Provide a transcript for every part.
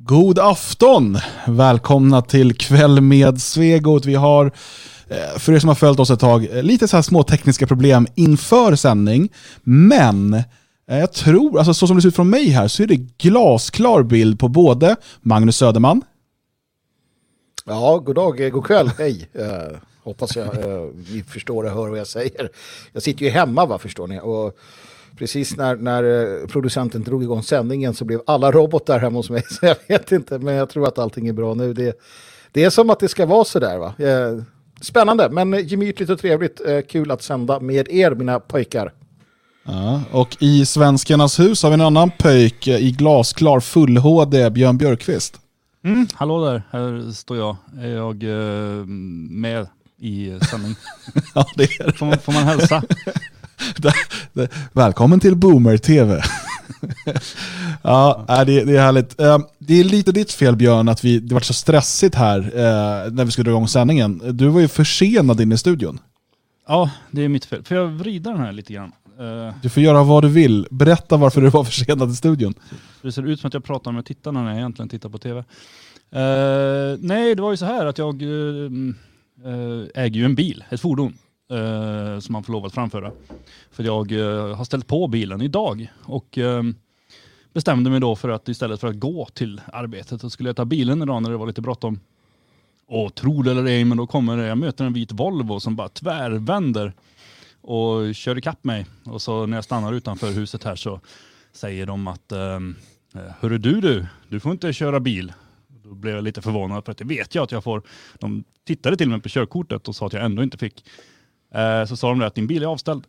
God afton! Välkomna till kväll med Svegot. Vi har, eh, för er som har följt oss ett tag, eh, lite så här små tekniska problem inför sändning. Men eh, jag tror, alltså så som det ser ut från mig här, så är det glasklar bild på både Magnus Söderman. Ja, god dag, god kväll, hej. Uh, hoppas jag uh, ni förstår och hör vad jag säger. Jag sitter ju hemma, va, förstår ni. Och precis när, när eh, producenten drog igång sändningen så blev alla robotar hemma hos mig. Så jag vet inte, men jag tror att allting är bra nu. Det, det är som att det ska vara så där. Va? Eh, spännande, men gemytligt och trevligt. Eh, kul att sända med er, mina pojkar. Ja, och i Svenskarnas hus har vi en annan pöjk i glasklar full-HD, Björn Björkqvist. Mm, hallå där, här står jag. Är jag eh, med i sändning? ja, det är får, man, får man hälsa? Välkommen till Boomer-TV. ja, det, det är härligt. Eh, det är lite ditt fel Björn att vi, det var så stressigt här eh, när vi skulle dra igång sändningen. Du var ju försenad in i studion. Ja, det är mitt fel. Får jag vrida den här lite grann? Eh, du får göra vad du vill. Berätta varför du var försenad i studion. Det ser ut som att jag pratar med tittarna när jag egentligen tittar på tv. Uh, nej, det var ju så här att jag uh, äger ju en bil, ett fordon eh, som man får lov att framföra. För jag eh, har ställt på bilen idag och eh, bestämde mig då för att istället för att gå till arbetet så skulle jag ta bilen idag när det var lite bråttom. Och tro det eller ej, men då kommer det, jag möter en vit Volvo som bara tvärvänder och kör ikapp mig. Och så när jag stannar utanför huset här så säger de att eh, eh Hörru du du, du får inte köra bil. Då blev jag lite förvånad för att det vet jag att jag får. De tittade till mig på körkortet och sa att jag ändå inte fick. Eh, så sa de att din bil är avställd.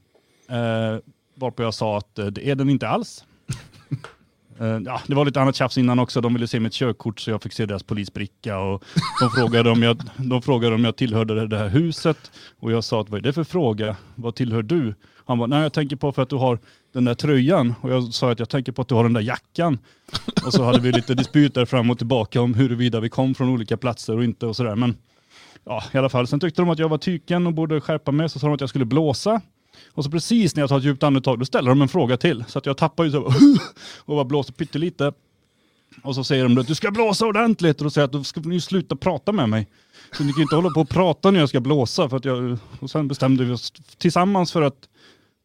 Eh, varpå jag sa att eh, det är den inte alls. Ja, det var lite annat tjafs innan också. De ville se mitt körkort så jag fick se deras polisbricka. Och de, frågade om jag, de frågade om jag tillhörde det här huset. Och jag sa att vad är det för fråga? Vad tillhör du? Han var nej jag tänker på för att du har den där tröjan. Och jag sa att jag tänker på att du har den där jackan. Och så hade vi lite dispyt där fram och tillbaka om huruvida vi kom från olika platser och inte och sådär. Men ja, i alla fall. Sen tyckte de att jag var tyken och borde skärpa mig, så sa de att jag skulle blåsa. Och så precis när jag tar ett djupt andetag, då ställer de en fråga till. Så att jag tappar ju så och bara blåser pyttelite. Och så säger de att du ska blåsa ordentligt och då säger jag att du ska ni sluta prata med mig. Så ni kan inte hålla på och prata när jag ska blåsa. För att jag, och sen bestämde vi oss tillsammans för att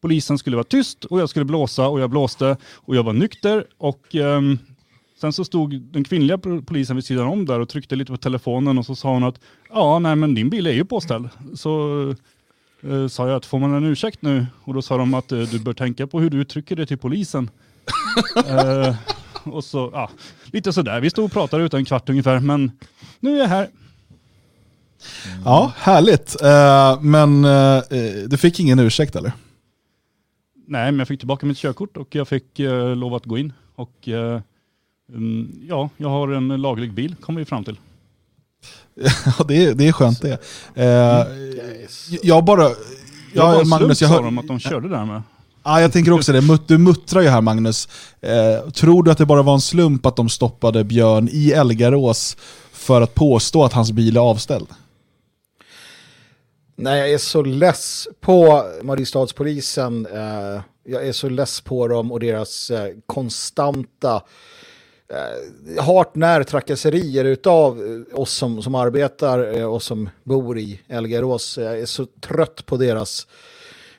polisen skulle vara tyst och jag skulle blåsa och jag blåste och jag var nykter och um, Sen så stod den kvinnliga polisen vid sidan om där och tryckte lite på telefonen och så sa hon att ja, nej men din bil är ju påställd. Så eh, sa jag att får man en ursäkt nu? Och då sa de att eh, du bör tänka på hur du uttrycker det till polisen. eh, och så, ja, lite sådär. Vi stod och pratade utan en kvart ungefär, men nu är jag här. Ja, härligt. Uh, men uh, du fick ingen ursäkt eller? Nej, men jag fick tillbaka mitt körkort och jag fick uh, lov att gå in. Och Mm, ja, jag har en laglig bil, kommer vi fram till. Ja, det är, det är skönt det. Eh, jag bara... Ja, jag Magnus, jag hör... de att de körde där med. Ja, jag tänker också det. Du muttrar ju här Magnus. Eh, tror du att det bara var en slump att de stoppade Björn i Elgarås för att påstå att hans bil är avställd? Nej, jag är så less på Mariestadspolisen. Eh, jag är så less på dem och deras eh, konstanta Eh, hart när trakasserier utav eh, oss som, som arbetar eh, och som bor i Elgarås. Jag är så trött på deras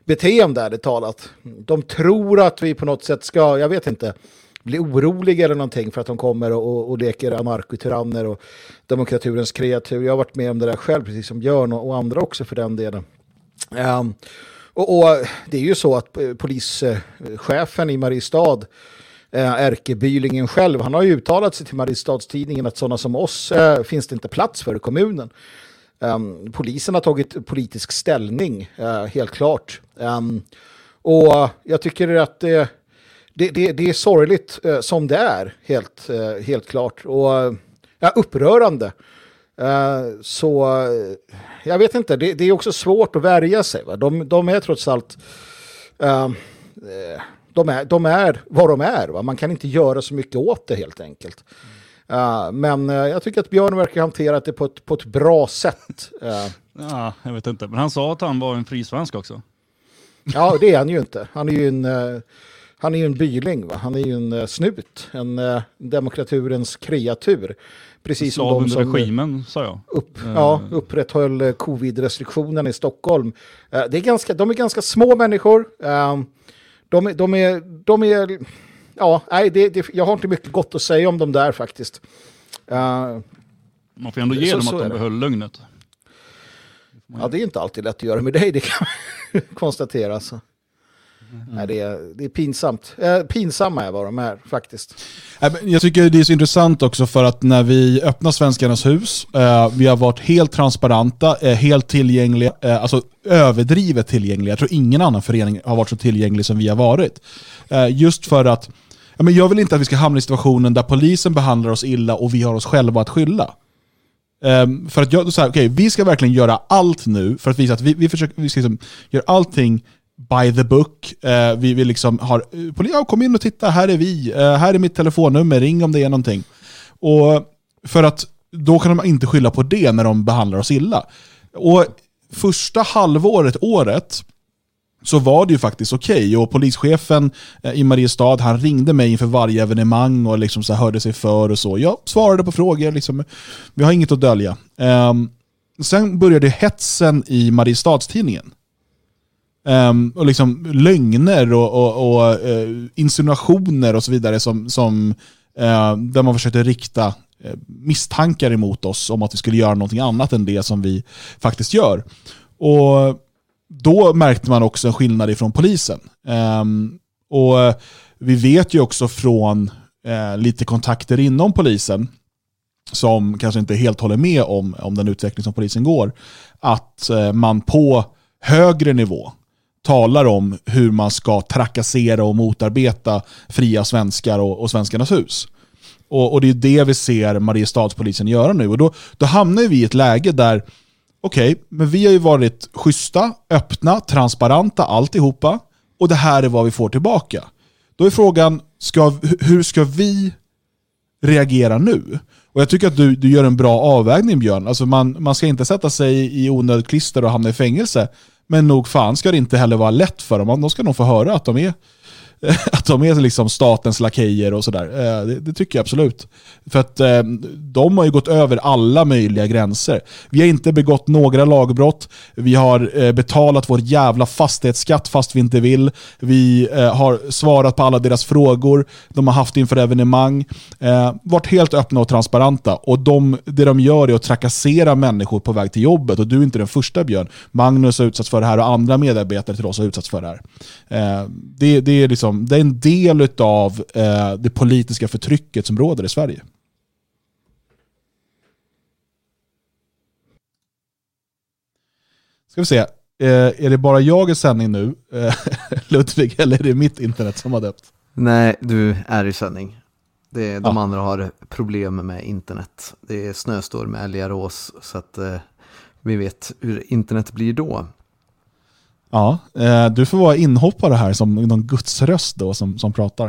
beteende ärligt talat. De tror att vi på något sätt ska, jag vet inte, bli oroliga eller någonting för att de kommer och, och, och leker anarkotyranner och demokraturens kreatur. Jag har varit med om det där själv, precis som Björn och, och andra också för den delen. Um, och, och, det är ju så att polischefen i Mariestad Eh, ärkebylingen själv, han har ju uttalat sig till Mariestadstidningen att sådana som oss eh, finns det inte plats för i kommunen. Um, polisen har tagit politisk ställning, uh, helt klart. Um, och jag tycker att det, det, det, det är sorgligt uh, som det är, helt, uh, helt klart. Och ja, upprörande. så jag vet inte, det, det, är också svårt att värja sig. Va? De, de är trots allt ehm, de är, de är vad de är. Va? Man kan inte göra så mycket åt det helt enkelt. Uh, men uh, jag tycker att Björn verkar hantera det på ett, på ett bra sätt. Uh. Ja, jag vet inte, men han sa att han var en frisvensk också. Ja, det är han ju inte. Han är ju en han är ju en byling, va? han är ju en snut, en demokraturens kreatur. Precis som de som regimen, sa jag. Upp, ja, upprätthöll covid-restriktionerna i Stockholm. det är ganska, de är ganska små människor. De, de, är, de är, ja, nej, det, det, jag har inte mycket gott att säga om dem där faktiskt. Man får ändå ge så, dem att de behöll lugnet. Ja, det är inte alltid lätt att göra med dig, det kan man konstatera. Så. Mm. Nej, det, är, det är pinsamt. Eh, pinsamma är vad de är faktiskt. Jag tycker det är så intressant också för att när vi öppnar Svenskarnas hus, eh, vi har varit helt transparenta, eh, helt tillgängliga, eh, alltså överdrivet tillgängliga. Jag tror ingen annan förening har varit så tillgänglig som vi har varit. Eh, just för att jag vill inte att vi ska hamna i situationen där polisen behandlar oss illa och vi har oss själva att skylla. Um, för att jag, så här, okay, vi ska verkligen göra allt nu för att visa att vi, vi, försöker, vi ska liksom göra allting by the book. Eh, vi, vill liksom har, ja, kom in och titta, här är vi, eh, här är mitt telefonnummer, ring om det är någonting. Och för att då kan de inte skylla på det när de behandlar oss illa. Och första halvåret, året, så var det ju faktiskt okej. Okay. Och polischefen eh, i Mariestad han ringde mig inför varje evenemang och liksom så hörde sig för och så. Jag svarade på frågor, liksom, vi har inget att dölja. Um, sen började hetsen i Mariestadstidningen. Um, och liksom lögner och, och, och uh, insinuationer och så vidare som, som uh, där man försökte rikta uh, misstankar emot oss om att vi skulle göra någonting annat än det som vi faktiskt gör. Och då märkte man också en skillnad ifrån polisen. Um, och Vi vet ju också från uh, lite kontakter inom polisen, som kanske inte helt håller med om, om den utveckling som polisen går, att uh, man på högre nivå talar om hur man ska trakassera och motarbeta fria svenskar och, och svenskarnas hus. Och, och, det är det vi ser Mariestadspolisen göra nu. Och då, då hamnar vi i ett läge där okej, okay, men vi har ju varit schyssta, öppna, transparenta, alltihopa. Och det här är vad vi får tillbaka. Då är frågan, ska, hur ska vi reagera nu? Och Jag tycker att du, du gör en bra avvägning Björn. Alltså man, man ska inte sätta sig i onödigt klister och hamna i fängelse. Men nog fan ska det inte heller vara lätt för dem. De ska nog få höra att de är att de är liksom statens lakejer och sådär. Eh, det, det, tycker jag absolut. För att eh, de har ju gått över alla möjliga gränser. Vi har inte begått några lagbrott. Vi har eh, betalat vår jävla fastighetsskatt fast vi inte vill. Vi har svarat på alla deras frågor de har haft inför evenemang. Varit helt öppna och transparenta. Och de, det de gör är att trakassera människor på väg till jobbet. Och du är inte den första Björn. Magnus har utsatts för det här och andra medarbetare till oss har utsatts för det här. Det, det är liksom, det är en del av eh, det politiska förtrycket som råder i Sverige. Ska vi se, eh, är det bara jag i sändning nu, eh, Ludvig, eller är det mitt internet som har döpt? Nej, du är i sändning. Det är, de ja. andra har problem med internet. Det är snöstorm med Älgarås, så att eh, vi vet hur internet blir då. Ja, eh, du får vara inhoppare här som någon gudsröst då som, som pratar.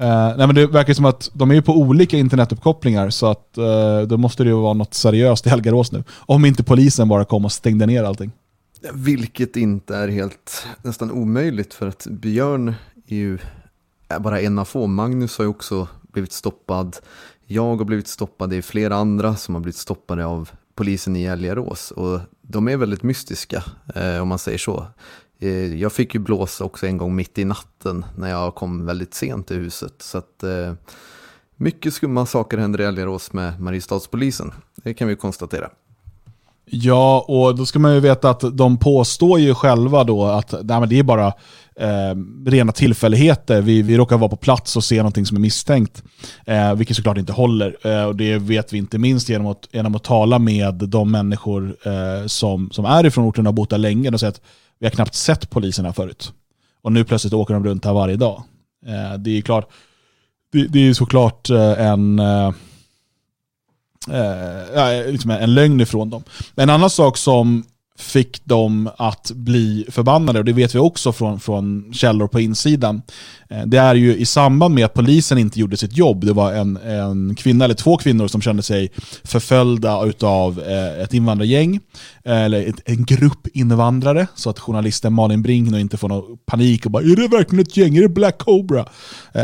Eh, nej men det verkar som att de är på olika internetuppkopplingar så att eh, då måste det ju vara något seriöst i Helgarås nu. Om inte polisen bara kom och stängde ner allting. Vilket inte är helt nästan omöjligt för att Björn är ju är bara en av få. Magnus har ju också blivit stoppad. Jag har blivit stoppad. Det är flera andra som har blivit stoppade av polisen i Älgarås. Och de är väldigt mystiska, eh, om man säger så. Eh, jag fick ju blåsa också en gång mitt i natten när jag kom väldigt sent till huset. Så att, eh, mycket skumma saker händer i Älgarås med Mariestadspolisen. Det kan vi konstatera. Ja, och då ska man ju veta att de påstår ju själva då att nej, men det är bara eh, rena tillfälligheter. Vi, vi råkar vara på plats och se någonting som är misstänkt. Eh, vilket såklart inte håller. Eh, och Det vet vi inte minst genom att, genom att tala med de människor eh, som, som är ifrån orten och har bott där länge. De säger att vi har knappt sett poliserna förut. Och nu plötsligt åker de runt här varje dag. Eh, det är klart, det, det är såklart eh, en eh, eh liksom en lögn ifrån dem. En annan sak som fick dem att bli förbannade, och det vet vi också från, från källor på insidan, Eh, det är ju i samband med att polisen inte gjorde sitt jobb, det var en, en kvinna eller två kvinnor som kände sig förföljda av eh, ett invandrargäng, eh, eller ett, en grupp invandrare, så att journalisten Malin Brink nu inte får någon panik och bara “Är det verkligen ett gäng? Är det Black Cobra?”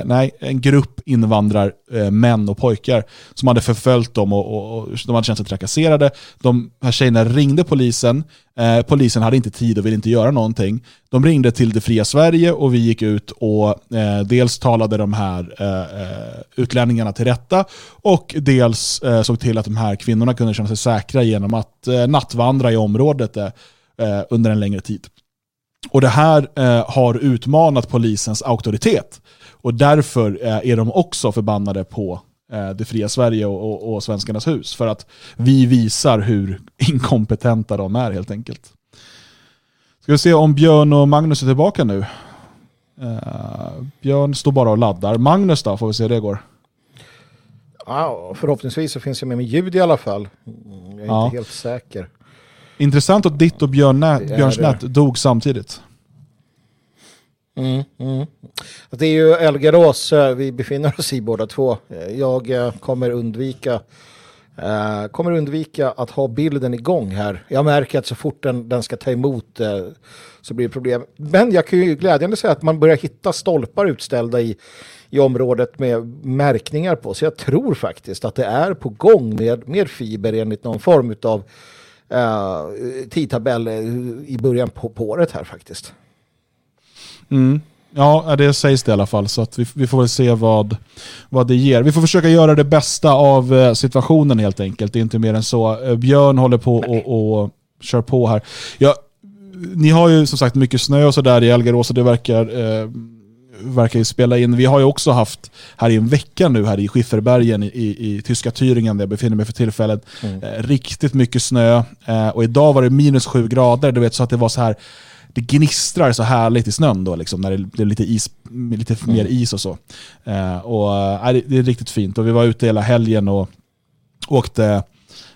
Nej, en grupp invandrarmän och pojkar som hade förföljt dem och, och, och de hade känt sig trakasserade. De här tjejerna ringde polisen, polisen hade inte tid och ville inte göra någonting. De ringde till Det fria Sverige och vi gick ut och eh, dels talade de här eh, eh, utlänningarna till rätta och dels eh, såg till att de här kvinnorna kunde känna sig säkra genom att eh, nattvandra i området eh, eh, under en längre tid. Och Det här har utmanat polisens auktoritet och därför är de också förbannade på det fria Sverige och, och, och Svenskarnas hus. För att vi visar hur inkompetenta de är helt enkelt. Ska vi se om Björn och Magnus är tillbaka nu. Uh, Björn står bara och laddar. Magnus då, får vi se hur det går. Ja, förhoppningsvis så finns jag med med ljud i alla fall. Jag är ja. inte helt säker. Intressant att ditt och Björn Björns nät dog samtidigt. Mm, mm. Det är ju Elgarås eh, vi befinner oss i båda två. Jag eh, kommer undvika Uh, kommer undvika att ha bilden igång här. Jag märker att så fort den, den ska ta emot uh, så blir det problem. Men jag kan ju glädjande säga att man börjar hitta stolpar utställda i, i området med märkningar på. Så jag tror faktiskt att det är på gång med, med fiber enligt någon form av uh, eh, tidtabell i början på, på året här faktiskt. Mm. Ja, det sägs det i alla fall. Så att vi, vi får väl se vad, vad det ger. Vi får försöka göra det bästa av eh, situationen helt enkelt. Det är inte mer än så. Eh, Björn håller på och, och kör på här. Ja, ni har ju som sagt mycket snö och sådär i Elgarås och det verkar, eh, verkar ju spela in. Vi har ju också haft här i en vecka nu här i Skifferbergen i, i, i tyska Thüringen där jag befinner mig för tillfället. Mm. Eh, riktigt mycket snö eh, och idag var det minus sju grader. Du vet så att det var så här det gnistrar så härligt i snön då, liksom, när det är lite, is, lite mm. mer is och så. Eh, och, äh, det är riktigt fint och vi var ute hela helgen och åkte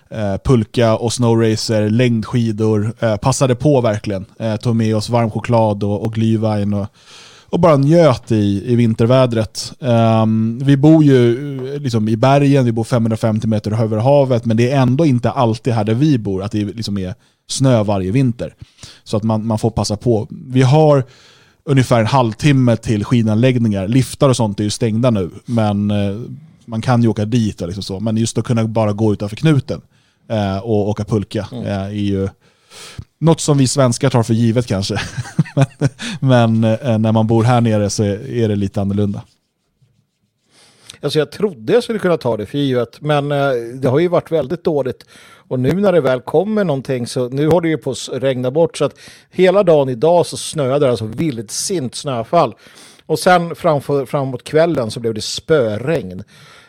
eh, pulka och snowracer, längdskidor, eh, passade på verkligen. Eh, tog med oss varm choklad och, och glühwein och, och bara njöt i, i vintervädret. Um, vi bor ju liksom i bergen, vi bor 550 meter över havet, men det är ändå inte alltid här där vi bor att det liksom är snö varje vinter. Så att man, man får passa på. Vi har ungefär en halvtimme till skidanläggningar. Liftar och sånt är ju stängda nu, men eh, man kan ju åka dit. Och liksom så. Men just att kunna bara gå utanför knuten eh, och åka pulka mm. eh, är ju något som vi svenskar tar för givet kanske. men, men eh, när man bor här nere så är, är det lite annorlunda. Alltså jag trodde jag skulle kunna ta det för givet, men eh, det har ju varit väldigt dåligt. Och nu när det väl kommer någonting så nu har det ju på att regna bort så att hela dagen idag så snöade det alltså vildsint snöfall. Och sen framför, framåt kvällen så blev det spöregn.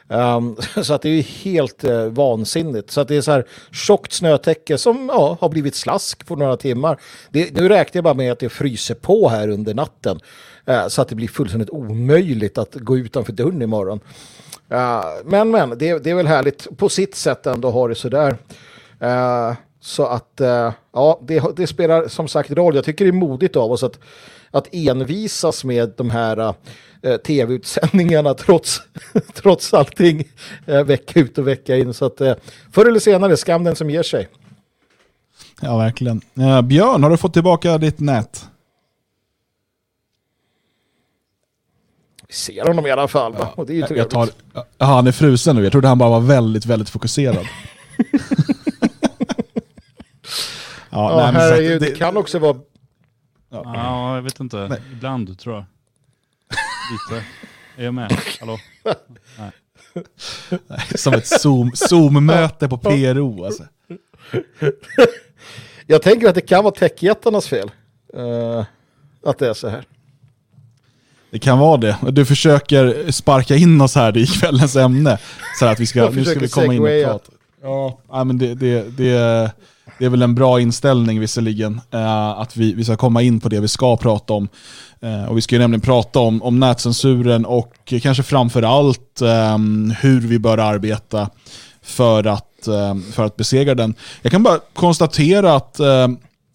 Um, så att det är ju helt uh, vansinnigt. Så att det är så här tjockt snötäcke som ja, har blivit slask på några timmar. Det, nu räknar jag bara med att det fryser på här under natten. Eh, så att det blir fullständigt omöjligt att gå utanför dörren imorgon. Uh, men men, det, det, är väl härligt på sitt sätt ändå att ha det sådär. Uh, så att uh, ja, det, det, spelar som sagt roll. Jag tycker det är modigt av oss att, att envisas med de här uh, tv-utsändningarna trots, trots allting vecka ut och vecka in. Så att förr eller senare, skam den som ger sig. Ja, verkligen. Björn, har du fått tillbaka ditt nät? Ser honom i alla fall. Ja, och det är ju trevligt. Jag tar, ja, han är frusen nu. Jag trodde han bara var väldigt, väldigt fokuserad. ja, ja nej, herregud, det, det, kan också vara... Ja, ja jag vet inte. Nej. Ibland tror jag. Lite. Är jag med? Hallå? Nej. Som ett Zoom-möte på PRO alltså. Jag tänker att det kan vara techjättarnas fel. Uh, att det är så här. Det kan vara det. Du försöker sparka in oss här i kvällens ämne. Så att vi ska, nu ska vi komma in och prata. Ja, men det, det, det, det är väl en bra inställning visserligen. Eh, att vi, vi ska komma in på det vi ska prata om. Eh, och Vi ska ju nämligen prata om, om nätcensuren och kanske framför allt eh, hur vi bör arbeta för att, för att besegra den. Jag kan bara konstatera att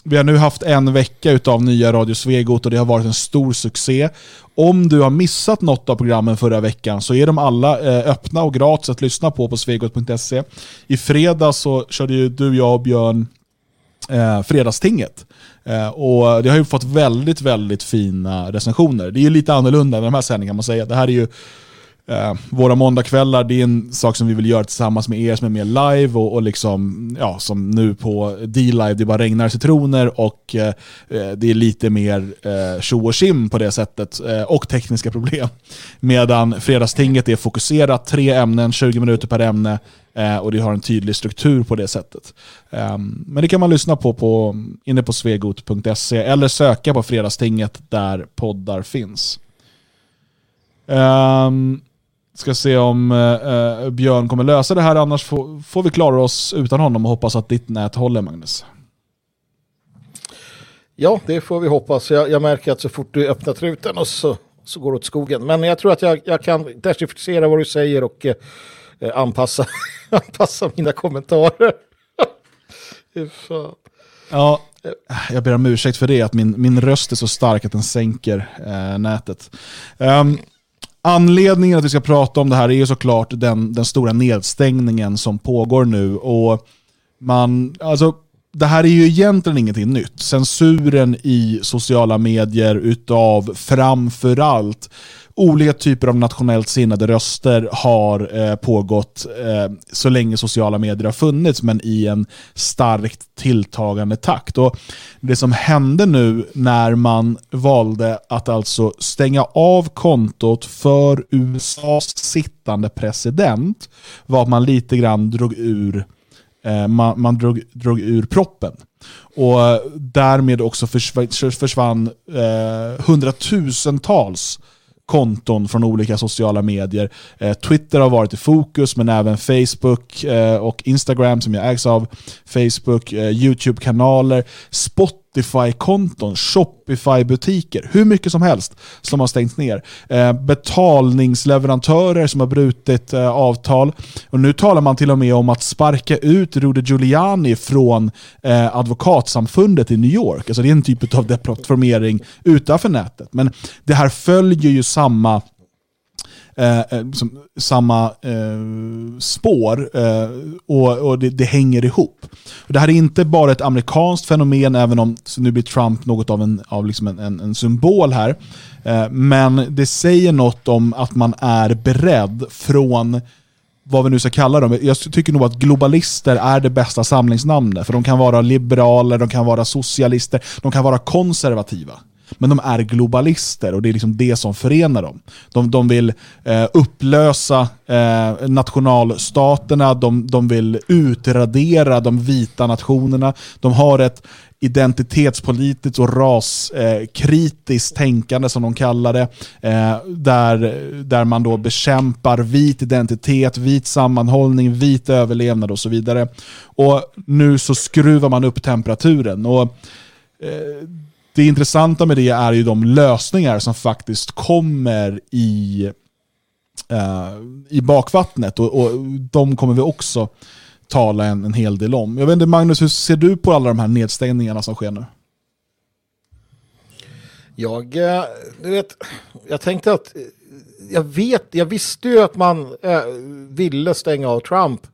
vi har nu haft en vecka utav nya Radio Svegot och det har varit en stor succé. Om du har missat något av programmen förra veckan så är de alla eh, öppna och gratis att lyssna på på svegot.se. I fredag så körde ju du, jag och Björn eh, Fredagstinget. Eh, och det har ju fått väldigt, väldigt fina recensioner. Det är ju lite annorlunda än de här sändningarna kan man säga. Det här är ju Eh, våra måndagskvällar, det är en sak som vi vill göra tillsammans med er som är mer live och, och liksom, ja, som nu på D-Live, det bara regnar citroner och eh, eh det är lite mer eh, tjo och kim på det sättet eh, och tekniska problem. Medan Fredagstinget är fokuserat, tre ämnen, 20 minuter per ämne eh, och det har en tydlig struktur på det sättet. Ehm, men det kan man lyssna på, på inne på svegot.se eller söka på Fredagstinget där poddar finns. Um, Ska se om eh, Björn kommer lösa det här, annars får, får vi klara oss utan honom och hoppas att ditt nät håller Magnus. Ja, det får vi hoppas. Jag, jag märker att så fort du öppnar truten och så, så går det åt skogen. Men jag tror att jag, jag kan dechiffrera vad du säger och eh, anpassa, anpassa mina kommentarer. ja, jag ber om ursäkt för det, att min, min röst är så stark att den sänker eh, nätet. Um, Anledningen att vi ska prata om det här är ju såklart den, den stora nedstängningen som pågår nu. Och man, alltså, det här är ju egentligen ingenting nytt. Censuren i sociala medier utav framförallt olika typer av nationellt sinnade röster har eh, pågått eh, så länge sociala medier har funnits, men i en starkt tilltagande takt. Och det som hände nu när man valde att alltså stänga av kontot för USAs sittande president var att man lite grann drog ur eh, man, man drog, drog ur proppen. Och eh, därmed också försvann, försvann eh, hundratusentals konton från olika sociala medier. Eh, Twitter har varit i fokus, men även Facebook eh, och Instagram som jag ägs av. Facebook, eh, YouTube-kanaler, Spotify-konton, Shopify-butiker, hur mycket som helst som har stängts ner. Eh, betalningsleverantörer som har brutit eh, avtal. Och nu talar man till och med om att sparka ut Rudy Giuliani från eh, advokatsamfundet i New York. Alltså det är en typ av deplattformering utanför nätet. Men det här följer ju samma Eh, eh, som, samma eh, spår eh, och, och det, det, hänger ihop. Och det här är inte bara ett amerikanskt fenomen, även om nu blir Trump något av en, av liksom en, en, en symbol här. Eh, men det säger något om att man är beredd från vad vi nu ska kalla dem. Jag tycker nog att globalister är det bästa samlingsnamnet. För de kan vara liberaler, de kan vara socialister, de kan vara konservativa. Men de är globalister och det är liksom det som förenar dem. De, de vill eh, upplösa eh, nationalstaterna, de, de vill utradera de vita nationerna. De har ett identitetspolitiskt och raskritiskt eh, tänkande som de kallar det. Eh, där, där man då bekämpar vit identitet, vit sammanhållning, vit överlevnad och så vidare. Och nu så skruvar man upp temperaturen. Och eh, det intressanta med det är ju de lösningar som faktiskt kommer i, uh, i bakvattnet och, och de kommer vi också tala en, en hel del om. Jag vet inte Magnus, hur ser du på alla de här nedstängningarna som sker nu? Jag, eh, du vet, jag tänkte att eh, jag vet, jag visste ju att man äh, ville stänga av Trump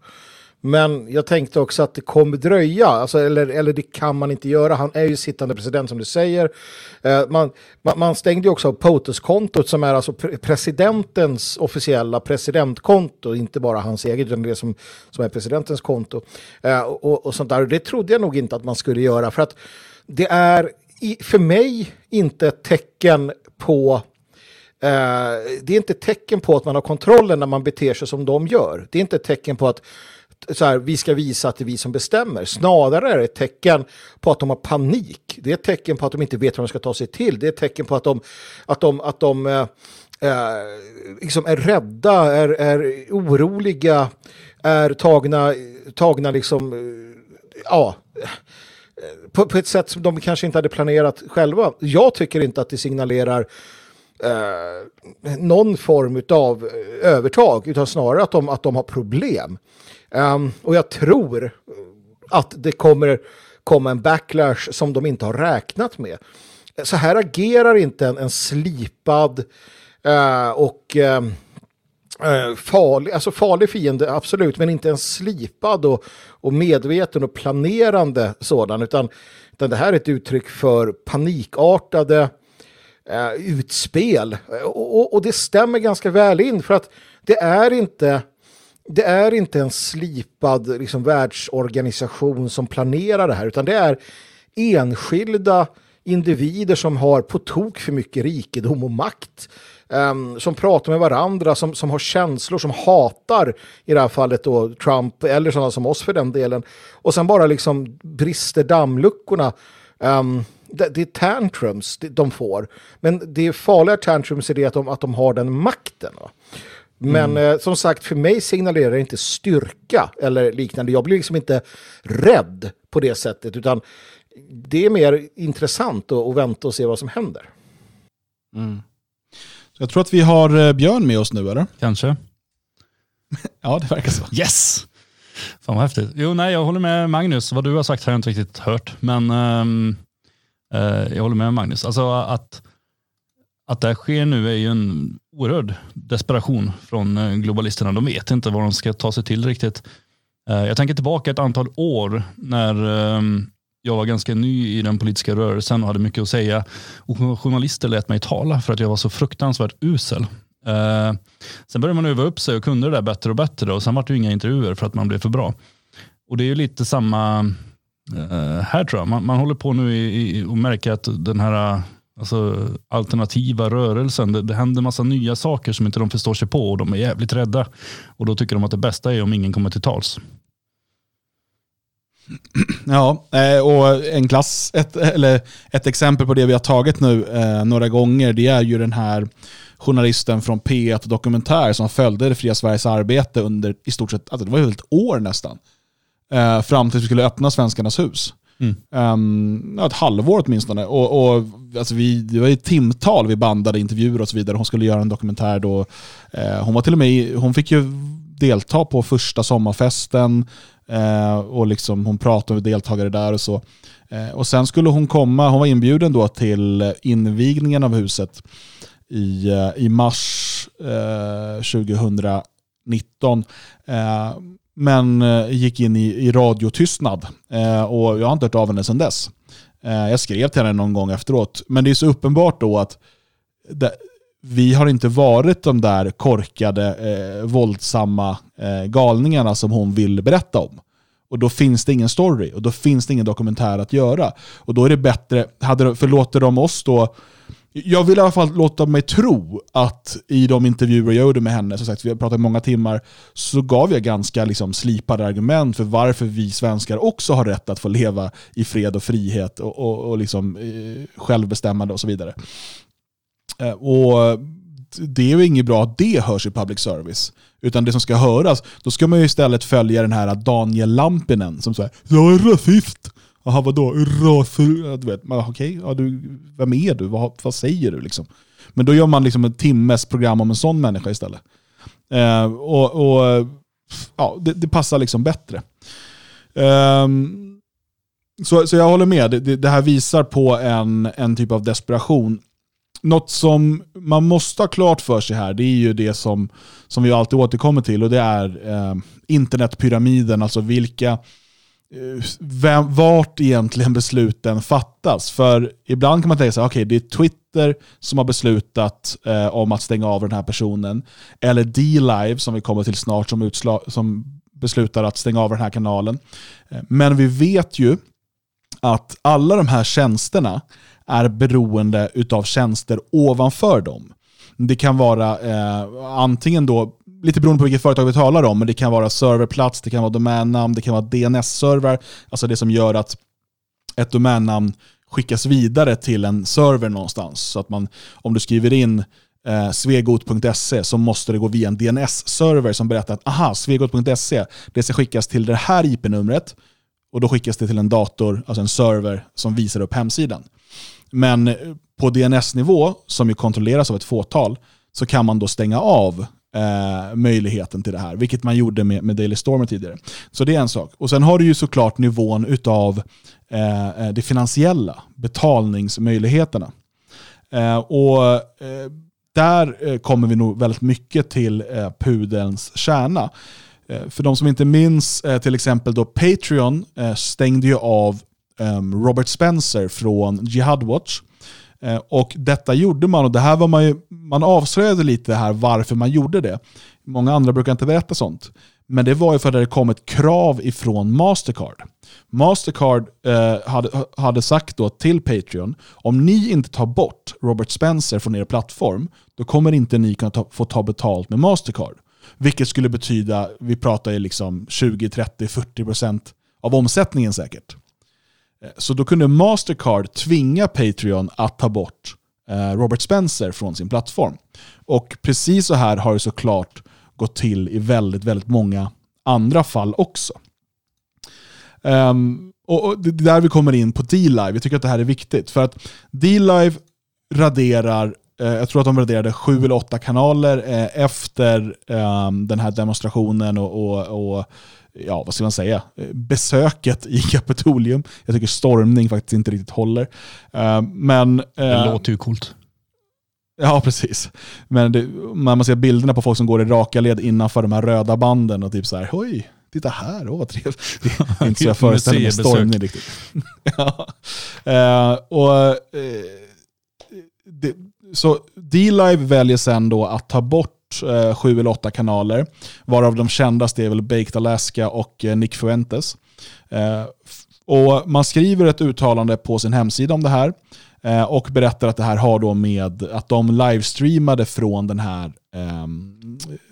men jag tänkte också att det kommer dröja, alltså, eller, eller det kan man inte göra. Han är ju sittande president som du säger. Eh, man, man, man, stängde ju också av POTUS-kontot som är alltså presidentens officiella presidentkonto, inte bara hans eget, utan det som, som är presidentens konto. Eh, och, och sånt där. Det trodde jag nog inte att man skulle göra, för att det är i, för mig inte ett tecken på eh, det är inte ett tecken på att man har kontrollen när man beter sig som de gör. Det är inte ett tecken på att så här, vi ska visa att det är vi som bestämmer. Snarare är det ett tecken på att de har panik. Det är ett tecken på att de inte vet hur de ska ta sig till. Det är ett tecken på att de, att de, att de eh, eh liksom är rädda, är, är oroliga, är tagna, tagna liksom, eh, ja, eh, på, på, ett sätt som de kanske inte hade planerat själva. Jag tycker inte att det signalerar eh, någon form av övertag, utan snarare att de, att de har problem. Um, och jag tror att det kommer komma en backlash som de inte har räknat med. Så här agerar inte en, en slipad uh, och uh, farlig, alltså farlig fiende, absolut, men inte en slipad och, och medveten och planerande sådan, utan, utan det här är ett uttryck för panikartade uh, utspel. Och, och, och, det stämmer ganska väl in, för att det är inte det är inte en slipad liksom, världsorganisation som planerar det här, utan det är enskilda individer som har på tok för mycket rikedom och makt. Um, som pratar med varandra, som, som har känslor, som hatar i det här fallet då Trump eller sådana som oss för den delen. Och sen bara liksom brister dammluckorna. Um, det, det, är tantrums de får. Men det är farliga tantrums är det att de, att de har den makten. Va? Men mm. eh, som sagt, för mig signalerar det inte styrka eller liknande. Jag blir liksom inte rädd på det sättet, utan det är mer intressant att, att vänta och se vad som händer. Mm. jag tror att vi har eh, Björn med oss nu, eller? Kanske. ja, det verkar så. Yes! Fan vad häftigt. Jo, nej, jag håller med Magnus. Vad du har sagt har jag inte riktigt hört, men um, uh, jag håller med Magnus. Alltså att att det här sker nu är ju en oerhörd desperation från eh, globalisterna. De vet inte vad de ska ta sig till riktigt. Eh, jag tänker tillbaka ett antal år när ehm, jag var ganska ny i den politiska rörelsen och hade mycket att säga. Och journalister lät mig tala för att jag var så fruktansvärt usel. Eh, sen började man öva upp sig och kunde det där bättre och bättre och sen var det ju inga intervjuer för att man blev för bra. Och det är ju lite samma här tror jag. Man, man håller på nu i, i, och märker att den här alltså, alternativa rörelsen. Det, det händer massa nya saker som inte de förstår sig på och de är jävligt rädda. Och då tycker de att det bästa är om ingen kommer till tals. Ja, eh, och en klass, ett, eller ett exempel på det vi har tagit nu eh, några gånger, det är ju den här journalisten från P1 Dokumentär som följde det fria Sveriges arbete under i stort sett, alltså det var ju ett år nästan, eh, fram tills vi skulle öppna Svenskarnas hus. Mm. Um, ett halvår åtminstone. Och, och, alltså vi, det var ju timtal vi bandade intervjuer och så vidare. Hon skulle göra en dokumentär då. Uh, hon var till och med, hon fick ju delta på första sommarfesten uh, och liksom hon pratade med deltagare där och så. Uh, och sen skulle hon komma, hon var inbjuden då till invigningen av huset i, eh, i mars eh, 2019 men eh, gick in i, i radiotystnad. Eh, och jag har inte hört av henne sedan dess. Eh, jag skrev till henne någon gång efteråt. Men det är så uppenbart då att det, vi har inte varit de där korkade, eh, våldsamma eh, galningarna som hon vill berätta om. Och då finns det ingen story och då finns det ingen dokumentär att göra. Och då är det bättre, hade, förlåter de oss då jag vill i alla fall låta mig tro att i de intervjuer jag gjorde med henne, som sagt vi har pratat i många timmar, så gav jag ganska liksom, slipade argument för varför vi svenskar också har rätt att få leva i fred och frihet och, och, och liksom, eh, självbestämmande och så vidare. Eh, och det är ju inget bra att det hörs i public service. Utan det som ska höras, då ska man ju istället följa den här Daniel Lampinen som säger “Jag är rasist”. Jaha vadå? Raser? Du vet, okej, okay, ja, vem är du? Vad, vad säger du? Liksom? Men då gör man liksom en timmes program om en sån människa istället. Eh, och, och ja, det, det, passar liksom bättre. Eh, så, så jag håller med, det, det, här visar på en, en typ av desperation. Något som man måste ha klart för sig här, det är ju det som, som vi alltid återkommer till och det är eh, internetpyramiden, alltså vilka Eh, vem, vart egentligen besluten fattas. För ibland kan man tänka sig, okej okay, det är Twitter som har beslutat eh, om att stänga av den här personen. Eller D-Live som vi kommer till snart som, utslag, som beslutar att stänga av den här kanalen. Eh, men vi vet ju att alla de här tjänsterna är beroende av tjänster ovanför dem. Det kan vara eh, antingen då lite beroende på vilket företag vi talar om, men det kan vara serverplats, det kan vara domännamn, det kan vara DNS-server, alltså det som gör att ett domännamn skickas vidare till en server någonstans. Så att man, om du skriver in eh, svegot.se så måste det gå via en DNS-server som berättar att aha, svegot.se, det ska skickas till det här IP-numret och då skickas det till en dator, alltså en server som visar upp hemsidan. Men eh, på DNS-nivå, som ju kontrolleras av ett fåtal, så kan man då stänga av eh, möjligheten till det här, vilket man gjorde med, med Daily Stormer tidigare. Så det är en sak. Och sen har du ju såklart nivån utav eh, eh det finansiella, betalningsmöjligheterna. Eh, och eh, där eh, kommer vi nog väldigt mycket till eh, pudelns kärna. Eh, för de som inte minns, eh, till exempel då Patreon stängde ju av ehm, Robert Spencer från Jihad Watch. Eh, och detta gjorde man, och det här var man ju, man avslöjade lite här varför man gjorde det. Många andra brukar inte berätta sånt. Men det var ju för att det kom ett krav ifrån Mastercard. Mastercard eh, hade, hade sagt då till Patreon, om ni inte tar bort Robert Spencer från er plattform, då kommer inte ni kunna ta, få ta betalt med Mastercard. Vilket skulle betyda, vi pratar ju liksom 20, 30, 40 procent av omsättningen säkert. Eh, så då kunde Mastercard tvinga Patreon att ta bort eh, Robert Spencer från sin plattform. Och precis så här har det såklart gått till i väldigt, väldigt många andra fall också. Um, och, och, Det är där vi kommer in på D-Live. Jag tycker att det här är viktigt. För att D-Live raderar, eh, jag tror att de raderade sju eller åtta kanaler eh, efter eh, den här demonstrationen och, och, och, ja, vad ska man säga, besöket i Kapitolium. Jag tycker stormning faktiskt inte riktigt håller. Ehm, men, det eh, låter ju coolt. Ja, precis. Men det, man ser bilderna på folk som går i raka led innanför de här röda banden och typ så här, oj, titta här, åh vad trevligt. Det är inte så jag föreställer mig stormning riktigt. ja. Uh, och, uh, det, så D-Live väljer sen då att ta bort uh, sju eller åtta kanaler, varav de kändaste är väl Baked Alaska och eh, Nick Fuentes. Eh, och man skriver ett uttalande på sin hemsida om det här. Och berättar att det här har då med att de livestreamade från den här eh,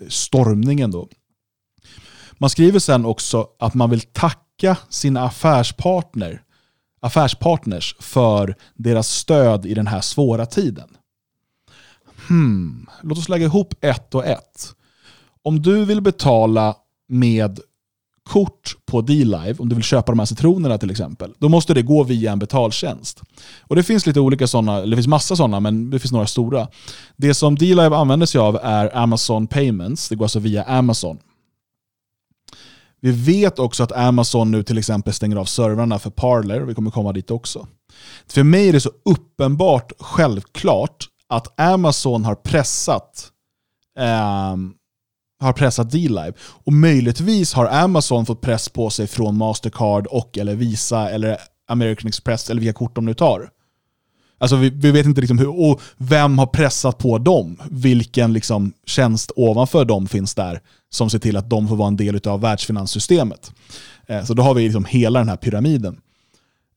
stormningen. Då. Man skriver sen också att man vill tacka sina affärspartner, affärspartners för deras stöd i den här svåra tiden. Hmm. Låt oss lägga ihop ett och ett. Om du vill betala med kort på D-Live, om du vill köpa de här citronerna till exempel, då måste det gå via en betaltjänst. Och Det finns lite olika sådana, eller det finns massa sådana, men det finns några stora. Det som D-Live använder sig av är Amazon Payments, det går alltså via Amazon. Vi vet också att Amazon nu till exempel stänger av servrarna för Parler, vi kommer komma dit också. För mig är det så uppenbart självklart att Amazon har pressat eh, har pressat D-Live. Och möjligtvis har Amazon fått press på sig från Mastercard och eller Visa eller American Express eller vilka kort de nu tar. Alltså vi, vi vet inte liksom hur, och vem har pressat på dem? Vilken liksom tjänst ovanför dem finns där som ser till att de får vara en del av världsfinanssystemet? Eh, så då har vi liksom hela den här pyramiden.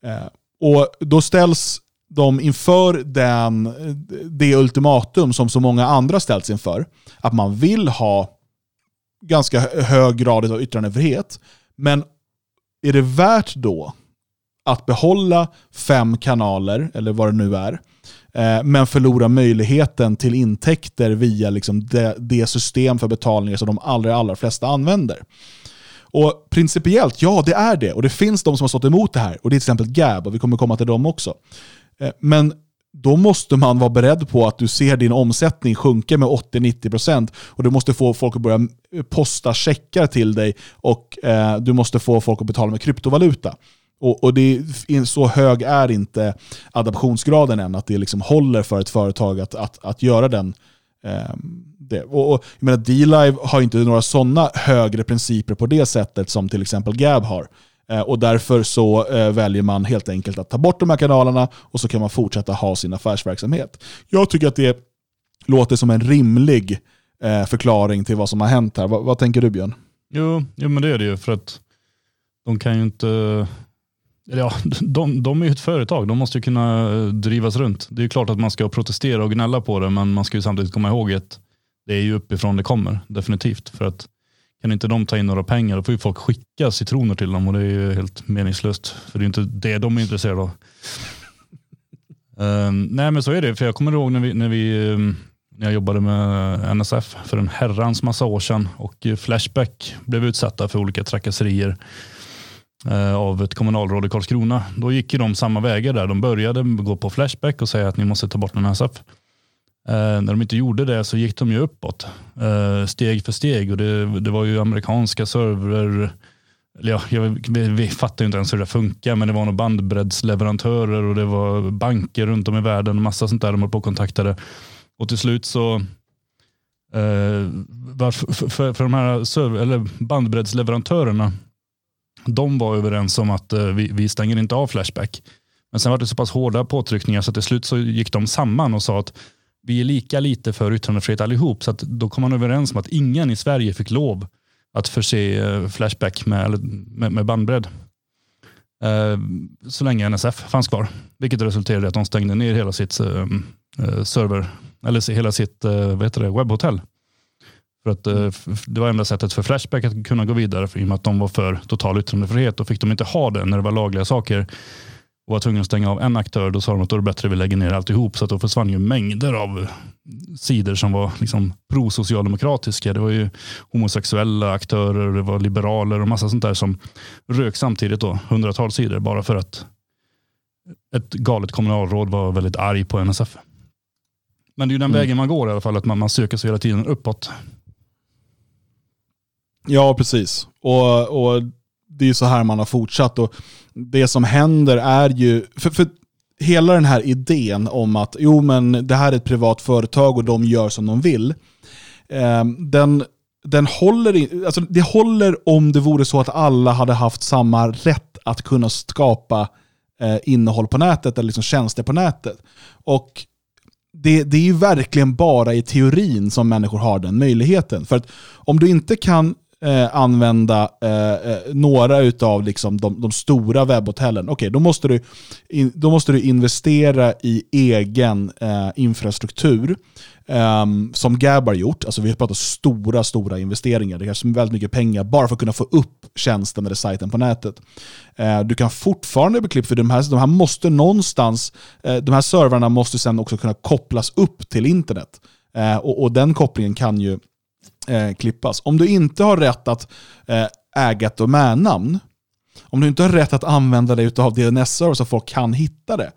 Eh, och då ställs de inför den, det ultimatum som så många andra ställts inför. Att man vill ha ganska hög grad av yttrandefrihet. Men är det värt då att behålla fem kanaler, eller vad det nu är, eh, men förlora möjligheten till intäkter via liksom det, det, system för betalningar som de allra, allra flesta använder. Och Principiellt, ja det är det. Och det finns de som har stått emot det här. Och Det är till exempel Gab, och vi kommer komma till dem också. Eh, men då måste man vara beredd på att du ser din omsättning sjunka med 80-90% och du måste få folk att börja eh, posta checkar till dig och eh, du måste få folk att betala med kryptovaluta. Och, och det är, Så hög är inte adaptionsgraden än att det liksom håller för ett företag att, att, att göra den eh, det. Och, och, jag menar, D-Live har inte några sådana högre principer på det sättet som till exempel Gab har. Eh, och därför så eh, väljer man helt enkelt att ta bort de här kanalerna och så kan man fortsätta ha sin affärsverksamhet. Jag tycker att det låter som en rimlig eh, förklaring till vad som har hänt här. Vad, vad tänker du Björn? Jo, jo, men det är det ju för att de kan ju inte Ja, de, de är ju ett företag, de måste ju kunna drivas runt. Det är klart att man ska protestera och gnälla på det, men man ska ju samtidigt komma ihåg att det är ju uppifrån det kommer, definitivt. För att kan inte de ta in några pengar då får ju folk skicka citroner till dem och det är ju helt meningslöst. För det är inte det de är intresserade av. um, nej men så är det, för jag kommer ihåg när vi, när vi um, när jag jobbade med NSF för en herrans massa år sedan och Flashback blev utsatta för olika trakasserier uh, av ett kommunalråd i Karlskrona. Då gick de samma vägar där. De började gå på Flashback och säga att ni måste ta bort NSF. Eh, när de inte gjorde det så gick de ju uppåt eh, steg för steg och det, det var ju amerikanska servrar ja, jag, vi, vi fattar ju inte ens hur det funkar, men det var nog bandbreddsleverantörer och det var banker runt om i världen och massa sånt där de höll på och kontaktade. Och till slut så eh, för, för, för de här server, eller bandbreddsleverantörerna, de var överens om att eh, vi, vi stänger inte av Flashback. Men sen var det så pass hårda påtryckningar så till slut så gick de samman och sa att vi är lika lite för yttrandefrihet allihop. Så att då kom man överens om att ingen i Sverige fick lov att förse eh, Flashback med, med, med bandbredd. Eh, så länge NSF fanns kvar. Vilket resulterade i att de stängde ner hela sitt eh, server, eller hela sitt vad heter det, webbhotell. För att det var enda sättet för Flashback att kunna gå vidare för i och med att de var för total yttrandefrihet. Då fick de inte ha det när det var lagliga saker och var tvungen att stänga av en aktör, då sa de att då är det bättre att vi lägger ner alltihop. Så att då försvann ju mängder av sidor som var liksom pro-socialdemokratiska. Det var ju homosexuella aktörer, det var liberaler och massa sånt där som rök samtidigt. då, Hundratals sidor bara för att ett galet kommunalråd var väldigt arg på NSF. Men det är ju den mm. vägen man går i alla fall, att man, man söker sig hela tiden uppåt. Ja, precis. Och, och det är så här man har fortsatt. Och det som händer är ju, för, för hela den här idén om att jo men det här är ett privat företag och de gör som de vill. Eh, den, den håller, alltså det håller om det vore så att alla hade haft samma rätt att kunna skapa eh, innehåll på nätet eller liksom tjänster på nätet. Och det, det är ju verkligen bara i teorin som människor har den möjligheten. För att om du inte kan eh, använda eh, eh några av liksom de, de, stora webbhotellen, okay, då, måste du in, då måste du investera i egen eh, infrastruktur. Um, som Gab har gjort, alltså vi har pratat stora, stora investeringar. Det krävs väldigt mycket pengar bara för att kunna få upp tjänsten eller sajten på nätet. Uh, du kan fortfarande bli klippt, för de här, de här måste någonstans, uh, de här servrarna måste sen också kunna kopplas upp till internet. Uh, och, och, den kopplingen kan ju eh, klippas. Om du inte har rätt att eh, äga ett domännamn, om du inte har rätt att använda dig av DNS-server så folk kan hitta det,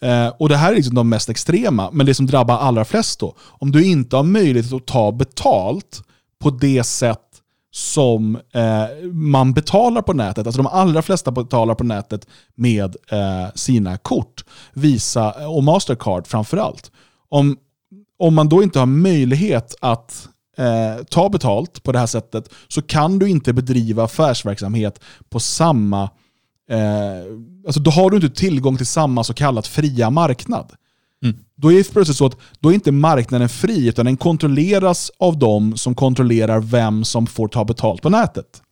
Eh, och Det här är liksom de mest extrema, men det som drabbar allra flest då. Om du inte har möjlighet att ta betalt på det sätt som eh, man betalar på nätet. Alltså de allra flesta betalar på nätet med eh, sina kort. Visa och Mastercard framförallt. Om, om man då inte har möjlighet att eh, ta betalt på det här sättet så kan du inte bedriva affärsverksamhet på samma... Eh, alltså då har du inte tillgång till samma så kallat fria marknad. Mm. Då är det plötsligt så att då är inte marknaden fri, utan den kontrolleras av de som kontrollerar vem som får ta betalt på nätet.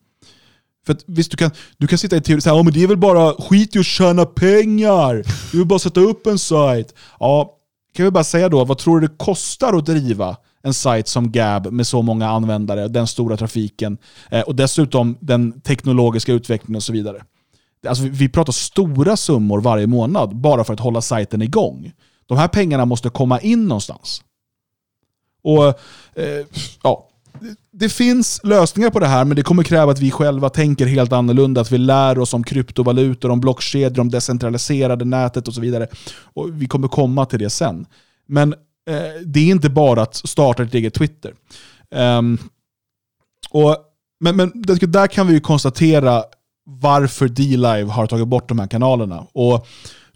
För att, visst, du kan, du kan sitta i teori och säga att det är väl bara skit i att tjäna pengar. Du vill bara sätta upp en sajt. Ja, kan vi bara säga då, vad tror du det kostar att driva en sajt som Gab med så många användare, den stora trafiken eh, och dessutom den teknologiska utvecklingen och så vidare. Alltså, vi pratar stora summor varje månad bara för att hålla sajten igång. De här pengarna måste komma in någonstans. Och eh, ja, det finns lösningar på det här, men det kommer kräva att vi själva tänker helt annorlunda, att vi lär oss om kryptovalutor, om blockkedjor, om decentraliserade nätet och så vidare. Och Vi kommer komma till det sen. Men Eh, det är inte bara att starta ett eget Twitter. Um, och, men, men där kan vi ju konstatera varför D-Live har tagit bort de här kanalerna. Och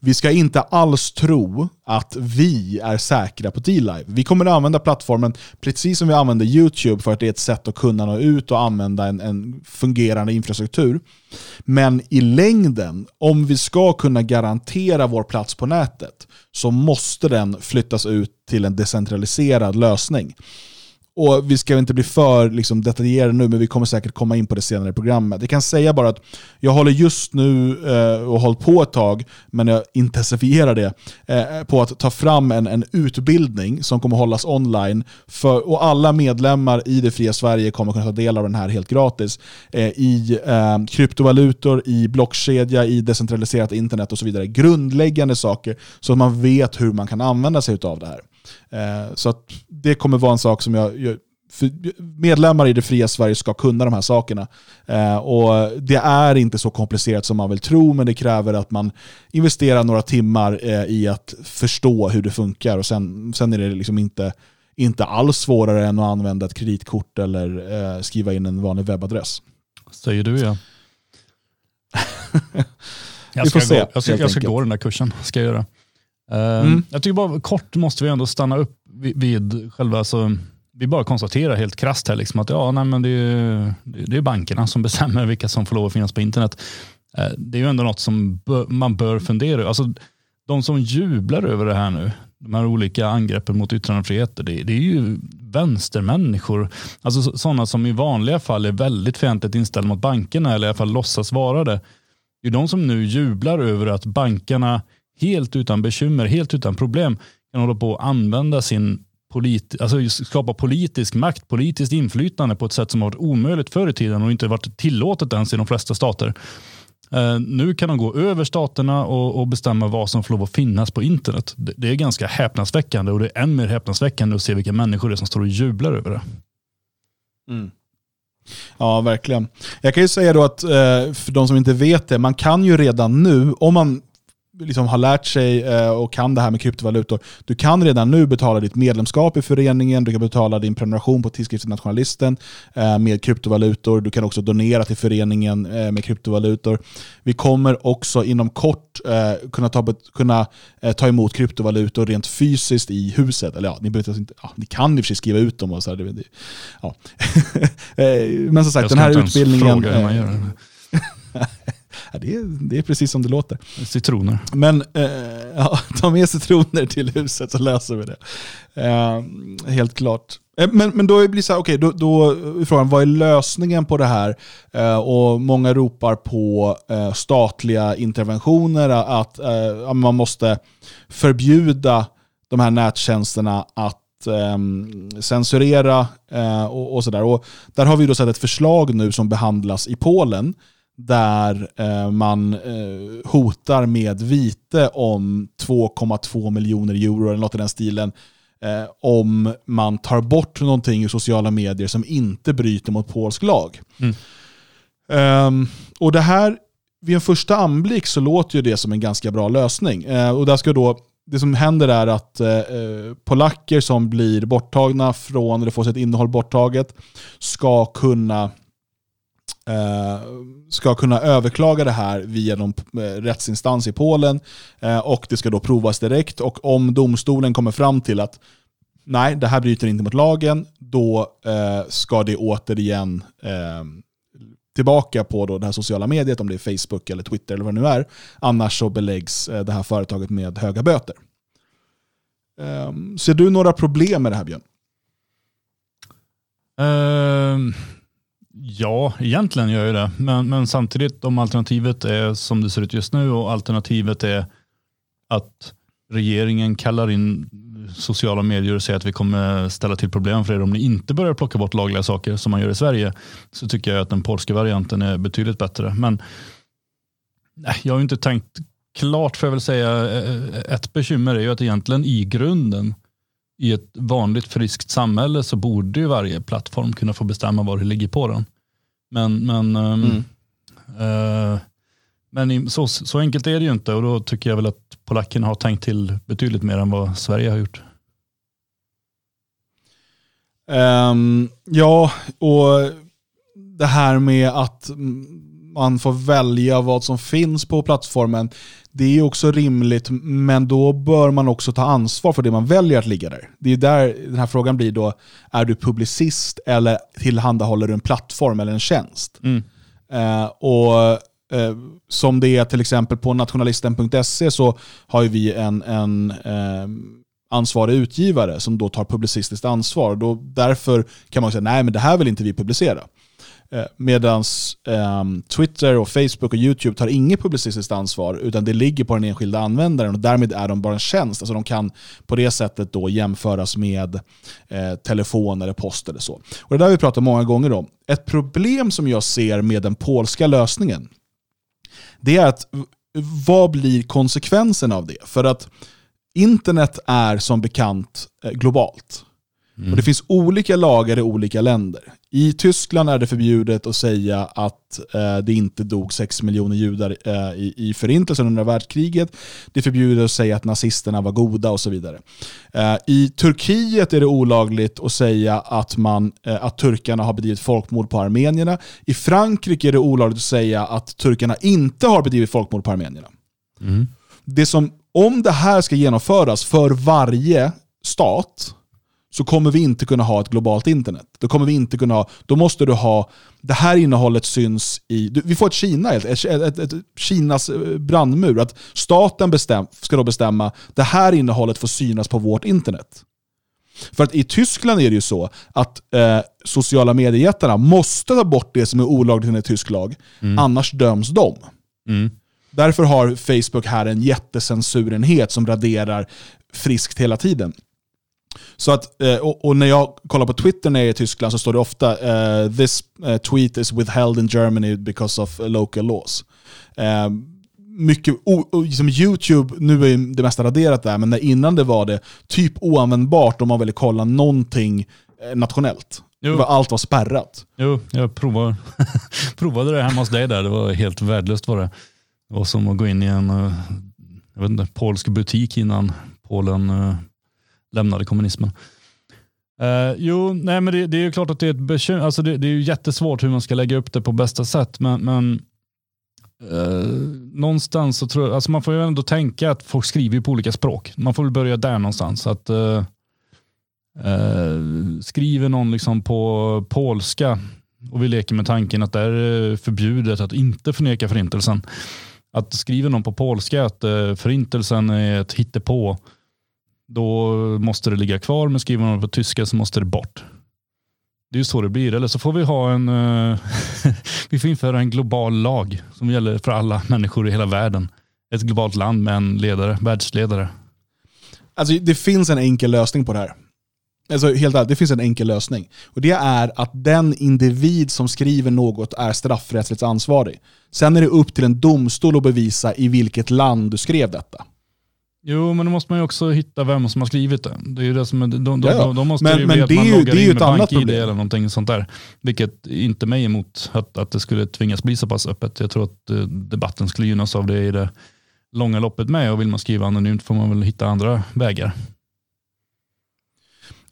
vi ska inte alls tro att vi är säkra på D-Live. Vi kommer att använda plattformen precis som vi använder YouTube för att det är ett sätt att kunna nå ut och använda en, en fungerande infrastruktur. Men i längden, om vi ska kunna garantera vår plats på nätet, så måste den flyttas ut till en decentraliserad lösning. Och Vi ska inte bli för liksom, detaljerade nu, men vi kommer säkert komma in på det senare i programmet. Jag kan säga bara att jag håller just nu, eh, och hållit på ett tag, men jag intensifierar det, eh, på att ta fram en, en utbildning som kommer hållas online. För, och alla medlemmar i det fria Sverige kommer kunna ta del av den här helt gratis. Eh, I eh, kryptovalutor, i blockkedja, i decentraliserat internet och så vidare. Grundläggande saker så att man vet hur man kan använda sig av det här. Eh, så att det kommer vara en sak som jag, medlemmar i det fria Sverige ska kunna de här sakerna. Eh, och Det är inte så komplicerat som man vill tro, men det kräver att man investerar några timmar eh, i att förstå hur det funkar. och Sen, sen är det liksom inte, inte alls svårare än att använda ett kreditkort eller eh, skriva in en vanlig webbadress. Säger du ja. jag ska, se, gå, jag ska, jag ska gå den där kursen. Ska jag göra. Eh, Mm. Jag tycker bara kort måste vi ändå stanna upp vid, vid själva, alltså, vi bara konstaterar helt krasst här liksom att ja, nej, men det, är, det är bankerna som bestämmer vilka som får lov att finnas på internet. Eh, Det är ju ändå något som man bör fundera över. Alltså, de som jublar över det här nu, de här olika angreppen mot yttrandefriheten, det, det är ju vänstermänniskor. Alltså så- sådana som i vanliga fall är väldigt fientligt inställda mot bankerna eller i alla fall låtsas vara det. Det är de som nu jublar över att bankerna helt utan bekymmer, helt utan problem kan hålla på att använda sin polit, alltså skapa politisk makt, politiskt inflytande på ett sätt som har varit omöjligt förr i tiden och inte varit tillåtet ens i de flesta stater. Eh, nu kan de gå över staterna och, och bestämma vad som får lov att finnas på internet. Det, det är ganska häpnadsväckande och det är än mer häpnadsväckande att se vilka människor det är som står och jublar över det. Mm. Ja, verkligen. Jag kan ju säga då att, eh, för de som inte vet det, man kan ju redan nu, om man liksom har lärt sig eh, och kan det här med kryptovalutor, du kan redan nu betala ditt medlemskap i föreningen, du kan betala din prenumeration på tidskriften Nationalisten eh, med kryptovalutor, du kan också donera till föreningen eh, med kryptovalutor. Vi kommer också inom kort kunna, ta, kunna ta emot kryptovalutor rent fysiskt i huset. Eller ja, ni, behöver inte, ja, ni kan i och för sig skriva ut dem. Och så här, det, ja. Men som sagt, den här utbildningen... fråga hur man gör det. Ja, det, är, det är precis som det låter. Citroner. Men eh, ja, ta med citroner till huset så löser vi det. Eh, helt klart. Eh, Men, men då blir så här, okej, då, då är frågan, vad är lösningen på det här? Eh, och många ropar på eh, statliga interventioner, att eh, man måste förbjuda de här nättjänsterna att ehm, censurera eh, och, och sådär. Där har vi då sett ett förslag nu som behandlas i Polen där eh, man eh, hotar med vite om 2,2 miljoner euro eller något i den stilen eh, om man tar bort någonting i sociala medier som inte bryter mot polsk lag. Mm. Ehm, och det här, vid en första anblick så låter ju det som en ganska bra lösning. Eh, och där ska då, det som händer är att eh, eh, polacker som blir borttagna från, eller får sitt innehåll borttaget, ska kunna Eh, ska kunna överklaga det här via någon eh, rättsinstans i Polen eh, och det ska då provas direkt och om domstolen kommer fram till att nej, det här bryter inte mot lagen, då ska det återigen tillbaka på då det här sociala mediet, om det är Facebook eller Twitter eller vad det nu är. Annars så beläggs det här företaget med höga böter. Ser du några problem med det här Björn? Ehm, ja, egentligen gör jag det. Men, men samtidigt om alternativet är som det ser ut just nu och alternativet är att regeringen kallar in sociala medier och säger att vi kommer ställa till problem för er om ni inte börjar plocka bort lagliga saker som man gör i Sverige så tycker jag att den polska varianten är betydligt bättre. Men nej, jag har ju inte tänkt klart för jag väl säga. Ett bekymmer är ju att egentligen i grunden i ett vanligt friskt samhälle så borde ju varje plattform kunna få bestämma var det ligger på den. Men, men, ehm, Mm. eh, men så, så enkelt är det ju inte och då tycker jag väl att polackerna har tänkt till betydligt mer än vad Sverige har gjort. Ehm, ja, och det här med att man får välja vad som finns på plattformen, det är också rimligt, men då bör man också ta ansvar för det man väljer att ligga där. Det är där den här frågan blir då, är du publicist eller tillhandahåller du en plattform eller en tjänst? Mm. Eh, och eh, Som det är till exempel på nationalisten.se så har ju vi en, en eh, ansvarig utgivare som då tar publicistiskt ansvar. Då, därför kan man säga nej men det här vill inte vi publicera. Eh, Medan ehm, Twitter, och Facebook och YouTube tar inget publicistiskt ansvar utan det ligger på den enskilda användaren och därmed är de bara en tjänst. Alltså de kan på det sättet då jämföras med eh, telefon eller post eller så. Och det där har vi pratat många gånger om. Ett problem som jag ser med den polska lösningen det är att vad blir konsekvensen av det? För att internet är som bekant eh, globalt. Och Det finns olika lagar i olika länder. I Tyskland är det förbjudet att säga att eh, det inte dog 6 miljoner judar eh, i, i förintelsen under världskriget. Det är förbjudet att säga att nazisterna var goda och så vidare. Eh, I Turkiet är det olagligt att säga att, man, eh, att turkarna har bedrivit folkmord på armenierna. I Frankrike är det olagligt att säga att turkarna inte har bedrivit folkmord på armenierna. Mm. Det som, om det här ska genomföras för varje stat, så kommer vi inte kunna ha ett globalt internet. Då kommer vi inte kunna ha, då måste du ha, det här innehållet syns i, du, vi får ett Kina, ett, ett, ett, ett Kinas eh, brandmur. Att staten bestäm, ska då bestämma, det här innehållet får synas på vårt internet. För att i Tyskland är det ju så att eh, sociala mediejättarna måste ta bort det som är olagligt enligt tysk lag, annars döms de. Mm. Därför har Facebook här en jättecensurenhet som raderar friskt hela tiden. Så att, eh, och, och när jag kollar på Twitter när jag är i Tyskland så står det ofta eh, “This eh, tweet is withheld in Germany because of local laws”. Eh, mycket, o, o, liksom YouTube, nu är det mesta raderat där, men innan det var det typ oanvändbart om man ville kolla någonting nationellt. Var, allt var spärrat. Jo, jag provar, provade det hemma hos dig där. Det var helt värdelöst var det. Det var som att gå in i en jag vet inte, polsk butik innan Polen lämnade kommunismen. Uh, jo, nej men det, det är ju klart att det är ett bekymmer. Alltså det, det är ju jättesvårt hur man ska lägga upp det på bästa sätt. Men, men uh, någonstans så tror jag, alltså man får ju ändå tänka att folk skriver ju på olika språk. Man får väl börja där någonstans. Att, uh, skriver någon liksom på polska och vi leker med tanken att det är förbjudet att inte förneka förintelsen. Att skriver någon på polska att förintelsen är ett hittepå, då måste det ligga kvar. Men skriver man på tyska så måste det bort. Det är ju så det blir. Eller så får vi ha en, eh, vi får införa en global lag som gäller för alla människor i hela världen. Ett globalt land med en ledare, världsledare. Alltså, det finns en enkel lösning på det här. Alltså, helt ärligt, det finns en enkel lösning. Och Det är att den individ som skriver något är straffrättsligt ansvarig. Sen är det upp till en domstol att bevisa i vilket land du skrev detta. Jo, men då måste man ju också hitta vem som har skrivit det. Det är ju det som är, de, de, Ja, ja. de, de måste Men- ju men att det man ju- loggar det är in med BankID eller någonting sånt där. Vilket inte mig emot att, att det skulle tvingas bli så pass öppet. Jag tror att eh, debatten skulle gynnas av det i det långa loppet med. Och vill man skriva anonymt får man väl hitta andra vägar.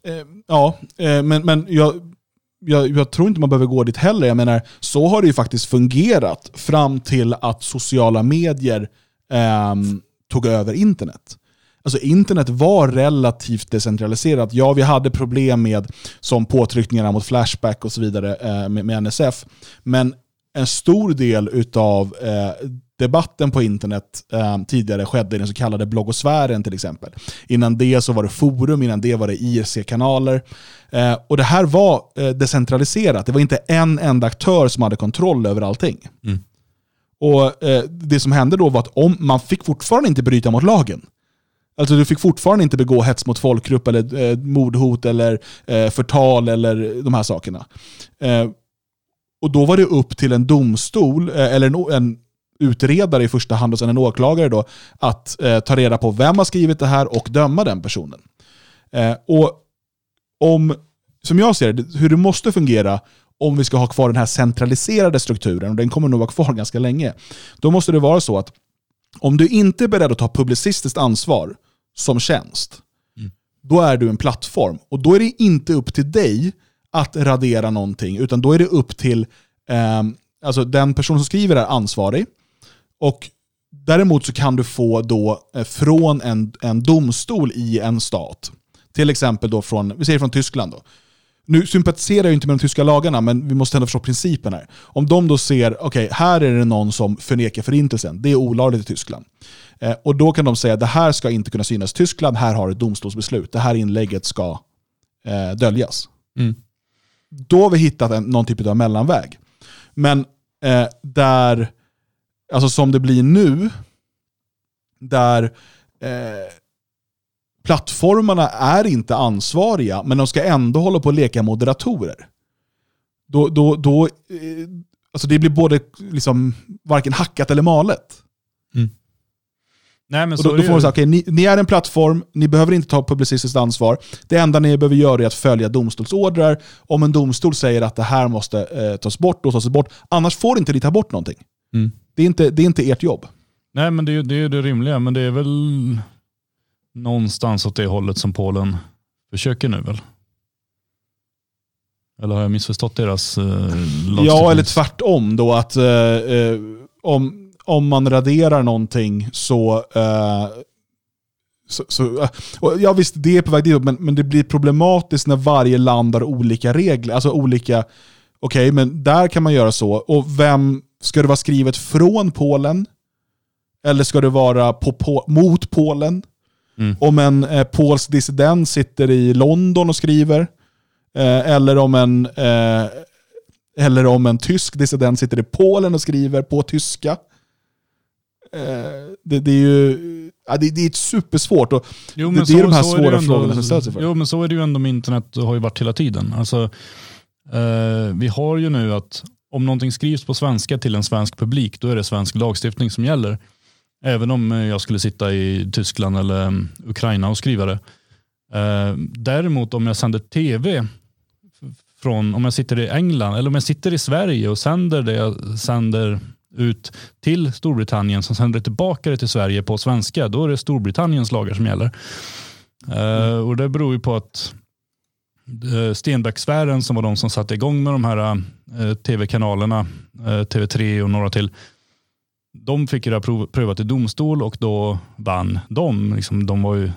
Eh, ja, eh, men, men jag, jag, jag tror inte man behöver gå dit heller. Jag menar, så har det ju faktiskt fungerat fram till att sociala medier ehm, tog över internet. Alltså internet var relativt decentraliserat. Ja, vi hade problem med som påtryckningarna mot Flashback och så vidare eh, med, med NSF. Men en stor del av eh, debatten på internet eh, tidigare skedde i den så kallade bloggosfären till exempel. Innan det så var det forum, innan det var det IRC-kanaler. Eh, och det här var eh, decentraliserat. Det var inte en enda aktör som hade kontroll över allting. Mm. Och eh, Det som hände då var att om, man fick fortfarande inte bryta mot lagen. Alltså du fick fortfarande inte begå hets mot folkgrupp, eller eh, mordhot, eller eh, förtal eller de här sakerna. Eh, och då var det upp till en domstol, eh, eller en, en utredare i första hand och sen en åklagare då, att eh, ta reda på vem har skrivit det här och döma den personen. Eh, och om, som jag ser det, hur det måste fungera om vi ska ha kvar den här centraliserade strukturen, och den kommer nog vara kvar ganska länge, då måste det vara så att om du inte är beredd att ta publicistiskt ansvar som tjänst, då är du en plattform. Och då är det inte upp till dig att radera någonting, utan då är det upp till ehm, alltså den person som skriver är ansvarig. Och däremot så kan du få då eh, från en, en domstol i en stat, till exempel då från, vi säger från Tyskland då. Nu sympatiserar jag inte med de tyska lagarna, men vi måste ändå förstå principen här. Om de då ser, okej, här är det någon som förnekar förintelsen, det är olagligt i Tyskland. Eh, och då kan de säga, det här ska inte kunna synas i Tyskland, här har ett domstolsbeslut, det här inlägget ska eh, döljas. Mm. Då har vi hittat en, någon typ av mellanväg. Men eh, där, alltså som det blir nu, där eh, plattformarna är inte ansvariga, men de ska ändå hålla på att leka moderatorer. Då, då, då, eh, alltså det blir både liksom varken hackat eller malet. Nej, men Och så då, då får man säga, okej, ni, ni är en plattform, ni behöver inte ta publicistiskt ansvar. Det enda ni behöver göra är att följa domstolsordrar. Om en domstol säger att det här måste eh, tas bort, då tas det bort. Annars får inte ni ta bort någonting. Mm. Det, är inte, det är inte ert jobb. Nej, men det det, är det rimliga. Men det är väl någonstans åt det hållet som Polen försöker nu väl? Eller har jag missförstått deras eh, lagstiftning? Ja, eller tvärtom då att eh, eh, om, om man raderar någonting så... Eh, så, så eh, och ja visst, det är på väg dit, men, men det blir problematiskt när varje land har olika regler. Alltså olika... Okej, men där kan man göra så. Och vem... Ska det vara skrivet från Polen? Eller ska det vara på, på, mot Polen? Mm. Om en eh, polsk dissident sitter i London och skriver, eh, eller, om en, eh, eller om en tysk dissident sitter i Polen och skriver på tyska. Eh, det, det är ju ja, det, det är supersvårt. Och Jo, det- det är de här svåra ändå- frågorna som ställs inför. Jo, men så är det ju ändå med internet och har ju varit hela tiden. Alltså, eh, vi har ju nu att om någonting skrivs på svenska till en svensk publik, då är det svensk lagstiftning som gäller. Även om eh, jag skulle sitta i Tyskland eller mm, Ukraina och skriva det. Eh, däremot om jag sänder tv från, om jag sitter i England eller om jag sitter i Sverige och sänder det jag sänder ut till Storbritannien som sänder tillbaka det till Sverige på svenska, då är det Storbritanniens lagar som gäller. Mm. och Det beror ju på att Stenbecksfären som var de som satte igång med de här tv-kanalerna, TV3 och några till, de fick ju det prov, prövat i domstol och då vann de. Liksom, de var ju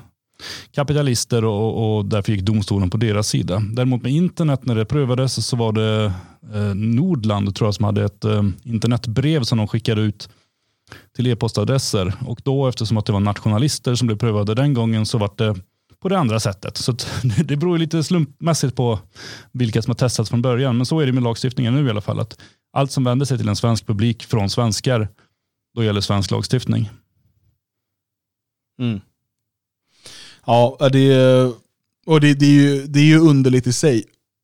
kapitalister och, och därför gick domstolen på deras sida. Däremot med internet när det prövades så var det eh, Nordland tror jag som hade ett eh, internetbrev som de skickade ut till e-postadresser och då eftersom att det var nationalister som blev prövade den gången så var det på det andra sättet. Så det beror lite slumpmässigt på vilka som har testats från början. Men så är det med lagstiftningen nu i alla fall. Att allt som vänder sig till en svensk publik från svenskar, då gäller svensk lagstiftning. Mm. Ja, det och det, det, är ju, det är ju underligt i sig.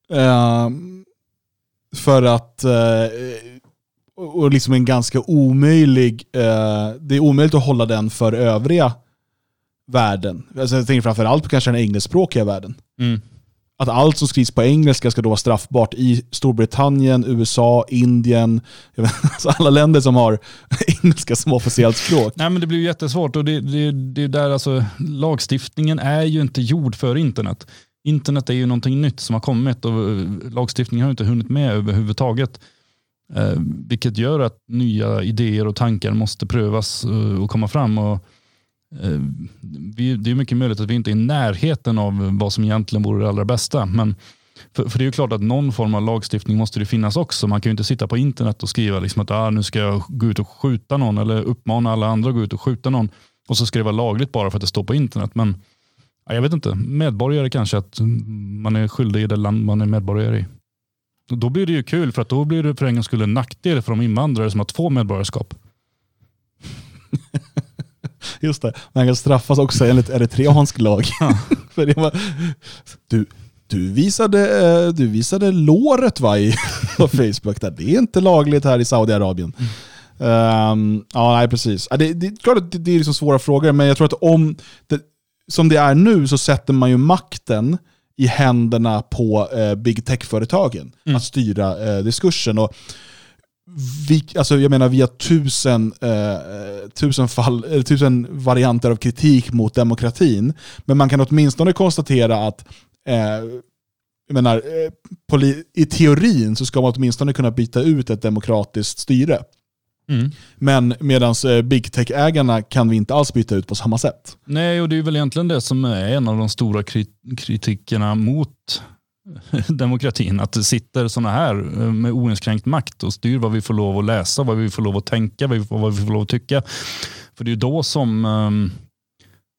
Ehm, för att, eh, och liksom en ganska omöjlig, eh, det är omöjligt att hålla den för övriga världen. Alltså jag tänker framförallt på kanske den engelskspråkiga världen. Att allt som skrivs på engelska ska då vara straffbart i Storbritannien, USA, Indien, vet, alltså alla länder som har engelska som officiellt språk. Nej, men det blir ju jättesvårt och det, det, det är där alltså, lagstiftningen är ju inte gjord för internet. Internet är ju någonting nytt som har kommit och eh, lagstiftningen har inte hunnit med överhuvudtaget. Eh, vilket gör att nya idéer och tankar måste prövas eh, och komma fram. Och, eh, Eh, vi, det är mycket möjligt att vi inte är i närheten av vad som egentligen vore det allra bästa. Men för, för det är ju klart att någon form av lagstiftning måste det finnas också. Man kan ju inte sitta på internet och skriva liksom att ah, nu ska jag gå ut och skjuta någon eller uppmana alla andra att gå ut och skjuta någon. Och så ska det vara lagligt bara för att det står på internet. Men ja, jag vet inte, medborgare kanske att man är skyldig i det land man är medborgare i. Då blir det ju kul för att då blir det för en gångs skull en nackdel för de invandrare som har två medborgarskap. Just det, man kan straffas också enligt eritreansk lag. För det var, du, du, visade, eh, du visade låret va, i, på Facebook. Där. Det är inte lagligt här i Saudiarabien. Ehm, ja, nej precis. Det, det är klart att det, det är liksom svåra frågor, men jag tror att om det, som det är nu så sätter man ju makten i händerna på eh, big tech-företagen att styra eh, diskursen. Och vi, alltså jag menar, vi har tusen, eh, tusen, fall, eller tusen varianter av kritik mot demokratin. Men man kan åtminstone konstatera att eh, jag menar, eh, poli, i teorin så ska man åtminstone kunna byta ut ett demokratiskt styre. Men medan eh, big tech-ägarna kan vi inte alls byta ut på samma sätt. Nej, och det är väl egentligen det som är en av de stora kri- kritikerna mot demokratin. Att det sitter sådana här eh, med oinskränkt makt och styr vad vi får lov att läsa, vad vi får lov att tänka, vad vi får, vad vi får lov att tycka. För det är ju då som ehm,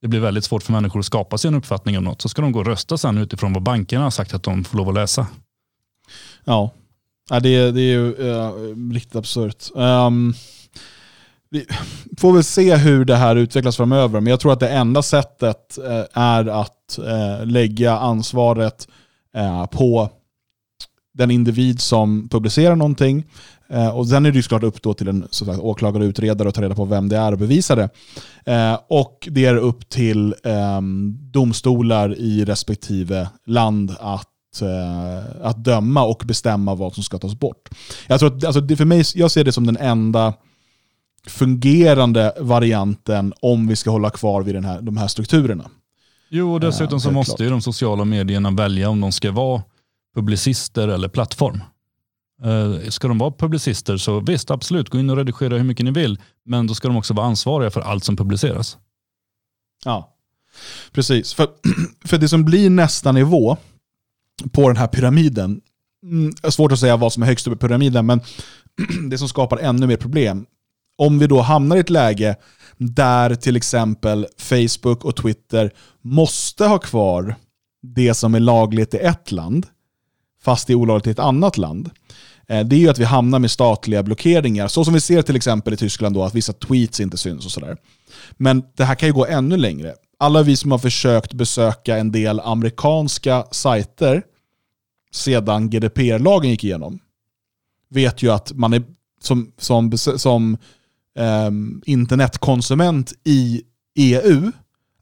det blir väldigt svårt för människor att skapa sig en uppfattning om något. Så ska de gå och rösta sen utifrån vad bankerna har sagt att de får lov att läsa. Ja, ja det, är- det är ju uh, riktigt absurt. Um, vi får väl se hur det här utvecklas framöver, men jag tror att det enda sättet uh, är att uh, lägga ansvaret Eh, på den individ som publicerar någonting eh, och sen är det ju såklart upp då till en så sagt, åklagare och utredare att ta reda på vem det är och bevisa det. Eh, och det är upp till ehm, domstolar i respektive land att, att döma och bestämma vad som ska tas bort. Jag, tror att, alltså, det för mig, jag ser det som den enda fungerande varianten om vi ska hålla kvar vid den här, de här strukturerna. Jo, och dessutom så måste ju de sociala medierna välja om de ska vara publicister eller plattform. Eh, Ska de vara publicister så visst, absolut, gå in och redigera hur mycket ni vill. Men då ska de också vara ansvariga för allt som publiceras. Ja, precis. För, för det som blir nästa nivå på den här pyramiden, mm, är svårt att säga vad som är högst upp i pyramiden, men det som skapar ännu mer problem, om vi då hamnar i ett läge där till exempel Facebook och Twitter måste ha kvar det som är lagligt i ett land, fast det är olagligt i ett annat land, eh, det är ju att vi hamnar med statliga blockeringar. Så som vi ser till exempel i Tyskland då, att vissa tweets inte syns och sådär. Men det här kan ju gå ännu längre. Alla vi som har försökt besöka en del amerikanska sajter sedan GDPR-lagen gick igenom vet ju att man är som, som, som Ehm, internetkonsument i EU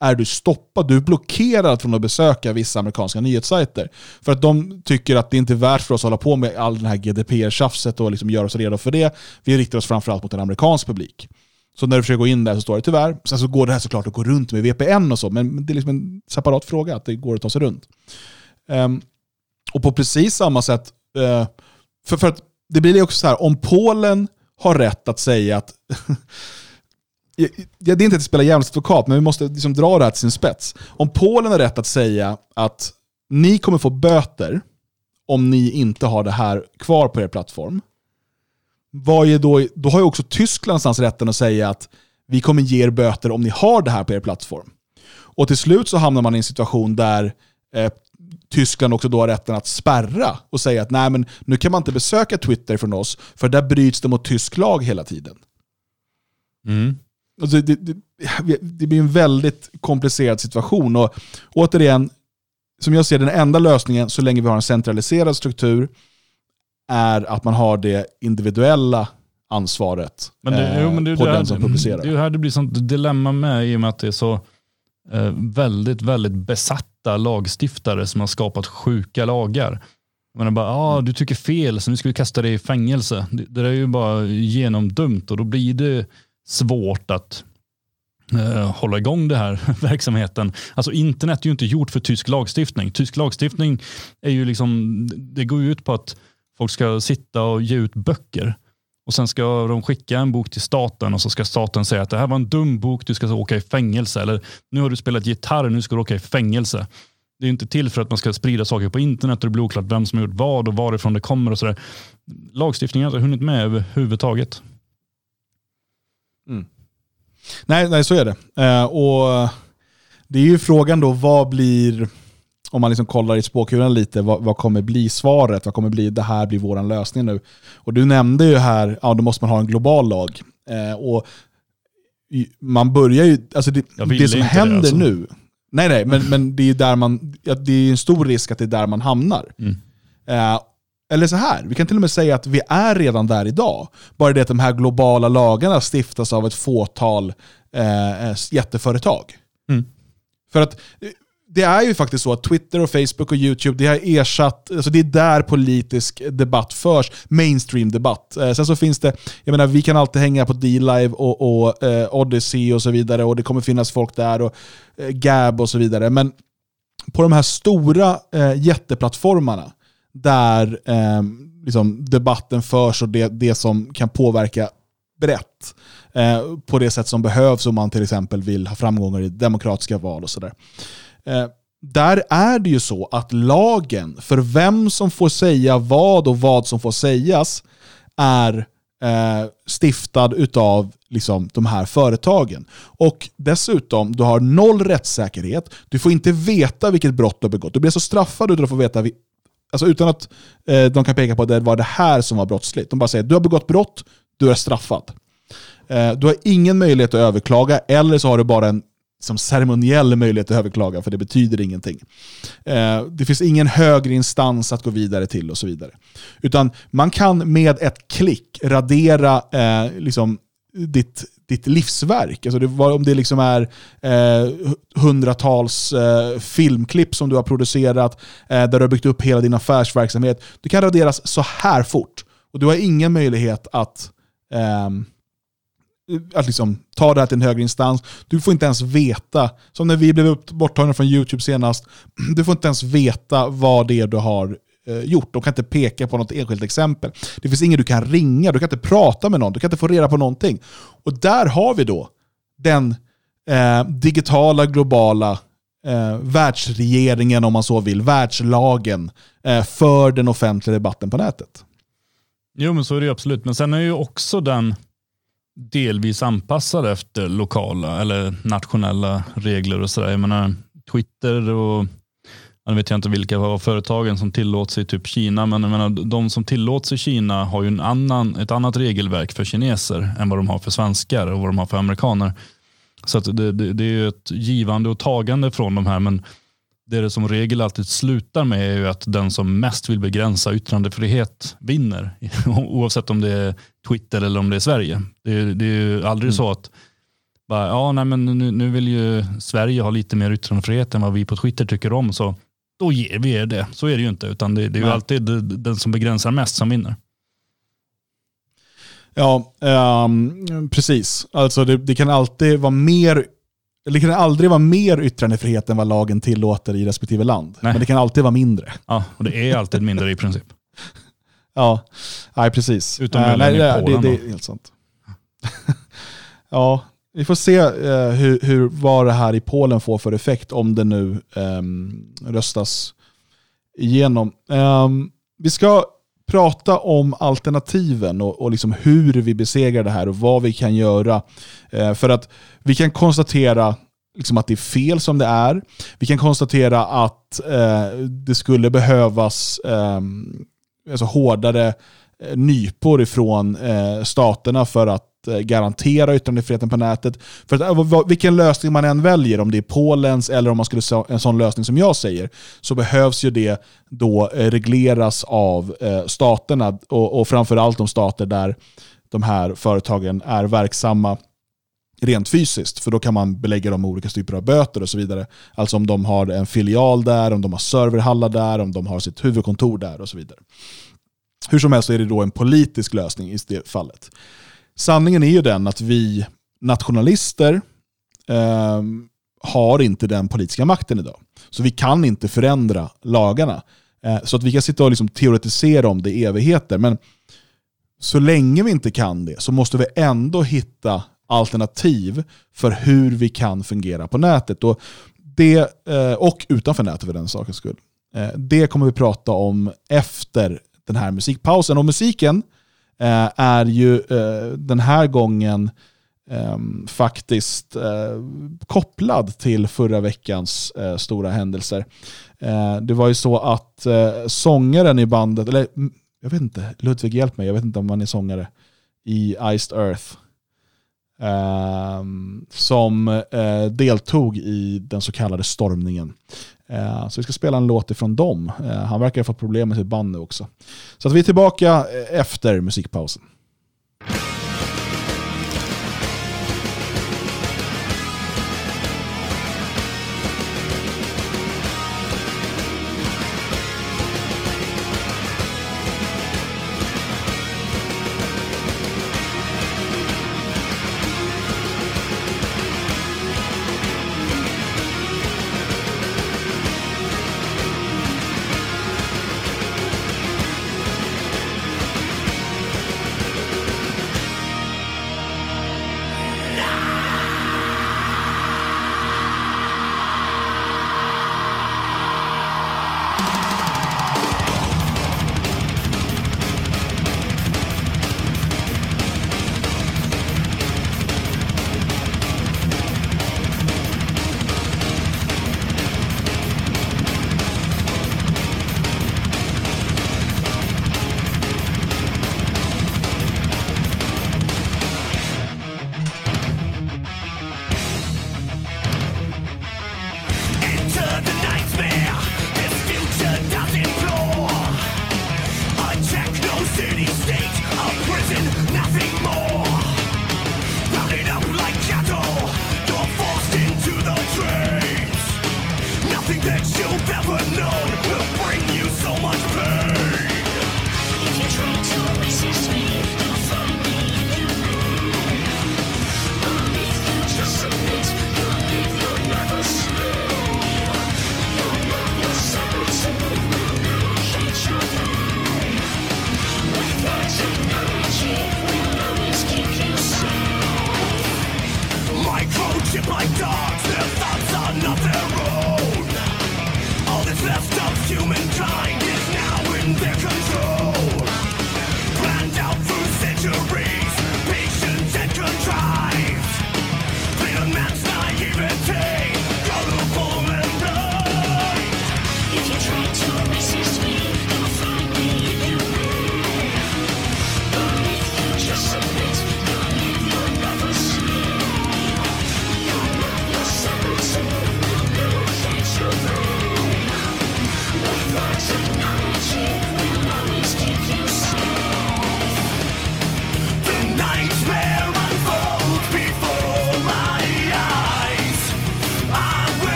är du stoppad, du är blockerad från att besöka vissa amerikanska nyhetssajter. För att de tycker att det inte är värt för oss att hålla på med all den här GDPR-tjafset och liksom göra oss redo för det. Vi riktar oss framförallt mot en amerikansk publik. Så när du försöker gå in där så står det tyvärr, sen så går det här såklart att gå runt med VPN och så, men det är liksom en separat fråga att det går att ta sig runt. Um, och på precis samma sätt, uh, för, för att det blir också så här, om Polen har rätt att säga att Ja, det är inte att spela djävulens advokat, men vi måste liksom dra det här till sin spets. Om Polen har rätt att säga att ni kommer få böter om ni inte har det här kvar på er plattform, vad är då, då har ju också Tyskland någonstans rätten att säga att vi kommer ge er böter om ni har det här på er plattform. Och till slut så hamnar man i en situation där eh, Tyskland också då har rätten att spärra och säga att nej men nu kan man inte besöka Twitter från oss för där bryts det mot tysk lag hela tiden. Alltså det, det, det blir en väldigt komplicerad situation. Och återigen, som jag ser den enda lösningen så länge vi har en centraliserad struktur är att man har det individuella ansvaret Men det, eh, jo, men det, är på där- den som publicerar. Det är ju här det blir sånt dilemma med i och med att det är så eh, väldigt, väldigt besatta lagstiftare som har skapat sjuka lagar. Menar bara, ah, du tycker fel så nu ska vi kasta dig i fängelse. Det, det är ju bara genomdumt och då blir det svårt att eh, hålla igång den här verksamheten. Alltså internet är ju inte gjort för tysk lagstiftning. Tysk lagstiftning är ju liksom, det går ut på att folk ska sitta och ge ut böcker. Och sen ska de skicka en bok till staten och så ska staten säga att det här var en dum bok, du ska åka i fängelse. Eller nu har du spelat gitarr, nu ska du åka i fängelse. Det är inte till för att man ska sprida saker på internet och det blir oklart vem som har gjort vad och varifrån det kommer och sådär. Lagstiftningen har inte hunnit med överhuvudtaget. Mm. Nej, nej, så är det. Eh, och det är ju frågan då, vad blir, om man liksom kollar i spåkulan lite, vad, vad kommer bli svaret? Vad kommer bli, det här blir vår lösning nu? Och du nämnde ju här, ja då måste man ha en global lag. Eh, och man börjar ju, alltså det, det som inte det, händer alltså. nu, nej nej, men, men det är ju där man, det är en stor risk att det är där man hamnar. Mm. Eh, eller så här, vi kan till och med säga att vi är redan där idag. Bara det att de här globala lagarna stiftas av ett fåtal eh, eh, jätteföretag. Mm. För att det är ju faktiskt så att Twitter och Facebook och YouTube, det har ersatt, alltså det är där politisk debatt förs, mainstream-debatt. Eh, sen så finns det, jag menar vi kan alltid hänga på D-Live och, och eh, Odyssey och så vidare och det kommer finnas folk där och eh, Gab och så vidare. Men på de här stora eh, jätteplattformarna där eh, liksom debatten förs och det, det som kan påverka brett eh, på det sätt som behövs om man till exempel vill ha framgångar i demokratiska val och sådär. Eh, där är det ju så att lagen för vem som får säga vad och vad som får sägas är eh, stiftad utav liksom, de här företagen. Och dessutom, du har noll rättssäkerhet. Du får inte veta vilket brott du har begått. Du blir så straffad utan att få veta vi- Alltså utan att eh, de kan peka på att det var det här som var brottsligt. De bara säger du har begått brott, du är straffad. Eh, du har ingen möjlighet att överklaga eller så har du bara en som ceremoniell möjlighet att överklaga, för det betyder ingenting. Eh, det finns ingen högre instans att gå vidare till och så vidare. Utan man kan med ett klick radera eh, liksom, ditt, ditt livsverk. Alltså det, om det liksom är eh, hundratals eh, filmklipp som du har producerat, eh, där du har byggt upp hela din affärsverksamhet. Det kan raderas så här fort. Och du har ingen möjlighet att ehm, att liksom ta det här till en högre instans. Du får inte ens veta, som när vi blev borttagna från YouTube senast, du får inte ens veta vad det är du har eh, gjort. De kan inte peka på något enskilt exempel. Det finns ingen du kan ringa, du kan inte prata med någon, du kan inte få reda på någonting. Och där har vi då den eh, digitala, globala eh, världsregeringen, om man så vill, världslagen eh, för den offentliga debatten på nätet. Jo, men så är det absolut. Men sen är ju också den delvis anpassad efter lokala eller nationella regler och sådär. Jag menar, Twitter och jag vet inte vilka av företagen som tillåts i typ Kina, men jag menar, de som tillåts i Kina har ju en annan, ett annat regelverk för kineser än vad de har för svenskar och vad de har för amerikaner. Så det, det, det är ett givande och tagande från de här, men det det som regel alltid slutar med är ju att den som mest vill begränsa yttrandefrihet vinner. Oavsett om det är Twitter eller om det är Sverige. Det är, det är ju aldrig mm. så att bara, ja, nej, men nu, nu vill ju Sverige ha lite mer yttrandefrihet än vad vi på Twitter tycker om. Så då ger vi er det. Så är det ju inte. Utan det, det är ju alltid den som begränsar mest som vinner. Ja, um, precis. Alltså det, det, kan alltid vara mer det kan aldrig vara mer yttrandefrihet än vad lagen tillåter i respektive land. Nej. Men det kan alltid vara mindre. Ja, och det är alltid mindre i princip. ja, nej precis. Utom uh, nej, det, det, det, är helt sant. ja, vi får se uh, hur, hur, vad det här i Polen får för effekt om det nu um, röstas igenom. Um, vi ska prata om alternativen och, och liksom hur vi besegrar det här och vad vi kan göra. Eh, för att vi kan konstatera liksom att det är fel som det är. Vi kan konstatera att eh, det skulle behövas eh, alltså hårdare eh, nypor ifrån eh, staterna för att Eh, garantera yttrandefriheten på nätet. För att, eh, vilken lösning man än väljer, om det är Polens eller om man skulle ha en sån lösning som jag säger, så behövs ju det då eh, regleras av staterna och, och framförallt de stater där de här företagen är verksamma rent fysiskt, för då kan man belägga dem med olika typer av böter och så vidare. Alltså om de har en filial där, om de har serverhallar där, om de har sitt huvudkontor där och så vidare. Hur som helst så är det då en politisk lösning i det fallet. Sanningen är ju den att vi nationalister eh, har inte den politiska makten idag. Så vi kan inte förändra lagarna. Eh, så att vi kan sitta och liksom teoretisera om det i evigheter. Men så länge vi inte kan det så måste vi ändå hitta alternativ för hur vi kan fungera på nätet. Och, det, eh, och utanför nätet för den sakens skull. Eh, det kommer vi prata om efter den här musikpausen. Och musiken eh, är ju den här gången ehm, faktiskt kopplad till förra veckans stora händelser. det var ju så att sångaren i bandet, eller jag vet inte, Ludvig hjälp mig, jag vet inte om han är sångare i Iced Earth eh, som eh, deltog i den så kallade stormningen. Eh, så vi ska spela en låt ifrån dem. Eh, han verkar ha fått problem med sitt band nu också. Så att vi är tillbaka eh, efter musikpausen.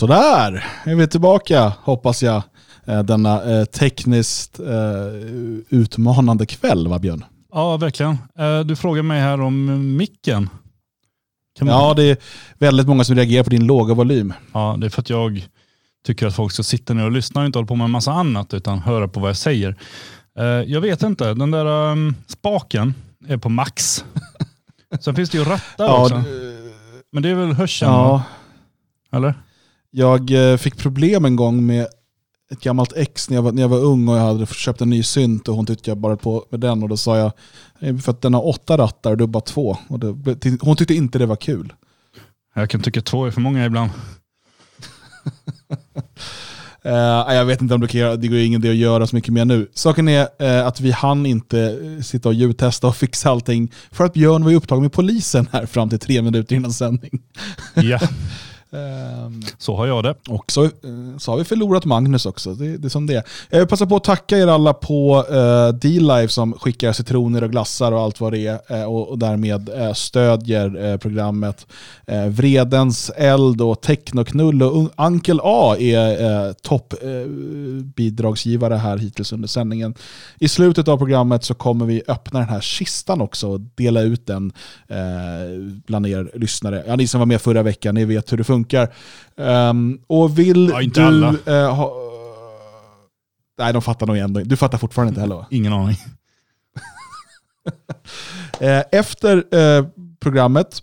Sådär, är vi tillbaka hoppas jag. eh, Denna eh, tekniskt eh, utmanande kväll va Björn? Ja, verkligen. Du frågar mig här om micken. Man- Ja, det är väldigt många som reagerar på din låga volym. Ja, det är för att jag tycker att folk ska sitta ner och lyssna och inte hålla på med en massa annat utan höra på vad jag säger. Jag vet inte, den där um, spaken är på max. Sen finns det ju rattar Ja, också. Men det är väl hörseln? ja? Eller? Jag eh, fick problem en gång med ett gammalt ex när jag, var, när jag var ung och jag hade köpt en ny synt och hon tyckte jag bara på med den och då sa jag "Eh, för att den har åtta rattar och du har bara två. Och det, hon tyckte inte det var kul. Jag kan tycka två är för många ibland. Eh, jag vet inte om du kan göra, det går ingen idé att göra så mycket mer nu. Saken är eh, att vi hann inte sitta och ljudtesta och fixa allting för att Björn var upptagen med polisen här fram till tre minuter innan sändning. Ja, så har jag det. och så, eh, så har vi förlorat Magnus också. Det, det är som det är. Jag vill passa på att tacka er alla på uh, D-Live som skickar citroner och glassar och allt vad det är eh, och, och därmed eh, stödjer eh, programmet. Eh, Vredens eld och Technoknull och Ankel A är eh, toppbidragsgivare eh, här hittills under sändningen. I slutet av programmet så kommer vi öppna den här kistan också och dela ut den eh, bland er lyssnare. Ja, ni som var med förra veckan, ni vet hur det funkar. Ehm, och vill Ja, inte du... alla. eh, ha, nej, de fattar nog ändå Du fattar fortfarande inte heller va? Ingen aning. Eh, Efter eh, programmet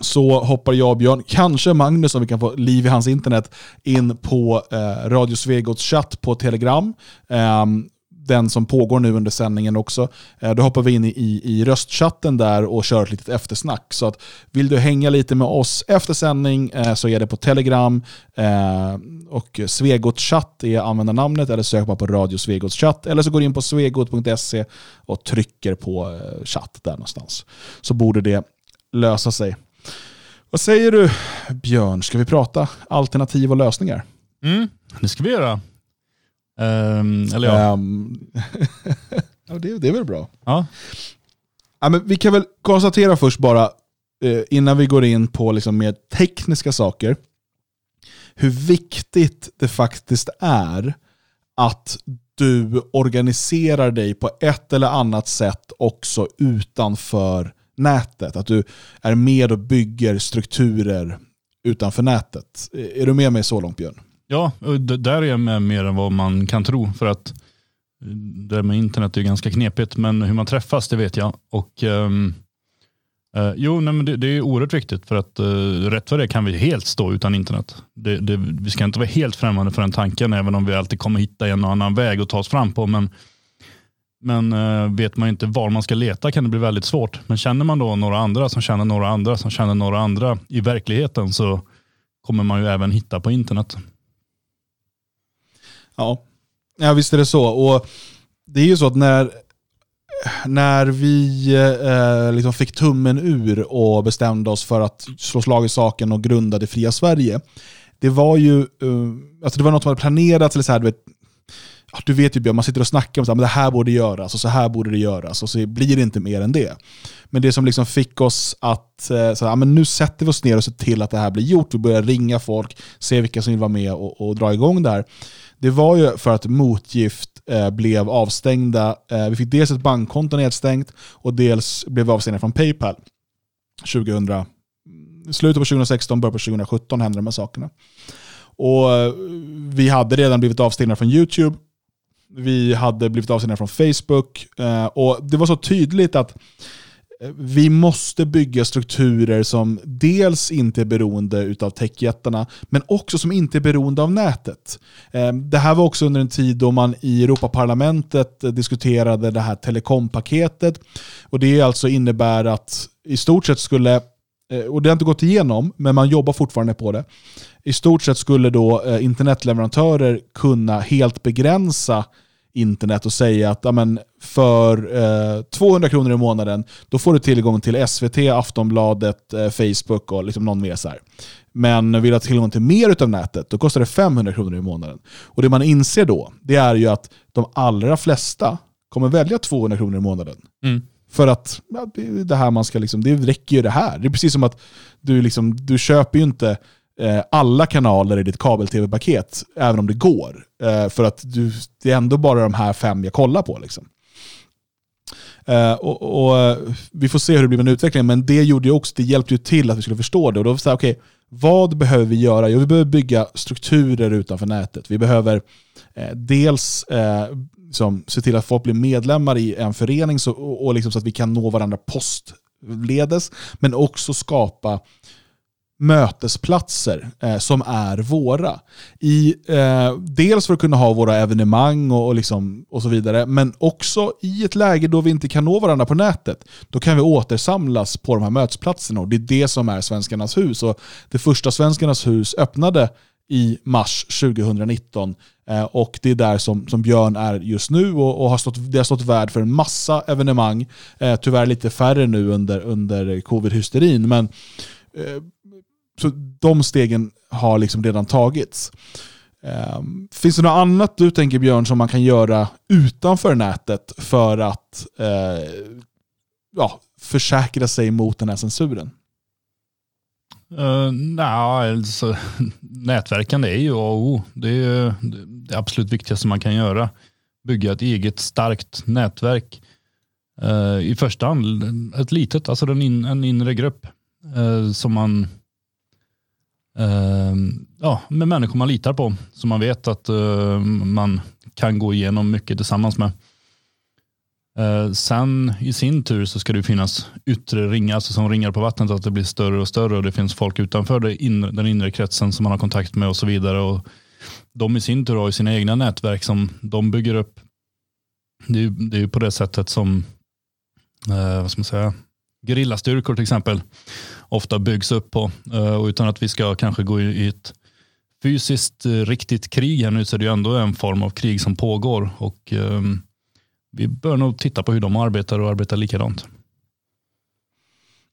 så hoppar jag och Björn, kanske Magnus om vi kan få liv i hans internet, in på eh, Radio Svegots chatt på Telegram. Ehm, den som pågår nu under sändningen också. Eh, då hoppar vi in i, i, i röstchatten där och kör ett litet eftersnack. Så att vill du hänga lite med oss efter sändning eh, så är det på Telegram. Eh, och Svegot chatt är användarnamnet eller sök bara på Radio Svegots chatt. Eller så går du in på svegot.se och trycker på chatt där någonstans. Så borde det lösa sig. Vad säger du Björn, ska vi prata alternativ och lösningar? Mm, det ska vi göra. Ehm, eller ja. Ehm, ja, det, det är väl bra. ja. Ja, men vi kan väl konstatera först bara, eh, innan vi går in på liksom mer tekniska saker, hur viktigt det faktiskt är att du organiserar dig på ett eller annat sätt också utanför nätet. Att du är med och bygger strukturer utanför nätet. Är du med mig så långt Björn? Ja, där är jag med mer än vad man kan tro. För att eh, det där med internet är ju ganska knepigt, men hur man träffas det vet jag. Och um, uh, Jo, nej, men det, det är oerhört viktigt för att uh, rätt för det kan vi helt stå utan internet. Det, det, vi ska inte vara helt främmande för den tanken, även om vi alltid kommer hitta en och annan väg att ta oss fram på. Men, men uh, vet man inte var man ska leta kan det bli väldigt svårt. Men känner man då några andra som känner några andra som känner några andra i verkligheten så kommer man ju även hitta på internet. Ja. ja, visst är det så. Och Det är ju så att när, när vi eh, liksom fick tummen ur och bestämde oss för att slå slag i saken och grunda det fria Sverige, det var ju eh, alltså det var något som hade planerats, eller så här, du, vet, du vet ju Björn, man sitter och snackar om att det här borde göras och så här borde det göras och så blir det inte mer än det. Men det som liksom fick oss att eh, så här, men nu sätter vi oss ner och ser till att det här blir gjort. Vi börjar ringa folk, se vilka som vill vara med och, och dra igång det här. Det var ju för att motgift eh, blev avstängda. Eh, vi fick dels ett bankkonto nedstängt och dels blev vi avstängda från Paypal. 2000, slutet på 2016, början på 2017 hände de här sakerna. Och eh, vi hade redan blivit avstängda från YouTube. Vi hade blivit avstängda från Facebook. Eh, och Det var så tydligt att Eh, vi måste bygga strukturer som dels inte är beroende av techjättarna, men också som inte är beroende av nätet. Eh, det här var också under en tid då man i Europaparlamentet eh, diskuterade det här telekompaketet. Och Det alltså innebär att i stort sett skulle, och det har inte gått igenom, men man jobbar fortfarande på det. I stort sett skulle då internetleverantörer kunna helt begränsa internet och säga att ja, men, för eh, 200 kronor i månaden då får du tillgång till SVT, Aftonbladet, eh, Facebook och liksom någon mer. Så här. Men vill du ha tillgång till mer av nätet, då kostar det 500 kronor i månaden. Och Det man inser då, det är ju att de allra flesta kommer välja 200 kronor i månaden. Mm. För att ja, det, är det här man ska liksom, det räcker ju det här. Det är precis som att du, liksom, du köper ju inte Eh, alla kanaler i ditt kabel-tv-paket, även om det går. Eh, för att du, det är ändå bara de här fem jag kollar på. Liksom. Eh, och, och, vi får se hur det blir med utvecklingen, men det, gjorde ju också, det hjälpte ju till att vi skulle förstå det. Och då var det så här, vad behöver vi göra? Jo, vi behöver bygga strukturer utanför nätet. Vi behöver eh, dels eh, liksom, se till att folk blir medlemmar i en förening så, och, och liksom så att vi kan nå varandra postledes, men också skapa mötesplatser eh, som är våra. I, eh, dels för att kunna ha våra evenemang och, och, liksom, och så vidare, men också i ett läge då vi inte kan nå varandra på nätet. Då kan vi återsamlas på de här mötesplatserna och det är det som är Svenskarnas hus. Och det första Svenskarnas hus öppnade i mars 2019 eh, och det är där som, som Björn är just nu och, och har stått, det har stått värd för en massa evenemang. Eh, tyvärr lite färre nu under, under covid-hysterin, men eh, så de stegen har liksom redan tagits. Um, finns det något annat du tänker Björn som man kan göra utanför nätet för att uh, ja, försäkra sig mot den här censuren? Eh, uh, Nej, alltså, nätverkande är ju A och O. Det är det absolut viktigaste man kan göra. Bygga ett eget starkt nätverk. Uh, I första hand ett litet, alltså en, in, en inre grupp uh, som man Ehm, ja, med människor man litar på. Som man vet att eh, man kan gå igenom mycket tillsammans med. Eh, sen i sin tur så ska det finnas yttre ringar, alltså som ringar på vattnet, att det blir större och större och det finns folk utanför det inre, den inre kretsen som man har kontakt med och så vidare. Och de i sin tur har ju sina egna nätverk som de bygger upp. Det är ju, det är ju på det sättet som, eh, vad ska man säga, gerillastyrkor till exempel ofta byggs upp på. Eh, och utan att vi ska kanske gå i ett fysiskt eh, riktigt krig här nu så är det ju ändå en form av krig som pågår. Och ehm, vi bör nog titta på hur de arbetar och arbetar likadant.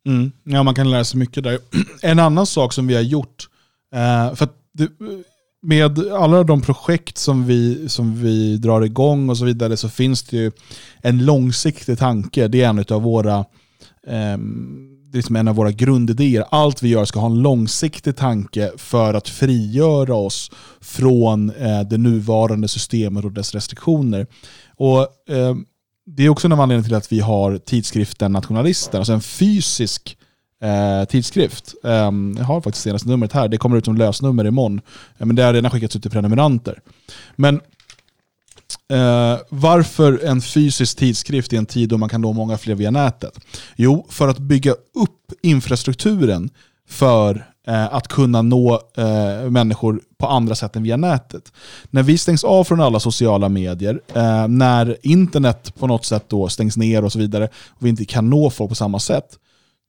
Mm. Ja, man kan lära sig mycket där. En annan sak som vi har gjort, eh, för det, med alla de projekt som vi, som vi drar igång och så vidare så finns det ju en långsiktig tanke. Det är en av våra, eh, det är liksom en av våra grundidéer. Allt vi gör ska ha en långsiktig tanke för att frigöra oss från eh, det nuvarande systemet och dess restriktioner. Och eh, Det är också en av anledningarna till att vi har tidskriften Nationalisten, alltså en fysisk eh, tidskrift. Eh, jag har faktiskt senaste numret här, det kommer ut som lösnummer imorgon. Eh, men det har redan skickats ut till prenumeranter. Men Eh, varför en fysisk tidskrift i en tid då man kan nå många fler via nätet? Jo, för att bygga upp infrastrukturen för eh, att kunna nå eh, människor på andra sätt än via nätet. När vi stängs av från alla sociala medier, eh, när internet på något sätt då stängs ner och så vidare, och vi inte kan nå folk på samma sätt,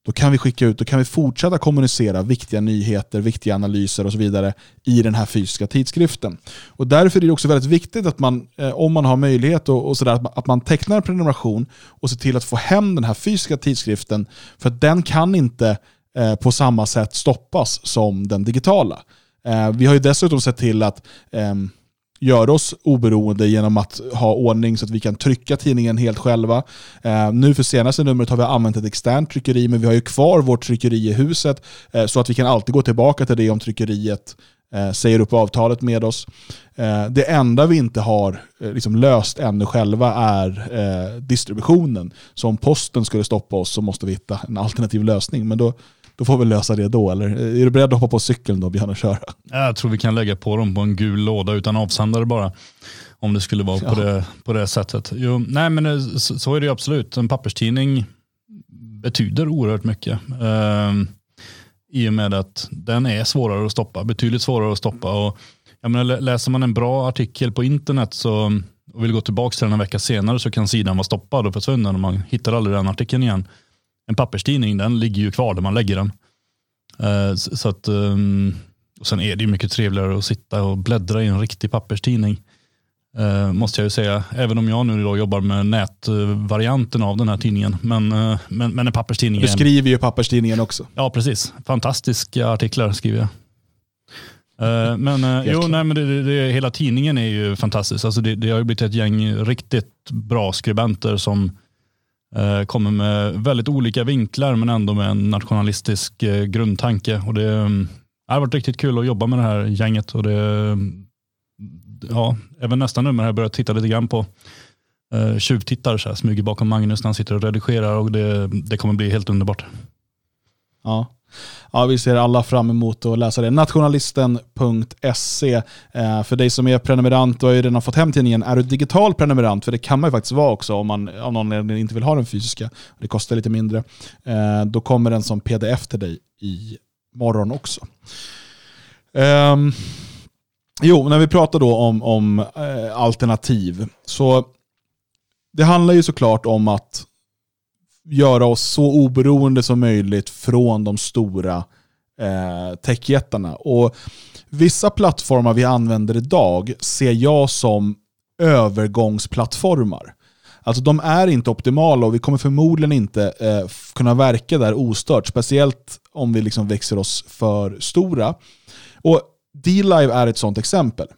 då kan vi skicka ut, då kan vi fortsätta kommunicera viktiga nyheter, viktiga analyser och så vidare i den här fysiska tidskriften. Och därför är det också väldigt viktigt att man, eh, om man har möjlighet och, och sådär, att, man, att man tecknar en prenumeration och ser till att få hem den här fysiska tidskriften, för att den kan inte eh, på samma sätt stoppas som den digitala. Eh, vi har ju dessutom sett till att eh, göra oss oberoende genom att ha ordning så att vi kan trycka tidningen helt själva. Eh, nu för senaste numret har vi använt ett externt tryckeri, men vi har ju kvar vårt tryckeri i huset eh, så att vi kan alltid gå tillbaka till det om tryckeriet eh, säger upp avtalet med oss. Eh, det enda vi inte har eh, liksom löst ännu själva är eh, distributionen. Så om posten skulle stoppa oss så måste vi hitta en alternativ lösning. Men då, då får vi lösa det då, eller? Är du beredd att hoppa på cykeln då, Björn, och köra? Jag tror vi kan lägga på dem på en gul låda utan avsändare bara. Om det skulle vara på, Ja. det, på det sättet. Jo, nej men eh, så, så är det ju absolut. En papperstidning betyder oerhört mycket. Ehm, I och med att den är svårare att stoppa. Betydligt svårare att stoppa. Och, jag menar, lä- läser man en bra artikel på internet så, och vill gå tillbaka till den en vecka senare så kan sidan vara stoppad och försvunnen och man hittar aldrig den artikeln igen. En papperstidning den ligger ju kvar där man lägger den. Eh, så så att, ehm, och sen är det ju mycket trevligare att sitta och bläddra i en riktig papperstidning. Eh, måste jag ju säga. Även om jag nu idag jobbar med nätvarianten av den här tidningen. Men, eh, men, men en papperstidning Du skriver ju papperstidningen också. Ja, precis. Fantastiska artiklar skriver jag. Eh, men eh, jo, klart. nej, men det, det, hela tidningen är ju fantastisk. Alltså det, det har ju blivit ett gäng riktigt bra skribenter som Eh, kommer med väldigt olika vinklar men ändå med en nationalistisk eh, grundtanke. Och det, mm, det har varit riktigt kul att jobba med det här gänget. Och det, mm, ja, även nästa nummer har jag börjat titta lite grann på. Eh, uh, tjuvtittar, så här, smyger bakom Magnus när han sitter och redigerar och det, det kommer bli helt underbart. Ja ja, vi ser alla fram emot att läsa det. Nationalisten.se. Eh, för dig som är prenumerant och har ju redan fått hem tidningen, är du digital prenumerant, för det kan man ju faktiskt vara också om man av någon anledning inte vill ha den fysiska, det kostar lite mindre, eh, då kommer den som pdf till dig i morgon också. Eh, jo, när vi pratar då om, om eh, alternativ, så det handlar ju såklart om att göra oss så oberoende som möjligt från de stora eh, techjättarna. Och vissa plattformar vi använder idag ser jag som övergångsplattformar. Alltså de är inte optimala och vi kommer förmodligen inte eh, kunna verka där ostört, speciellt om vi liksom växer oss för stora. Och D-Live är ett sådant exempel.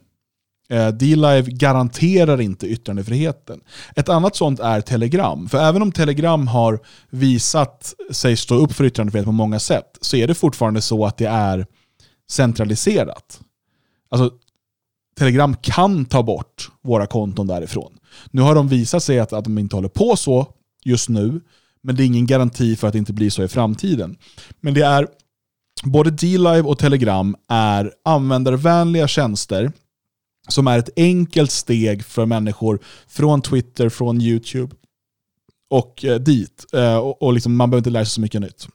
Eh, D-Live garanterar inte yttrandefriheten. Ett annat sånt är Telegram. För även om Telegram har visat sig stå upp för yttrandefrihet på många sätt, så är det fortfarande så att det är centraliserat. Alltså, Telegram kan ta bort våra konton därifrån. Nu har de visat sig att, att de inte håller på så just nu, men det är ingen garanti för att det inte blir så i framtiden. Men det är både D-Live och Telegram är användarvänliga tjänster som är ett enkelt steg för människor från Twitter, från YouTube och eh, dit. Eh, och och liksom, man behöver inte lära sig så mycket nytt.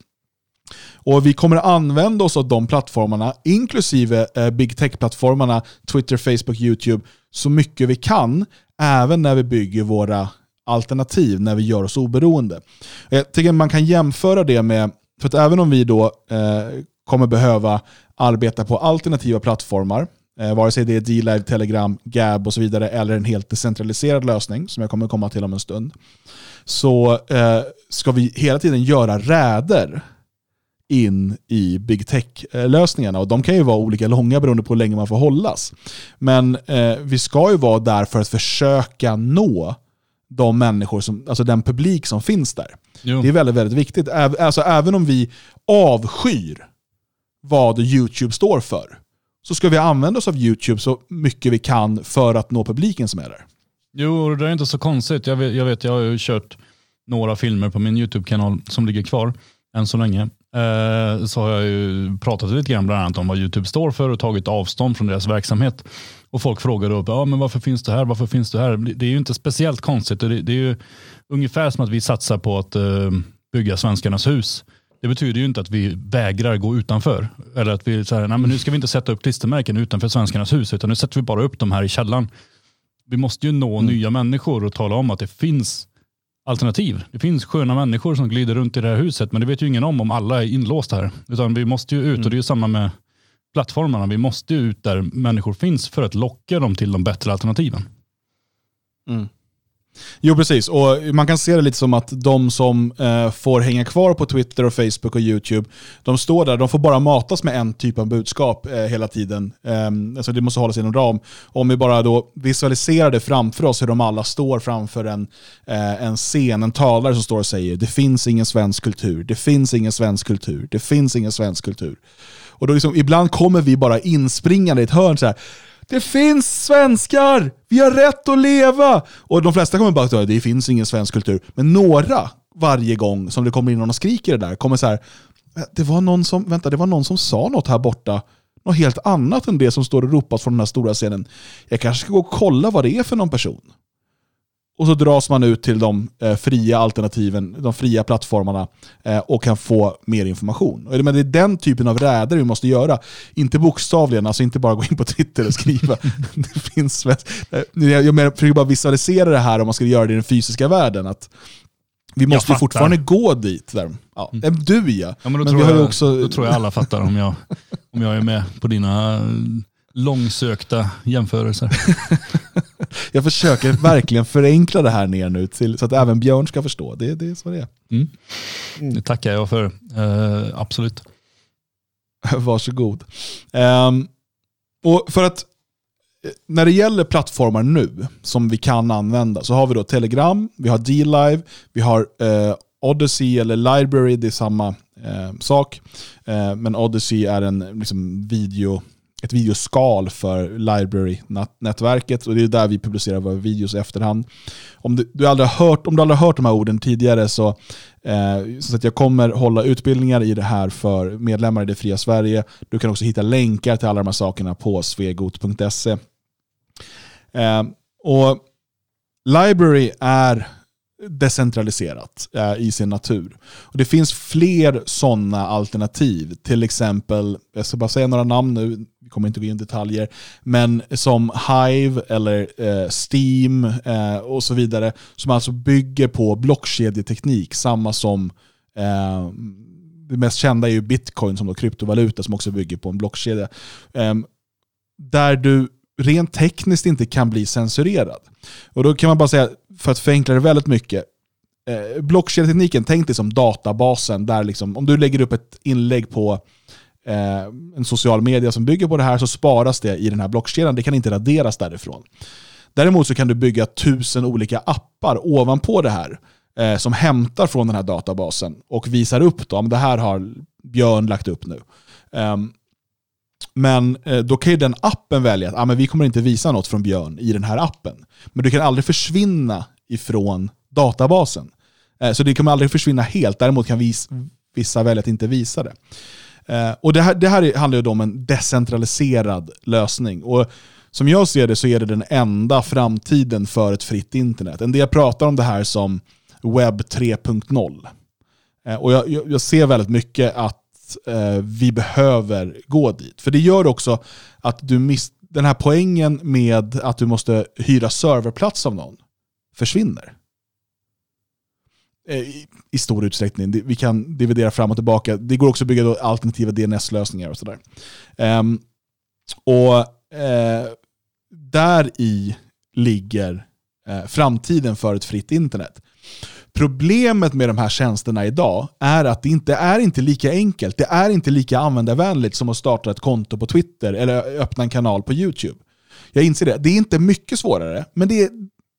Och Vi kommer använda oss av de plattformarna, inklusive eh, big tech-plattformarna, Twitter, Facebook, YouTube, så mycket vi kan, även när vi bygger våra alternativ, när vi gör oss oberoende. Jag tycker man kan jämföra det med, för att även om vi då eh, kommer behöva arbeta på alternativa plattformar, eh, vare sig det är D-Live, Telegram, Gab och så vidare, eller en helt decentraliserad lösning, som jag kommer komma till om en stund, så eh, ska vi hela tiden göra räder in i big tech-lösningarna. Och de kan ju vara olika långa beroende på hur länge man får hållas. Men eh, vi ska ju vara där för att försöka nå de människor, som, alltså den publik som finns där. Jo. Det är väldigt, väldigt viktigt. Alltså, även om vi avskyr vad YouTube står för, så ska vi använda oss av YouTube så mycket vi kan för att nå publiken som är där. Jo, och det är inte så konstigt. Jag vet, jag, vet, jag har ju kört några filmer på min YouTube-kanal som ligger kvar än så länge. Eh, så har jag ju pratat lite grann bland annat om vad YouTube står för och tagit avstånd från deras verksamhet. Och folk frågar då, ja, men varför finns det här? Varför finns det här? Det är ju inte speciellt konstigt. Det, det är ju ungefär som att vi satsar på att eh, bygga svenskarnas hus. Det betyder ju inte att vi vägrar gå utanför. Eller att vi säger, nej men nu ska vi inte sätta upp klistermärken utanför svenskarnas hus, utan nu sätter vi bara upp dem här i källaren. Vi måste ju nå nya människor och tala om att det finns alternativ. Det finns sköna människor som glider runt i det här huset, men det vet ju ingen om om alla är inlåsta här. Utan vi måste ju ut, och det är ju samma med plattformarna. Vi måste ju ut där människor finns för att locka dem till de bättre alternativen. Jo, precis. Och man kan se det lite som att de som eh, får hänga kvar på Twitter, och Facebook och YouTube, de står där, de får bara matas med en typ av budskap eh, hela tiden. Eh, alltså det måste hållas inom ram. Om vi bara då visualiserar det framför oss, hur de alla står framför en, eh, en scen, en talare som står och säger det finns ingen svensk kultur, det finns ingen svensk kultur, det finns ingen svensk kultur. Och då liksom, ibland kommer vi bara inspringande i ett hörn så här. Det finns svenskar! Vi har rätt att leva! Och de flesta kommer bara att säga det finns ingen svensk kultur. Men några, varje gång som det kommer in någon och skriker det där, kommer så här. Det var någon som, vänta, det var någon som sa något här borta. Något helt annat än det som står och ropas från den här stora scenen. Jag kanske ska gå och kolla vad det är för någon person. Och så dras man ut till de eh, fria alternativen, de fria plattformarna eh, och kan få mer information. Och det- Men det är den typen av räder vi måste göra. Inte bokstavligen, alltså inte bara gå in på Twitter och skriva. det finns. Eh, Jag, försöker bara visualisera det här om man skulle göra det i den fysiska världen. Att vi måste ju fortfarande gå dit. Där. Ja, eh, Du ja. Ja, men då, Men tror jag, också... då tror jag alla fattar om jag, om jag är med på dina eh, långsökta jämförelser. Jag försöker verkligen förenkla det här ner nu till, så att även Björn ska förstå. Det, det är så det är. Det tackar jag för. Eh, absolut. Varsågod. Um, och för att eh, när det gäller plattformar nu som vi kan använda så har vi då Telegram, vi har D-Live, vi har eh, Odyssey eller Library, det är samma eh, sak. Eh, men Odyssey är en liksom, video, ett videoskal för Library-nätverket och det är där vi publicerar våra videos i efterhand. Om du, du aldrig har hört, om du aldrig har hört de här orden tidigare så, eh, så att jag kommer hålla utbildningar i det här för medlemmar i det fria Sverige. Du kan också hitta länkar till alla de här sakerna på svegot.se. Eh, och Library är decentraliserat eh, i sin natur. Och Det finns fler sådana alternativ. Till exempel, jag ska bara säga några namn nu, kommer inte gå in i detaljer, men som Hive eller eh, Steam eh, och så vidare, som alltså bygger på blockkedjeteknik, samma som eh, det mest kända är ju bitcoin som då kryptovaluta som också bygger på en blockkedja. Ehm, där du rent tekniskt inte kan bli censurerad. Och då kan man bara säga, för att förenkla det väldigt mycket, eh, blockkedjetekniken, tänk dig som databasen där liksom, om du lägger upp ett inlägg på eh, en social media som bygger på det här så sparas det i den här blockkedjan. Det kan inte raderas därifrån. Däremot så kan du bygga tusen olika appar ovanpå det här eh, som hämtar från den här databasen och visar upp då, om det här har Björn lagt upp nu. Um, men eh, då kan ju den appen välja att ah, men vi kommer inte visa något från Björn i den här appen. Men du kan aldrig försvinna ifrån databasen. Eh, så det kommer aldrig försvinna helt. Däremot kan vissa välja att inte visa det. Eh, och det här, det här handlar ju då om en decentraliserad lösning. Och som jag ser det så är det den enda framtiden för ett fritt internet. En del pratar om det här som webb 3.0. Eh, Och jag, jag, jag ser väldigt mycket att eh, vi behöver gå dit. För det gör också att du miss, den här poängen med att du måste hyra serverplats av någon försvinner. Eh, I, I stor utsträckning. Vi kan dividera fram och tillbaka. Det går också att bygga då alternativa DNS-lösningar och sådär. Um, och uh, där i ligger uh, framtiden för ett fritt internet. Problemet med de här tjänsterna idag är att det inte är inte lika enkelt. Det är inte lika användarvänligt som att starta ett konto på Twitter eller öppna en kanal på YouTube. Jag inser det. Det är inte mycket svårare, men det är,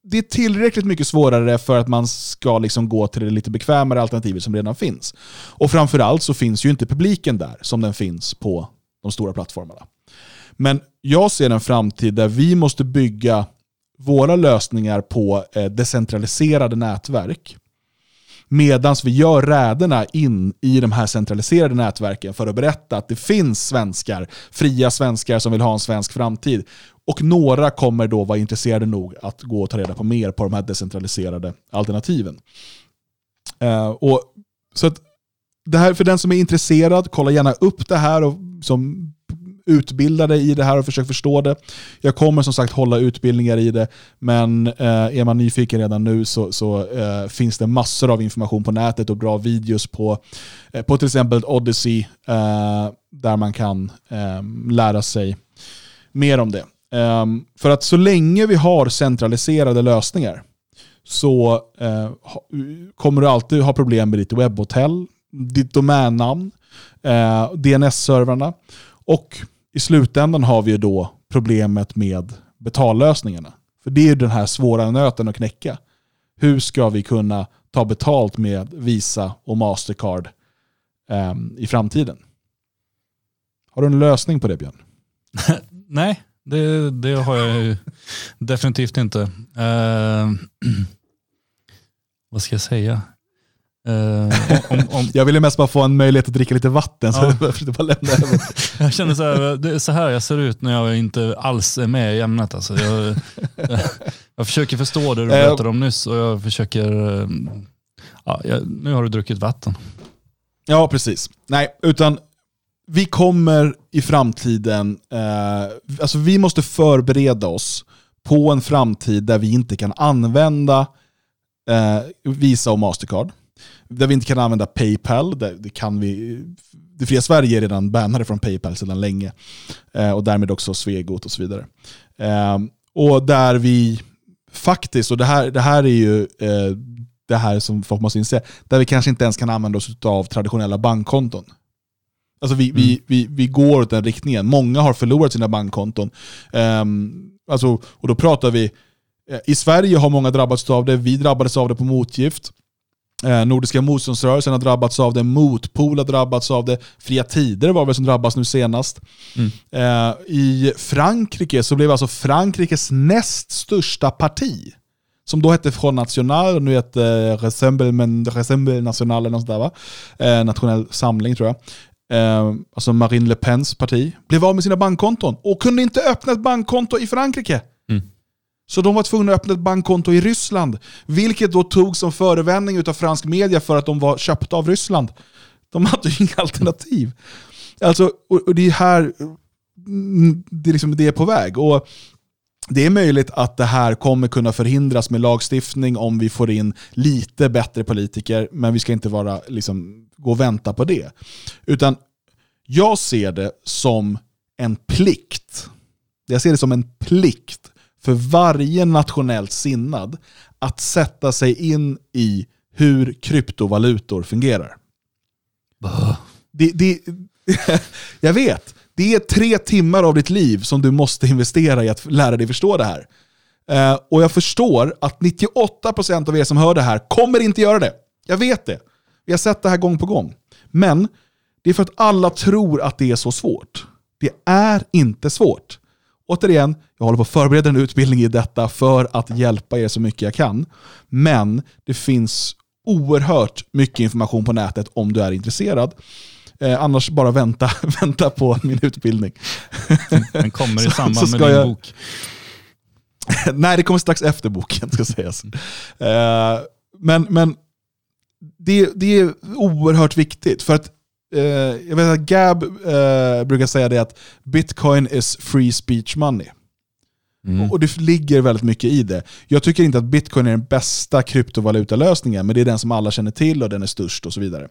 det är tillräckligt mycket svårare för att man ska liksom gå till det lite bekvämare alternativet som redan finns. Och framförallt så finns ju inte publiken där som den finns på de stora plattformarna. Men jag ser en framtid där vi måste bygga våra lösningar på eh, decentraliserade nätverk medan vi gör räderna in i de här centraliserade nätverken för att berätta att det finns svenskar, fria svenskar som vill ha en svensk framtid. Och några kommer då vara intresserade nog att gå och ta reda på mer på de här decentraliserade alternativen. Uh, och, så att det här, för den som är intresserad, kolla gärna upp det här och som utbilda dig i det här och försök förstå det. Jag kommer som sagt hålla utbildningar i det, men eh, är man nyfiken redan nu så, så eh, finns det massor av information på nätet och bra videos på, eh, på till exempel Odyssey eh, där man kan eh, lära sig mer om det. Um, för att så länge vi har centraliserade lösningar så uh, kommer du alltid ha problem med ditt webbhotell, ditt domännamn, eh, uh, DNS-servrarna och i slutändan har vi ju då problemet med betallösningarna. För det är ju den här svåra nöten att knäcka. Hur ska vi kunna ta betalt med Visa och Mastercard um, i framtiden? Har du en lösning på det Björn? Nej, det, det har jag ju definitivt inte. Eh, vad ska jag säga? Eh, om, om, Jag ville mest bara få en möjlighet att dricka lite vatten, så Ja. jag försökte bara lämna över. jag känner så här, det är så här jag ser ut när jag inte alls är med i ämnet. Alltså jag, jag försöker förstå det du Eh. berättade om nyss och jag försöker... Ja, jag, nu har du druckit vatten. Ja, precis. Nej, utan vi kommer i framtiden, eh, alltså vi måste förbereda oss på en framtid där vi inte kan använda eh, Visa och Mastercard. Där vi inte kan använda Paypal, där det kan vi, det fria Sverige är redan bannade från Paypal sedan länge. Eh, och därmed också Svegot och så vidare. Eh, och där vi faktiskt, och det här, det här är ju eh, det här som folk måste inse, där vi kanske inte ens kan använda oss av traditionella bankkonton. Alltså vi, vi, vi, vi går åt den riktningen. Många har förlorat sina bankkonton. Ehm, alltså, och då pratar vi, eh, i Sverige har många drabbats av det, vi drabbades av det på motgift. Eh, Nordiska motståndsrörelsen har drabbats av det, Motpol har drabbats av det, Fria Tider var väl som drabbas nu senast. Eh, I Frankrike så blev alltså Frankrikes näst största parti, som då hette Front National och nu heter Rassemblement Rassemblement National eller något sånt där va? Eh, nationell samling tror jag. Eh, alltså Marine Le Pens parti, blev av med sina bankkonton och kunde inte öppna ett bankkonto i Frankrike. Mm. Så de var tvungna att öppna ett bankkonto i Ryssland, vilket då tog som förevändning utav fransk media för att de var köpta av Ryssland. De hade ju inga alternativ. Alltså, och, och det är här mm, det är, liksom, det är på väg. Och det är möjligt att det här kommer kunna förhindras med lagstiftning om vi får in lite bättre politiker, men vi ska inte vara, liksom, gå och vänta på det. Utan jag ser det som en plikt. Jag ser det som en plikt för varje nationellt sinnad att sätta sig in i hur kryptovalutor fungerar. Det, det, jag vet, det är tre timmar av ditt liv som du måste investera i att lära dig förstå det här. Eh, och jag förstår att 98% av er som hör det här kommer inte göra det. Jag vet det. Vi har sett det här gång på gång. Men det är för att alla tror att det är så svårt. Det är inte svårt. Återigen, jag håller på att förbereda en utbildning i detta för att hjälpa er så mycket jag kan. Men det finns oerhört mycket information på nätet om du är intresserad. Eh, annars bara vänta, vänta på min utbildning. Den kommer i Så- samband så med ska din jag- bok. Nej, det kommer strax efter boken ska sägas. Eh, men men det, det är oerhört viktigt. För att eh, jag vet att Gab brukar säga det att bitcoin is free speech money. Mm. Och det ligger väldigt mycket i det. Jag tycker inte att bitcoin är den bästa kryptovalutalösningen, men det är den som alla känner till och den är störst och så vidare.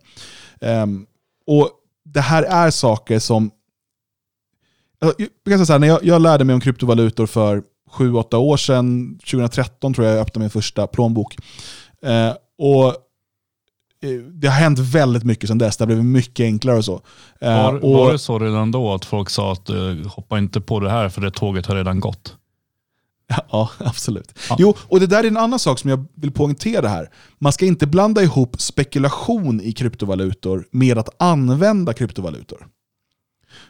Ehm, och Det här är saker som... Jag kan säga när jag, lärde mig om kryptovalutor för 7-8 år sedan, 2013 tror jag jag öppnade min första plånbok. Eh, och eh, det har hänt väldigt mycket sedan dess, det har blivit mycket enklare och så. Eh, Var, och, var det så redan då att folk sa att hoppa inte på det här för det tåget har redan gått? Ja, absolut. Ja. Jo, och det där är en annan sak som jag vill poängtera här. Man ska inte blanda ihop spekulation i kryptovalutor med att använda kryptovalutor.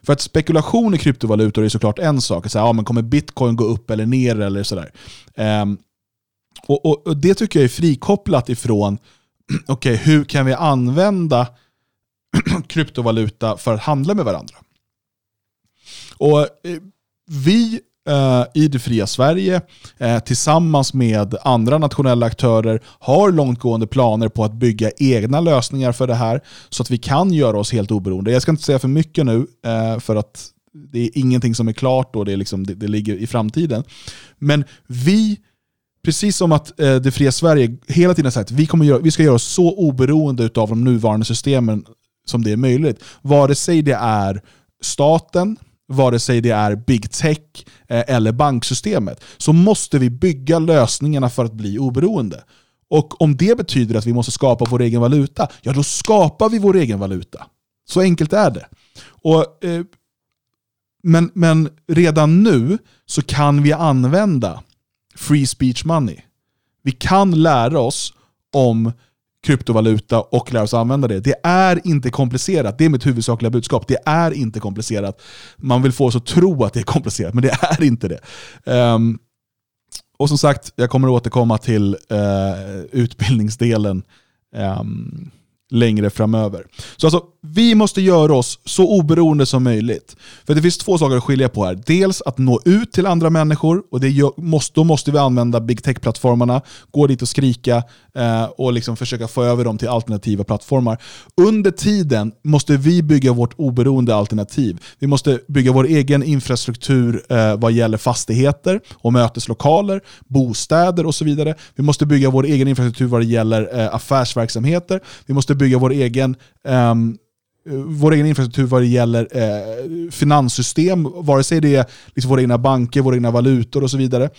För att spekulation i kryptovalutor är såklart en sak. Så här, ja, men kommer bitcoin gå upp eller ner eller sådär. Ehm, och, och, och det tycker jag är frikopplat ifrån, okej, hur kan vi använda kryptovaluta för att handla med varandra? Och eh, vi Eh, i det fria Sverige eh, tillsammans med andra nationella aktörer har långtgående planer på att bygga egna lösningar för det här så att vi kan göra oss helt oberoende. Jag ska inte säga för mycket nu eh, för att det är ingenting som är klart och det, är liksom, det, det ligger i framtiden. Men vi Precis som att eh, det fria Sverige hela tiden har sagt att vi, kommer göra, vi ska göra oss så oberoende av de nuvarande systemen som det är möjligt. Vare sig det är staten, vare sig det är big tech eh, eller banksystemet, så måste vi bygga lösningarna för att bli oberoende. Och om det betyder att vi måste skapa vår egen valuta, ja då skapar vi vår egen valuta. Så enkelt är det. Och, eh, men, men redan nu så kan vi använda free speech money. Vi kan lära oss om kryptovaluta och lära oss använda det. Det är inte komplicerat. Det är mitt huvudsakliga budskap. Det är inte komplicerat. Man vill få oss att tro att det är komplicerat, men det är inte det. Um, och som sagt, jag kommer att återkomma till uh, utbildningsdelen Um, längre framöver. Så alltså, vi måste göra oss så oberoende som möjligt. För det finns två saker att skilja på här. Dels att nå ut till andra människor, och det gör, måste, då måste vi använda big tech-plattformarna, gå dit och skrika eh, och liksom försöka få över dem till alternativa plattformar. Under tiden måste vi bygga vårt oberoende alternativ. Vi måste bygga vår egen infrastruktur eh, vad gäller fastigheter och möteslokaler, bostäder och så vidare. Vi måste bygga vår egen infrastruktur vad det gäller eh, affärsverksamheter. Vi måste bygga vår egen um, vår egen infrastruktur vad det gäller eh, finanssystem, vare sig det är liksom våra egna banker, våra egna valutor och så vidare.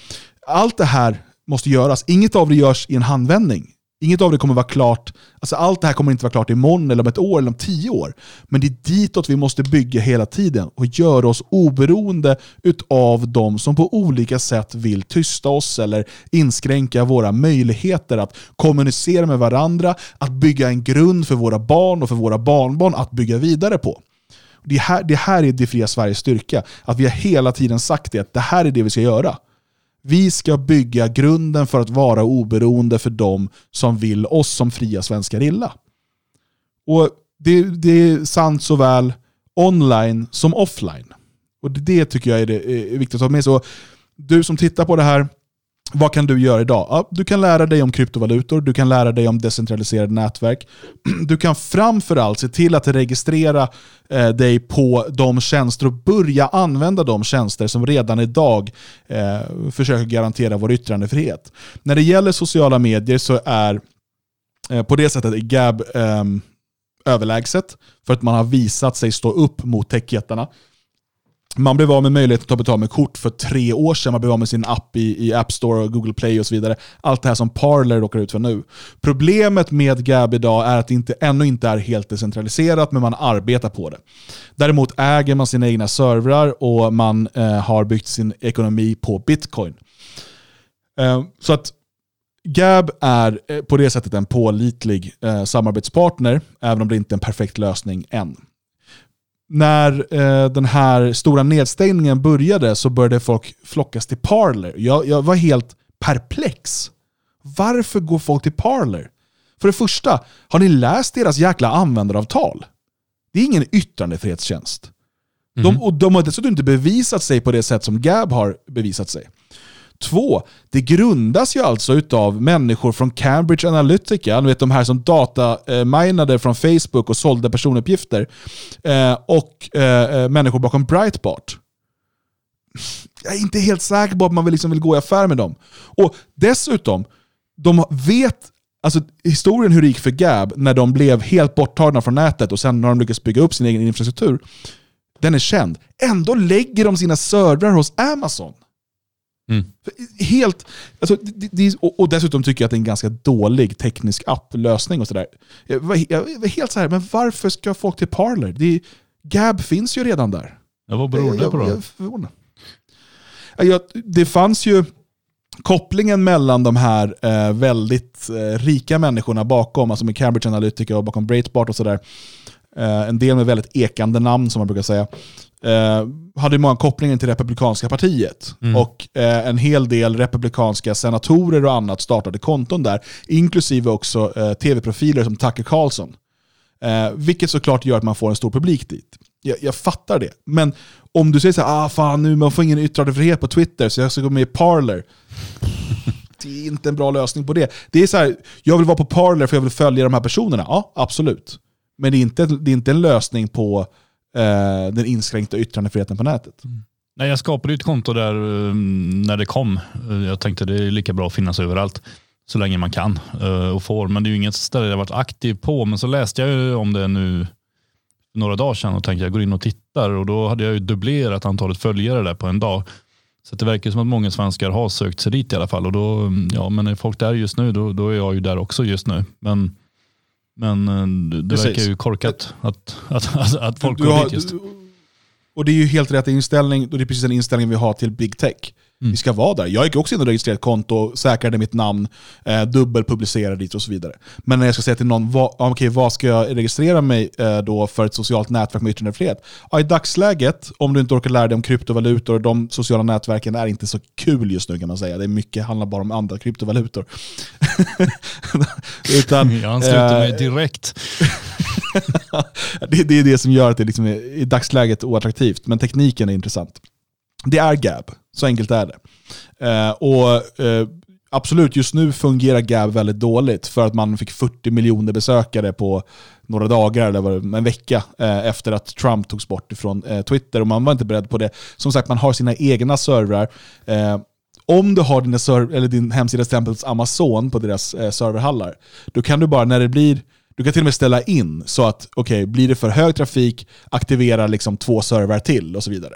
Allt det här måste göras. Inget av det görs i en handvändning. Inget av det kommer vara klart, alltså allt det här kommer inte vara klart imorgon, eller om ett år, eller om tio år. Men det är ditåt vi måste bygga hela tiden och göra oss oberoende utav de som på olika sätt vill tysta oss eller inskränka våra möjligheter att kommunicera med varandra, att bygga en grund för våra barn och för våra barnbarn att bygga vidare på. Det här, det här är det fria Sveriges styrka, att vi har hela tiden sagt det, att det här är det vi ska göra. Vi ska bygga grunden för att vara oberoende för de som vill oss som fria svenskar illa. Och det, det är sant såväl online som offline. Och det, tycker jag är, det, är viktigt att ha med sig. Du som tittar på det här, vad kan du göra idag? Ja, du kan lära dig om kryptovalutor, du kan lära dig om decentraliserade nätverk. Du kan framförallt se till att registrera eh, dig på de tjänster och börja använda de tjänster som redan idag eh, försöker garantera vår yttrandefrihet. När det gäller sociala medier så är eh, på det sättet Gab ehm, överlägset för att man har visat sig stå upp mot techjättarna. Man blev av med möjligheten att ta betalt med kort för tre år sedan. Man blev av med sin app i, i App Store och Google Play och så vidare. Allt det här som Parler råkar ut för nu. Problemet med Gab idag är att det inte, ännu inte är helt decentraliserat, men man arbetar på det. Däremot äger man sina egna servrar och man eh, har byggt sin ekonomi på bitcoin. Eh, så att Gab är eh, på det sättet en pålitlig eh, samarbetspartner, även om det inte är en perfekt lösning än när eh, den här stora nedstängningen började så började folk flockas till Parler. Jag, jag var helt perplex. Varför går folk till Parler? För det första, har ni läst deras jäkla användaravtal? Det är ingen yttrandefrihetstjänst. De, och de har dessutom inte bevisat sig på det sätt som Gab har bevisat sig. Två, det grundas ju alltså utav människor från Cambridge Analytica, ni vet de här som dataminade från Facebook och sålde personuppgifter, eh, och eh, eh, människor bakom Breitbart. Jag är inte helt säker på att man liksom vill gå i affär med dem. Och dessutom, de vet Alltså historien hur det gick för Gab när de blev helt borttagna från nätet och sen har de lyckats bygga upp sin egen infrastruktur, den är känd. Ändå lägger de sina servrar hos Amazon. Helt, alltså, det, det, och, och dessutom tycker jag att det är en ganska dålig teknisk applösning och sådär. Jag, var- jag var helt så här, men varför ska folk till Parler? Det, Gab finns ju redan där. Ja, vad beror det på jag, jag, då? är förvånad. Ja, Jag, det fanns ju kopplingen mellan de här eh, väldigt eh, rika människorna bakom, alltså med Cambridge Analytica och bakom Breitbart och sådär, eh, en del med väldigt ekande namn som man brukar säga, eh, hade många kopplingar till Republikanska partiet. Och eh, en hel del republikanska senatorer och annat startade konton där, inklusive också eh, tv-profiler som Tucker Carlson. Eh, vilket såklart gör att man får en stor publik dit. Jag, jag fattar det. Men om du säger så här, ah fan nu man får ingen yttrandefrihet på Twitter så jag ska gå med i Parler. Det är inte en bra lösning på det. Det är så här, jag vill vara på Parler för jag vill följa de här personerna. Ja, absolut. Men det är inte, det är inte en lösning på eh, den inskränkta yttrandefriheten på nätet. Mm. Nej, jag skapade ett konto där eh, när det kom. Eh, jag tänkte det är lika bra att finnas överallt så länge man kan eh, och får. Men det är ju inget ställe jag varit aktiv på. Men så läste jag ju om det nu för några dagar sedan och tänkte jag går in och tittar och då hade jag ju dubblerat antalet följare där på en dag. Så det verkar som att många svenskar har sökt sig dit i alla fall. Och då, mm, ja, men är folk där just nu, då, då är jag ju där också just nu. Men, men eh, det, Precis. verkar ju korkat att, att, att, att folk Du går dit just. Och det är ju helt rätt inställning, och det är precis den inställningen vi har till big tech. Mm. Vi ska vara där. Jag gick också in och registrerade ett konto, säkrade mitt namn, eh, dubbelpublicerade dit och så vidare. Men när jag ska säga till någon, ja, okej, vad ska jag registrera mig eh, då för ett socialt nätverk med yttrandefrihet? Ja, I dagsläget, om du inte orkar lära dig om kryptovalutor, de sociala nätverken är inte så kul just nu kan man säga. Det är mycket handlar bara om andra kryptovalutor. Utan, Jag ansluter mig eh, direkt. det, det är det som gör att det liksom är, i dagsläget oattraktivt, men tekniken är intressant. Det är Gab, så enkelt är det. Eh, och eh, Absolut, just nu fungerar Gab väldigt dåligt för att man fick 40 miljoner besökare på några dagar, eller var en vecka, eh, efter att Trump togs bort ifrån eh, Twitter. Och man var inte beredd på det. Som sagt, man har sina egna servrar. Eh, om du har dina serv- eller din hemsida stämplats Amazon på deras eh, serverhallar, då kan du bara när det blir du kan till och med ställa in så att okej, blir det för hög trafik, aktivera liksom två servrar till och så vidare.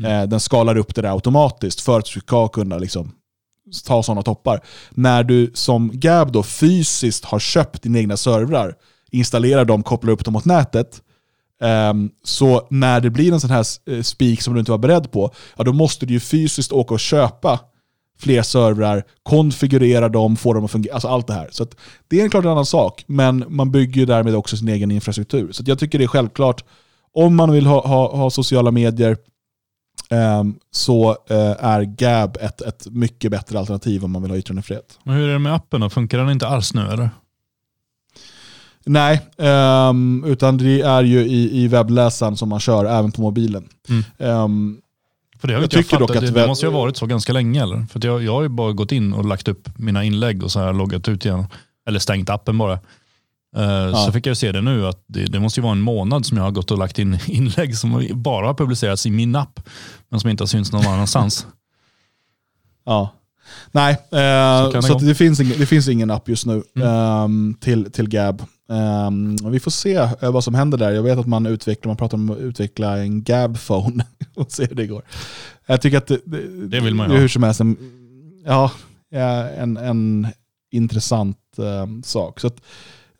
Mm. Eh, den skalar upp det där automatiskt för att du ska kunna liksom ta sådana toppar. När du som Gab då fysiskt har köpt dina egna servrar, installerar dem, kopplar upp dem mot nätet, ehm, så när det blir en sån här eh, spik som du inte var beredd på, ja, då måste du ju fysiskt åka och köpa fler servrar, konfigurera dem, få dem att fungera, alltså allt det här. Så att det är en klart en annan sak, men man bygger ju därmed också sin egen infrastruktur. Så att jag tycker det är självklart, om man vill ha, ha, ha sociala medier, så eh, är Gab ett, ett mycket bättre alternativ om man vill ha yttrandefrihet. Men hur är det med appen då? Funkar den inte alls nu eller? Nej, ehm, utan det är ju i, i webbläsaren som man kör, även på mobilen. Mm. Ehm, För det, har Jag jag tycker dock fattat. att det, det måste ju ha varit så ganska länge eller? För jag, jag har ju bara gått in och lagt upp mina inlägg och så har jag loggat ut igen. Eller stängt appen bara. Eh, Så fick jag se det nu att det, det måste ju vara en månad som jag har gått och lagt in inlägg som bara har publicerats i min app. Men som inte har synts någon annanstans. Ja. Nej, Så eh, kan så, det finns ingen, det finns ingen app just nu Mm. ehm, till, till Gab. Och vi får se eh, vad som händer där. Jag vet att man utvecklar, man pratar om att utveckla en Gab-phone och se hur det går. Jag tycker att det, det, Det vill man ju hur som helst en, ja, ja, en, en intressant eh, sak. Så att,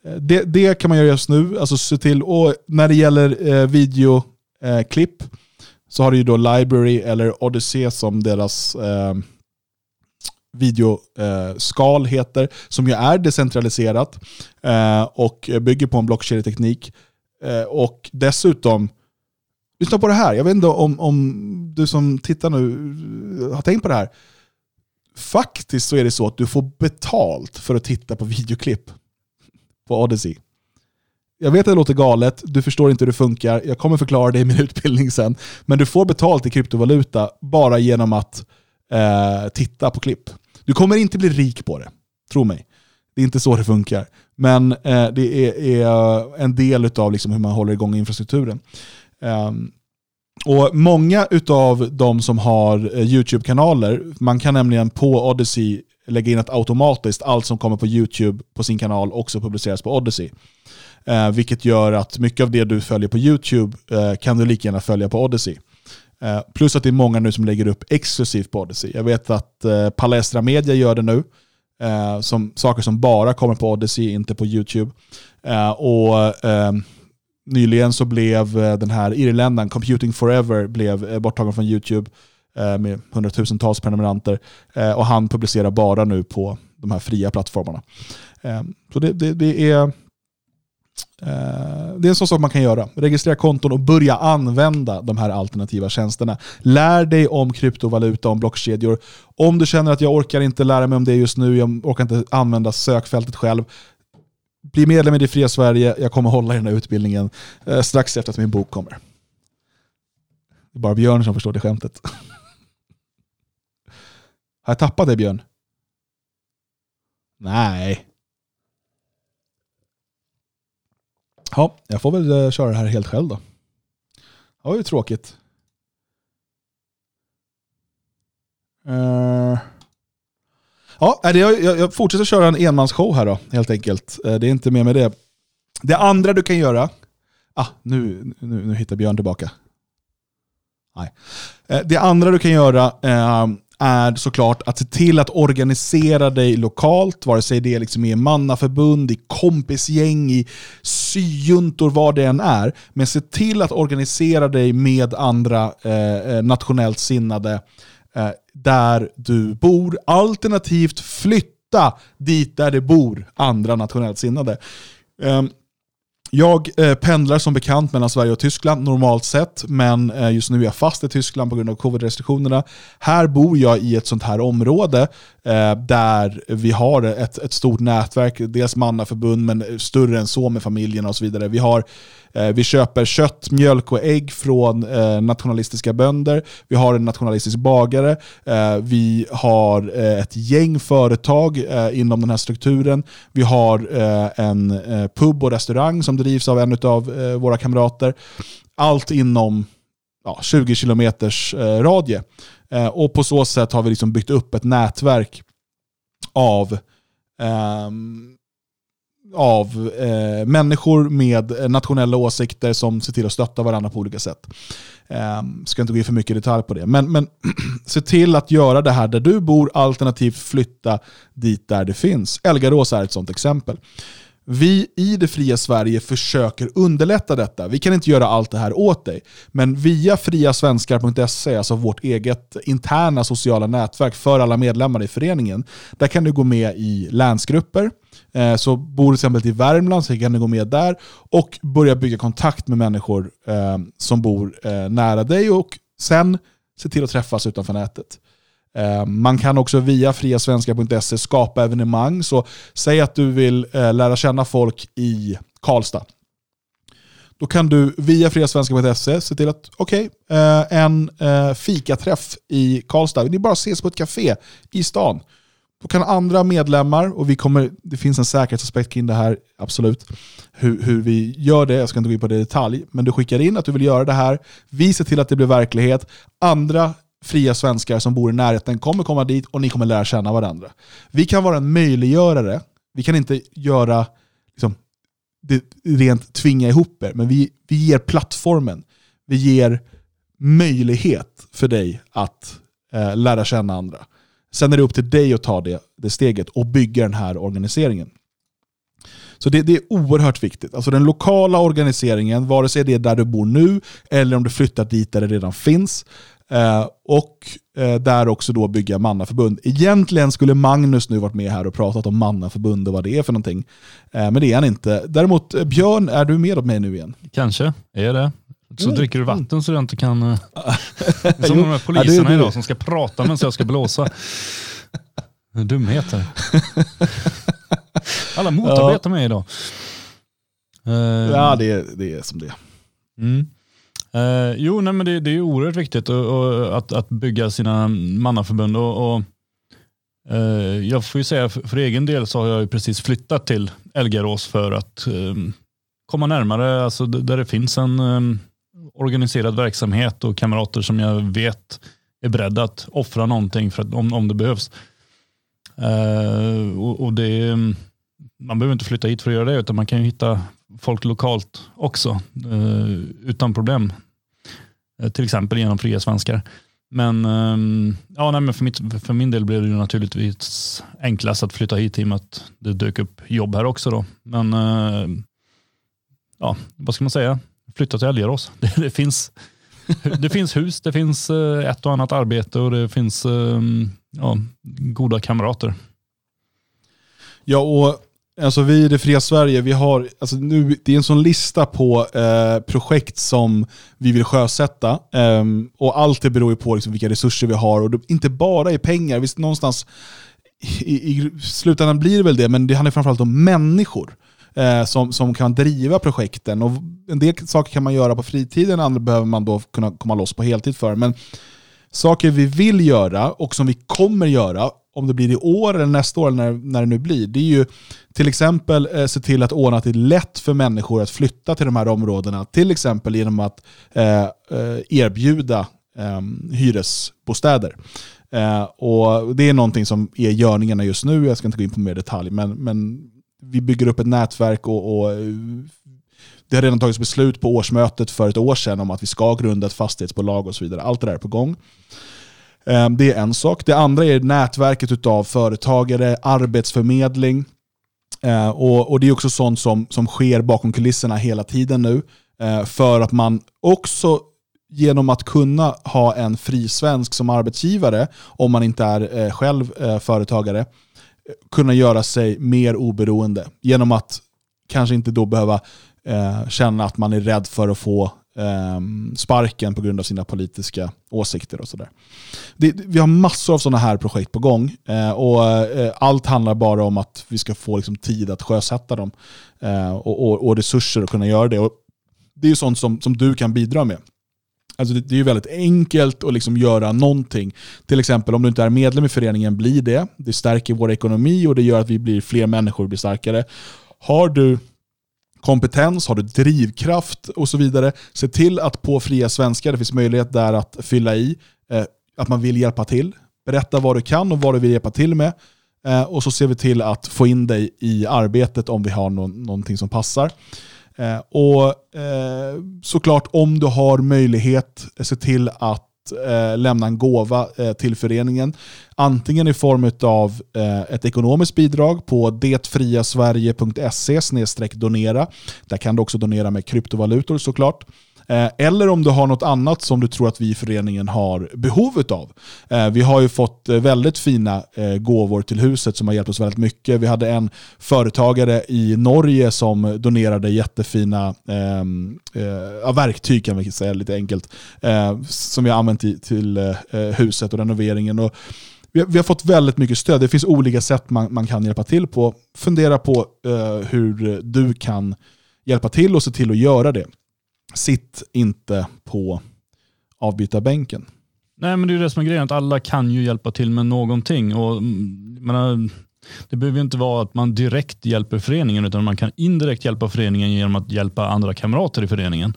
Eh, det, det kan man göra just nu. Alltså se till, och när det gäller eh, videoklipp eh, så har du ju då Library eller Odyssey som deras eh, videoskal eh, heter, som ju är decentraliserat eh, och bygger på en blockkedjeteknik. Eh, och dessutom, lyssna på det här, jag vet inte om, om du som tittar nu har tänkt på det här. Faktiskt så är det så att du får betalt för att titta på videoklipp på Odyssey. Jag vet att det låter galet, du förstår inte hur det funkar, jag kommer förklara det i min utbildning sen. Men du får betalt i kryptovaluta bara genom att eh, titta på klipp. Du kommer inte bli rik på det, tro mig. Det är inte så det funkar. Men eh, det är, är eh, en del av liksom hur man håller igång infrastrukturen. Um, och Många av de som har eh, YouTube-kanaler, man kan nämligen på Odyssey lägga in att automatiskt allt som kommer på YouTube på sin kanal också publiceras på Odyssey. Eh, vilket gör att mycket av det du följer på YouTube eh, kan du lika gärna följa på Odyssey. Eh, plus att det är många nu som lägger upp exklusivt på Odyssey. Jag vet att eh, Palestra Media gör det nu. Eh, som, saker som bara kommer på Odyssey, inte på YouTube. Eh, och eh, Nyligen så blev eh, den här irländaren, Computing Forever, blev eh, borttagen från YouTube. Eh, med hundratusentals prenumeranter. Eh, och han publicerar bara nu på de här fria plattformarna. Eh, så det, det, det är Det är en sån sak man kan göra. Registrera konton och börja använda de här alternativa tjänsterna. Lär dig om kryptovaluta, om blockkedjor. Om du känner att jag orkar inte lära mig om det just nu, jag orkar inte använda sökfältet själv. Bli medlem i Det Fria Sverige, jag kommer hålla i den här utbildningen strax efter att min bok kommer. Det är bara Björn som förstår det skämtet. Har jag tappat dig Björn? Nej. Ja, jag får väl eh, köra det här helt själv då. Det var ju tråkigt. Eh. Ja, jag, jag, fortsätter köra en enmansshow här då, helt enkelt. Eh, det är inte mer med det. Det andra du kan göra... Ah, nu, nu, nu hittar Björn tillbaka. Nej. Det andra du kan göra ehm, är såklart att se till att organisera dig lokalt, vare sig det är liksom i mannaförbund, i kompisgäng, i syjuntor, vad det än är. Men se till att organisera dig med andra eh, eh nationellt sinnade eh, där du bor. Alternativt flytta dit där det bor andra nationellt sinnade. Ehm, jag eh, pendlar som bekant mellan Sverige och Tyskland normalt sett, men eh, just nu är jag fast i Tyskland på grund av covid-restriktionerna. Här bor jag i ett sånt här område eh, där vi har ett, ett stort nätverk, dels mannaförbund, men större än så med familjerna och så vidare. Vi, har, Eh, vi köper kött, mjölk och ägg från eh, nationalistiska bönder. Vi har en nationalistisk bagare. Eh, vi har ett gäng företag inom den här strukturen. Vi har en pub och restaurang som drivs av en av våra kamrater. Allt inom ja, 20 kilometers radie. Och på så sätt har vi liksom byggt upp ett nätverk av ehm, av eh, människor med eh, nationella åsikter som ser till att stötta varandra på olika sätt. Eh, ska inte gå in för mycket i detalj på det. Men, men se till att göra det här där du bor, alternativt flytta dit där det finns. Elgarås är ett sådant exempel. Vi i det fria Sverige försöker underlätta detta. Vi kan inte göra allt det här åt dig. Men via friasvenskar.se, alltså vårt eget interna sociala nätverk för alla medlemmar i föreningen, där kan du gå med i länsgrupper. Eh, så bor du till exempel i Värmland så kan du gå med där och börja bygga kontakt med människor eh, som bor eh, nära dig och sen se till att träffas utanför nätet. Eh, man kan också via friasvenskar.se skapa evenemang. Så säg att du vill eh, lära känna folk i Karlstad. Då kan du via friasvenskar.se se till att, okej, okay, en fikaträff i Karlstad. Ni bara ses på ett café i stan. Då kan andra medlemmar, och vi kommer, det finns en säkerhetsaspekt kring det här, absolut, hur, hur vi gör det, jag ska inte gå in på det i detalj, men du skickar in att du vill göra det här, vi ser till att det blir verklighet, andra fria svenskar som bor i närheten kommer komma dit och ni kommer lära känna varandra. Vi kan vara en möjliggörare, vi kan inte göra liksom, det, rent tvinga ihop er, men vi, vi ger plattformen, vi ger möjlighet för dig att eh, lära känna andra. Sen är det upp till dig att ta det, det steget och bygga den här organiseringen. Så det, det är oerhört viktigt. Alltså den lokala organiseringen, vare sig det är där du bor nu eller om du flyttar dit där det redan finns. Eh, och eh, där också då bygga mannaförbund. Egentligen skulle Magnus nu varit med här och pratat om mannaförbund och vad det är för någonting. Eh, men det är han inte. Däremot, Björn, är du med mig nu igen? Kanske, är det. Så Mm. dricker du vatten så du inte kan... eh, Som de här poliserna ja, det är du. idag som ska prata medan jag ska blåsa. Dumheter. Alla motarbetar mig idag. Ja, det är, det är som det är. Mm. Eh, jo, nej, men det, det är oerhört viktigt och, och, att, att bygga sina mannaförbund. Och, och, eh, jag får ju säga för, för egen del så har jag ju precis flyttat till Elgarås för att eh, komma närmare, alltså där det finns en eh, organiserad verksamhet och kamrater som jag vet är beredda att offra någonting för att, om, om det behövs. Eh, och, och det mm, man behöver inte flytta hit för att göra det, utan man kan ju hitta folk lokalt också eh, utan problem. Eh, till exempel genom fria svenskar. Men, ehm, ja, nej, men för, mitt, för min del blev det ju naturligtvis enklast att flytta hit i och med att det dök upp jobb här också. Då. Men eh, ja, vad ska man säga? Flytta till Älgarås. Det, det finns det finns hus, det finns eh, ett och annat arbete och det finns eh, ja, goda kamrater. Ja, och alltså vi i det fria Sverige, vi har, alltså nu, det är en sån lista på eh, projekt som vi vill sjösätta. Eh, och allt det beror ju på liksom vilka resurser vi har. Och det, inte bara i pengar, visst någonstans i, i slutändan blir det väl det, men det handlar framförallt om människor. Eh, som, som kan driva projekten. Och en del saker kan man göra på fritiden, andra behöver man då kunna komma loss på heltid för. Men saker vi vill göra och som vi kommer göra, om det blir i år eller nästa år eller när, när det nu blir, det är ju till exempel eh, se till att ordna att det är lätt för människor att flytta till de här områdena. Till exempel genom att eh, eh erbjuda eh, hyresbostäder. Eh, och Det är någonting som är görningarna just nu, jag ska inte gå in på mer detalj, men, men vi bygger upp ett nätverk och, och eh, det har redan tagits beslut på årsmötet för ett år sedan om att vi ska grunda ett fastighetsbolag och så vidare. Allt det där är på gång. Ehm, det är en sak. Det andra är nätverket av företagare, arbetsförmedling. Ehm, och, och Det är också sånt som, som sker bakom kulisserna hela tiden nu. Ehm, för att man också genom att kunna ha en fri svensk som arbetsgivare, om man inte är eh, själv eh, företagare, kunna göra sig mer oberoende. Genom att kanske inte då behöva eh, känna att man är rädd för att få Ehm, sparken på grund av sina politiska åsikter och sådär. Vi har massor av sådana här projekt på gång eh, och eh, allt handlar bara om att vi ska få liksom, tid att sjösätta dem eh, och, resurser att kunna göra det. Och det är ju sånt som, som du kan bidra med. Alltså det, är ju väldigt enkelt att liksom göra någonting. Till exempel om du inte är medlem i föreningen, bli det. Det stärker vår ekonomi och det gör att vi blir fler människor och blir starkare. Har du kompetens, har du drivkraft och så vidare, se till att på Fria Svenskar, det finns möjlighet där att fylla i, eh, att man vill hjälpa till. Berätta vad du kan och vad du vill hjälpa till med. Eh, och så ser vi till att få in dig i arbetet om vi har någon, någonting som passar. Eh, och eh, såklart om du har möjlighet, se till att eh, lämna en gåva eh, till föreningen. Antingen i form av eh, ett ekonomiskt bidrag på detfriasverige.se donera. Där kan du också donera med kryptovalutor såklart. Eh, eller om du har något annat som du tror att vi i föreningen har behov av. Eh, vi har ju fått eh, väldigt fina gåvor till huset som har hjälpt oss väldigt mycket. Vi hade en företagare i Norge som donerade jättefina ehm, eh, verktyg kan vi säga lite enkelt. eh, Som vi har använt i, till eh, huset och renoveringen. Och vi, har, vi har fått väldigt mycket stöd. Det finns olika sätt man, man kan hjälpa till på. Fundera på hur du kan hjälpa till och se till att göra det. Sitt inte på avbytarbänken. Nej men det är ju det som är grejen, att alla kan ju hjälpa till med någonting. Och, mm, menar, det behöver ju inte vara att man direkt hjälper föreningen utan man kan indirekt hjälpa föreningen genom att hjälpa andra kamrater i föreningen.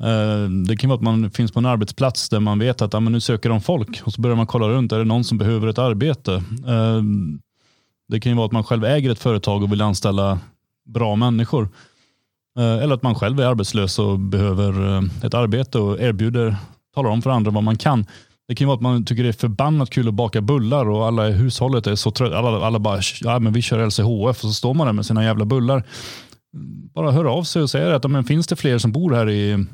Eh, det kan vara att man finns på en arbetsplats där man vet att ja, men nu söker de folk och så börjar man kolla runt, är det någon som behöver ett arbete? Eh, det kan ju vara att man själv äger ett företag och vill anställa bra människor. Eh, eller att man själv är arbetslös och behöver eh, ett arbete och erbjuder, talar om för andra vad man kan. Det kan ju vara att man tycker det är förbannat kul att baka bullar och alla i hushållet är så trötta. Alla, alla bara, ja men vi kör LCHF och så står man där med sina jävla bullar. Bara hör av sig och säger att men finns det fler som bor här i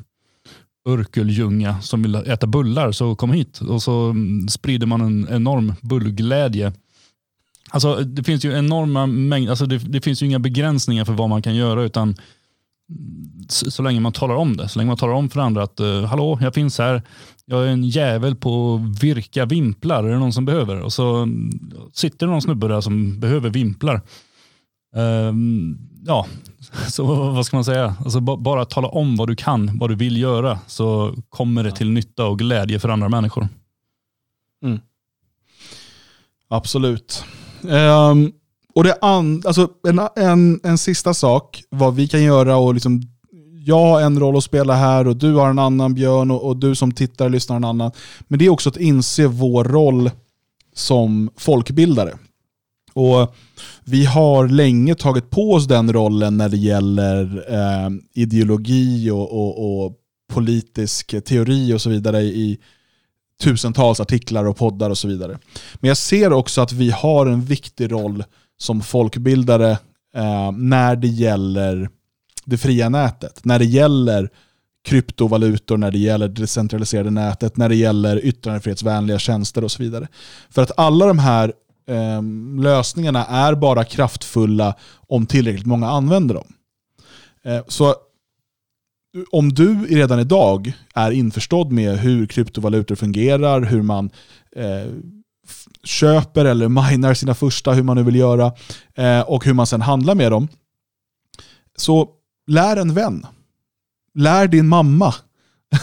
Örkelljunga som vill äta bullar så kom hit. Och så mm, sprider man en enorm bullglädje. Alltså det finns ju enorma mängder, alltså det, det finns ju inga begränsningar för vad man kan göra utan så, så länge man talar om det. Så länge man talar om för andra att eh, hallå, jag finns här. Jag är en jävel på att virka vimplar. Är det någon som behöver? Och så mm, sitter det någon snubbe där som behöver vimplar. Ehm, ja, så vad ska man säga? Alltså, ba- bara tala om vad du kan, vad du vill göra, så kommer det till nytta och glädje för andra människor. Absolut. Ehm, och det an, alltså en, en, en sista sak, vad vi kan göra och liksom jag har en roll att spela här och du har en annan Björn och, och du som tittar och lyssnar har en annan. Men det är också att inse vår roll som folkbildare. Och Vi har länge tagit på oss den rollen när det gäller eh, ideologi och, och, och politisk teori och så vidare i tusentals artiklar och poddar och så vidare. Men jag ser också att vi har en viktig roll som folkbildare eh, när det gäller det fria nätet. När det gäller kryptovalutor, när det gäller det decentraliserade nätet, när det gäller yttrandefrihetsvänliga tjänster och så vidare. För att alla de här eh, lösningarna är bara kraftfulla om tillräckligt många använder dem. Eh, så om du redan idag är införstådd med hur kryptovalutor fungerar, hur man eh, köper eller minar sina första, hur man nu vill göra, eh, och hur man sen handlar med dem, så lär en vän. Lär din mamma.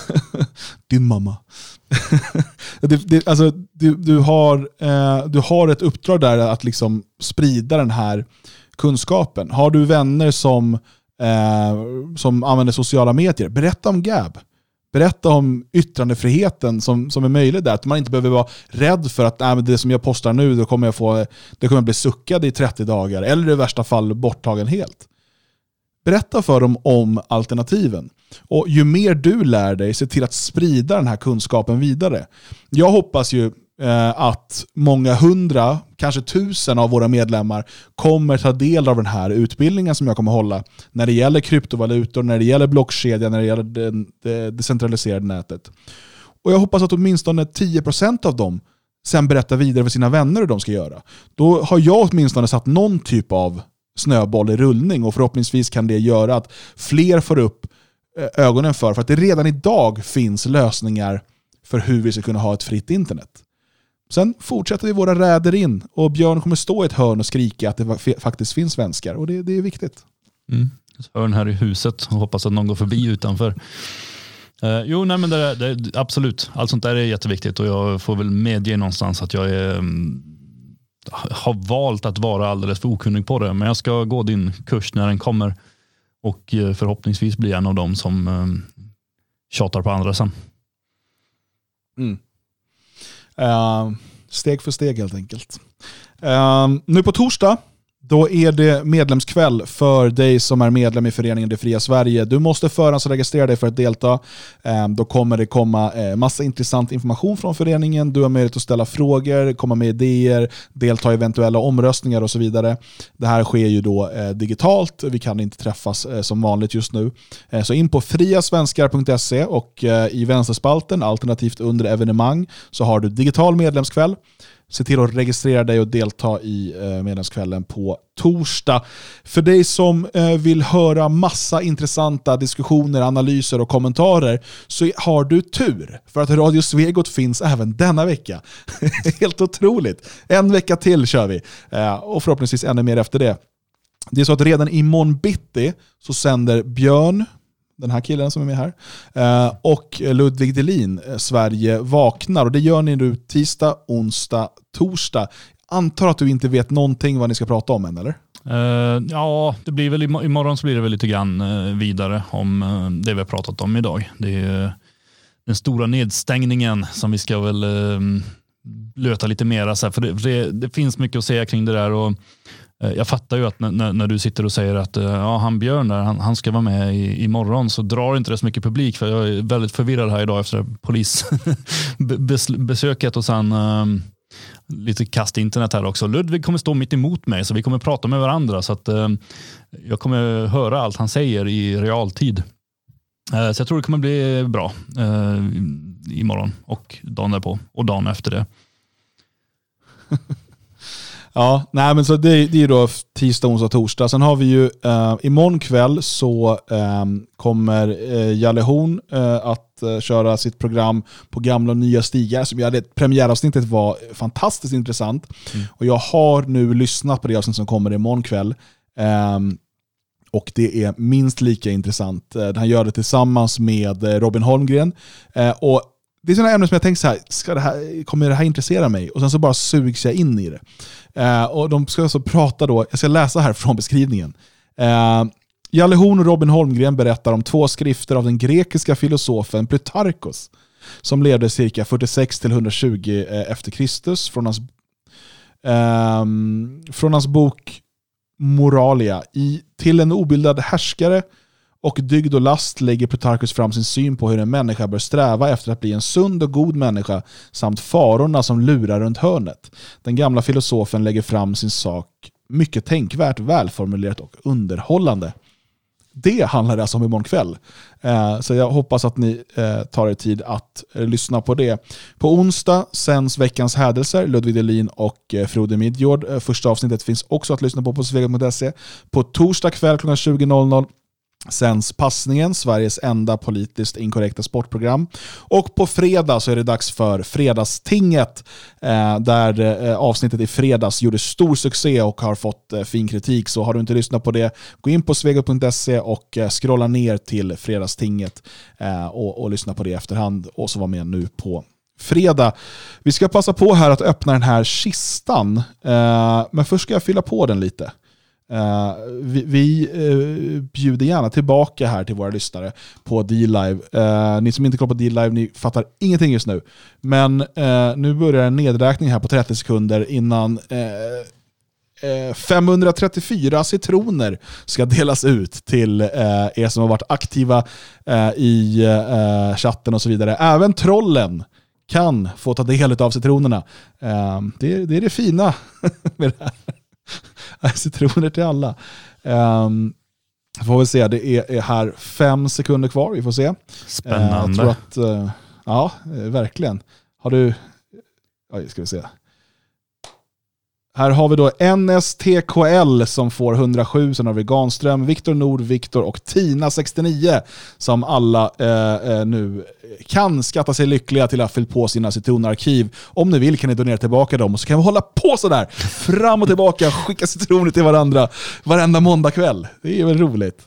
din mamma. det, det, alltså, du, du, har, eh, du har ett uppdrag där att liksom sprida den här kunskapen. Har du vänner som, eh, som använder sociala medier, berätta om Gab. Berätta om yttrandefriheten som, som är möjlig där. Att man inte behöver vara rädd för att Nej, men det som jag postar nu då kommer jag, få, det kommer jag bli suckad i 30 dagar. Eller i värsta fall borttagen helt. Berätta för dem om alternativen. Och ju mer du lär dig, se till att sprida den här kunskapen vidare. Jag hoppas ju Eh, att många hundra, kanske tusen av våra medlemmar kommer ta del av den här utbildningen som jag kommer hålla när det gäller kryptovalutor, när det gäller blockkedjan, när det gäller det, det decentraliserade nätet. Och jag hoppas att åtminstone 10% av dem sen berättar vidare för sina vänner hur de ska göra. Då har jag åtminstone satt någon typ av snöboll i rullning och förhoppningsvis kan det göra att fler får upp eh, ögonen för, för att det redan idag finns lösningar för hur vi ska kunna ha ett fritt internet. Sen fortsätter vi våra räder in och Björn kommer stå i ett hörn och skrika att det fa- faktiskt finns svenskar och det, det är viktigt. Mm. Hörn här i huset och hoppas att någon går förbi utanför. Eh, jo, nej, men det, det, absolut. Allt sånt där är jätteviktigt och jag får väl medge någonstans att jag är, mm, har valt att vara alldeles för okunnig på det. Men jag ska gå din kurs när den kommer och eh, förhoppningsvis bli en av dem som eh, tjatar på andra sen. Eh, Ehm, steg för steg helt enkelt. Ehm, nu på torsdag, då är det medlemskväll för dig som är medlem i föreningen Det Fria Sverige. Du måste förhandsregistrera dig för att delta. Eh, då kommer det komma eh, massa intressant information från föreningen. Du har möjlighet att ställa frågor, komma med idéer, delta i eventuella omröstningar och så vidare. Det här sker ju då eh, digitalt. Vi kan inte träffas som vanligt just nu. Så in på friasvenskar.se och i vänsterspalten, alternativt under evenemang, så har du digital medlemskväll. Se till att registrera dig och delta i eh, medlemskvällen på torsdag. För dig som eh, vill höra massa intressanta diskussioner, analyser och kommentarer så har du tur. För att Radio Svegot finns även denna vecka. Helt otroligt. En vecka till kör vi. Eh, och förhoppningsvis ännu mer efter det. Det är så att redan imorgon bitti så sänder Björn, den här killen som är med här, eh, och Ludvig Delin, eh, Sverige vaknar. Och det gör ni nu tisdag, onsdag, torsdag. Antar att du inte vet någonting vad ni ska prata om än, eller? Uh, ja, det blir väl imorgon så blir det väl lite grann uh, vidare om uh, det vi har pratat om idag. Det är den stora nedstängningen som vi ska väl löta lite mera. Så här, för det, det, det finns mycket att säga kring det där. Och, Eh, jag fattar ju att när, när, du sitter och säger att eh, ja, han Björn där, han, han ska vara med i, imorgon så drar inte det så mycket publik för jag är väldigt förvirrad här idag efter polisbesöket och sen um, lite kast internet här också. Ludvig kommer stå mitt emot mig så vi kommer prata med varandra så att um, jag kommer höra allt han säger i realtid. Uh, så jag tror det kommer bli bra uh, imorgon och dagen därpå och dagen efter det. Ja, nej men så det, det är ju då tisdag, onsdag, torsdag. Sen har vi ju eh, imorgon kväll så eh, kommer eh, Jalle Horn eh, att eh, köra sitt program på gamla och nya stigar. Som jag hade, premiäravsnittet var fantastiskt intressant. Och jag har nu lyssnat på det avsnitt som kommer imorgon kväll. Ehm, och det är minst lika intressant. Eh, Han gör det tillsammans med eh, Robin Holmgren. Eh, Och det är sådana ämnen som jag tänker så här, ska det här, kommer det här intressera mig? Och sen så bara sugs jag in i det. Eh, och de ska alltså prata då, jag ska läsa här från beskrivningen. Eh, Jalle Horn och Robin Holmgren berättar om två skrifter av den grekiska filosofen Plutarkos som levde cirka 46-120 eh, efter Kristus från hans, eh, från hans bok Moralia. I, till en obildad härskare och dygd och last lägger Plutarchus fram sin syn på hur en människa bör sträva efter att bli en sund och god människa samt farorna som lurar runt hörnet. Den gamla filosofen lägger fram sin sak mycket tänkvärt, välformulerat och underhållande. Det handlar det alltså om imorgon kväll. Eh, så jag hoppas att ni eh, tar er tid att eh, lyssna på det. På onsdag sänds veckans hädelser, Ludvig Delin och Frode Midjord. Första avsnittet finns också att lyssna på på svegot.se. På torsdag kväll klockan 20.00 sänds Passningen, Sveriges enda politiskt inkorrekta sportprogram. Och på fredag så är det dags för Fredagstinget, eh, där eh, avsnittet i fredags gjorde stor succé och har fått eh, fin kritik. Så har du inte lyssnat på det, gå in på svego.se och eh, scrolla ner till Fredagstinget eh, och, och lyssna på det i efterhand och så var med nu på fredag. Vi ska passa på här att öppna den här kistan, eh, men först ska jag fylla på den lite. Eh, vi vi eh, bjuder gärna tillbaka här till våra lyssnare på D-Live. Eh, ni som inte kollar på D-Live, ni fattar ingenting just nu. Men nu börjar en nedräkning här på 30 sekunder innan 534 citroner ska delas ut till er som har varit aktiva i chatten och så vidare. Även trollen kan få ta del av citronerna. Det, det är det fina med det här. Citroner till alla. Um, får vi se, det är, är, här fem sekunder kvar, vi får se. Spännande. Uh, jag tror att, uh, ja, verkligen. Har du, oj, ska vi se. Här har vi då NSTKL som får 107, sen har vi Ganström, Viktor Nord, Viktor och Tina69 som alla eh, nu kan skatta sig lyckliga till att ha fyllt på sina citronarkiv. Om ni vill kan ni donera tillbaka dem och så kan vi hålla på sådär fram och tillbaka, skicka citroner till varandra varenda måndagkväll. Det är väl roligt.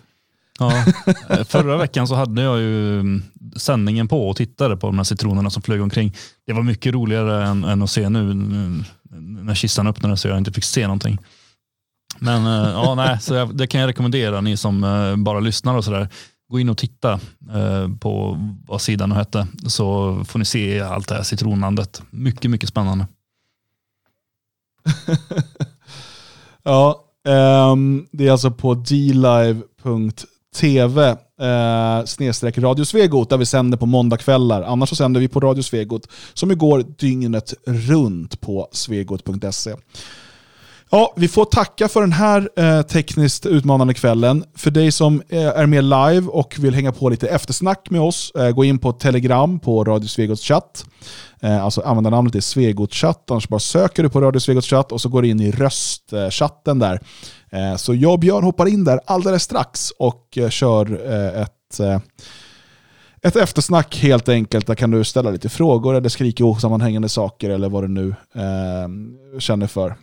Ja. Förra veckan så hade jag ju mm, sändningen på och tittade på de här citronerna som flög omkring. Det var mycket roligare än, än att se nu när kistan öppnades så jag inte fick se någonting. Men eh, ja, nej, så jag, det kan jag rekommendera ni som eh, bara lyssnar och sådär. Gå in och titta eh, på vad sidan nu hette så får ni se allt det här citronandet. Mycket, mycket spännande. ja, um, det är alltså på tv eh, snedstreck Radio Svegot där vi sänder på måndagkvällar. Annars så sänder vi på Radio Svegot som igår dygnet runt på svegot.se. Ja, vi får tacka för den här eh, tekniskt utmanande kvällen. För dig som eh, är med live och vill hänga på lite eftersnack med oss, eh, gå in på Telegram på Radio Svegots chatt. Eh, alltså användarnamnet är Svegots chatt, annars bara söker du på Radio Svegots chatt och så går du in i röstchatten där. Eh, så jag och Björn hoppar in där alldeles strax och eh, kör eh, ett eh, ett eftersnack helt enkelt. Där kan du ställa lite frågor eller skrika osammanhängande saker eller vad du nu eh, känner för.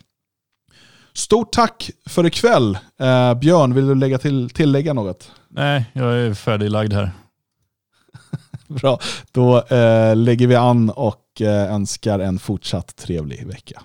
Stort tack för ikväll. Eh, Björn, vill du lägga till, tillägga något? Nej, jag är färdiglagd här. Bra, då eh, lägger vi an och eh, önskar en fortsatt trevlig vecka.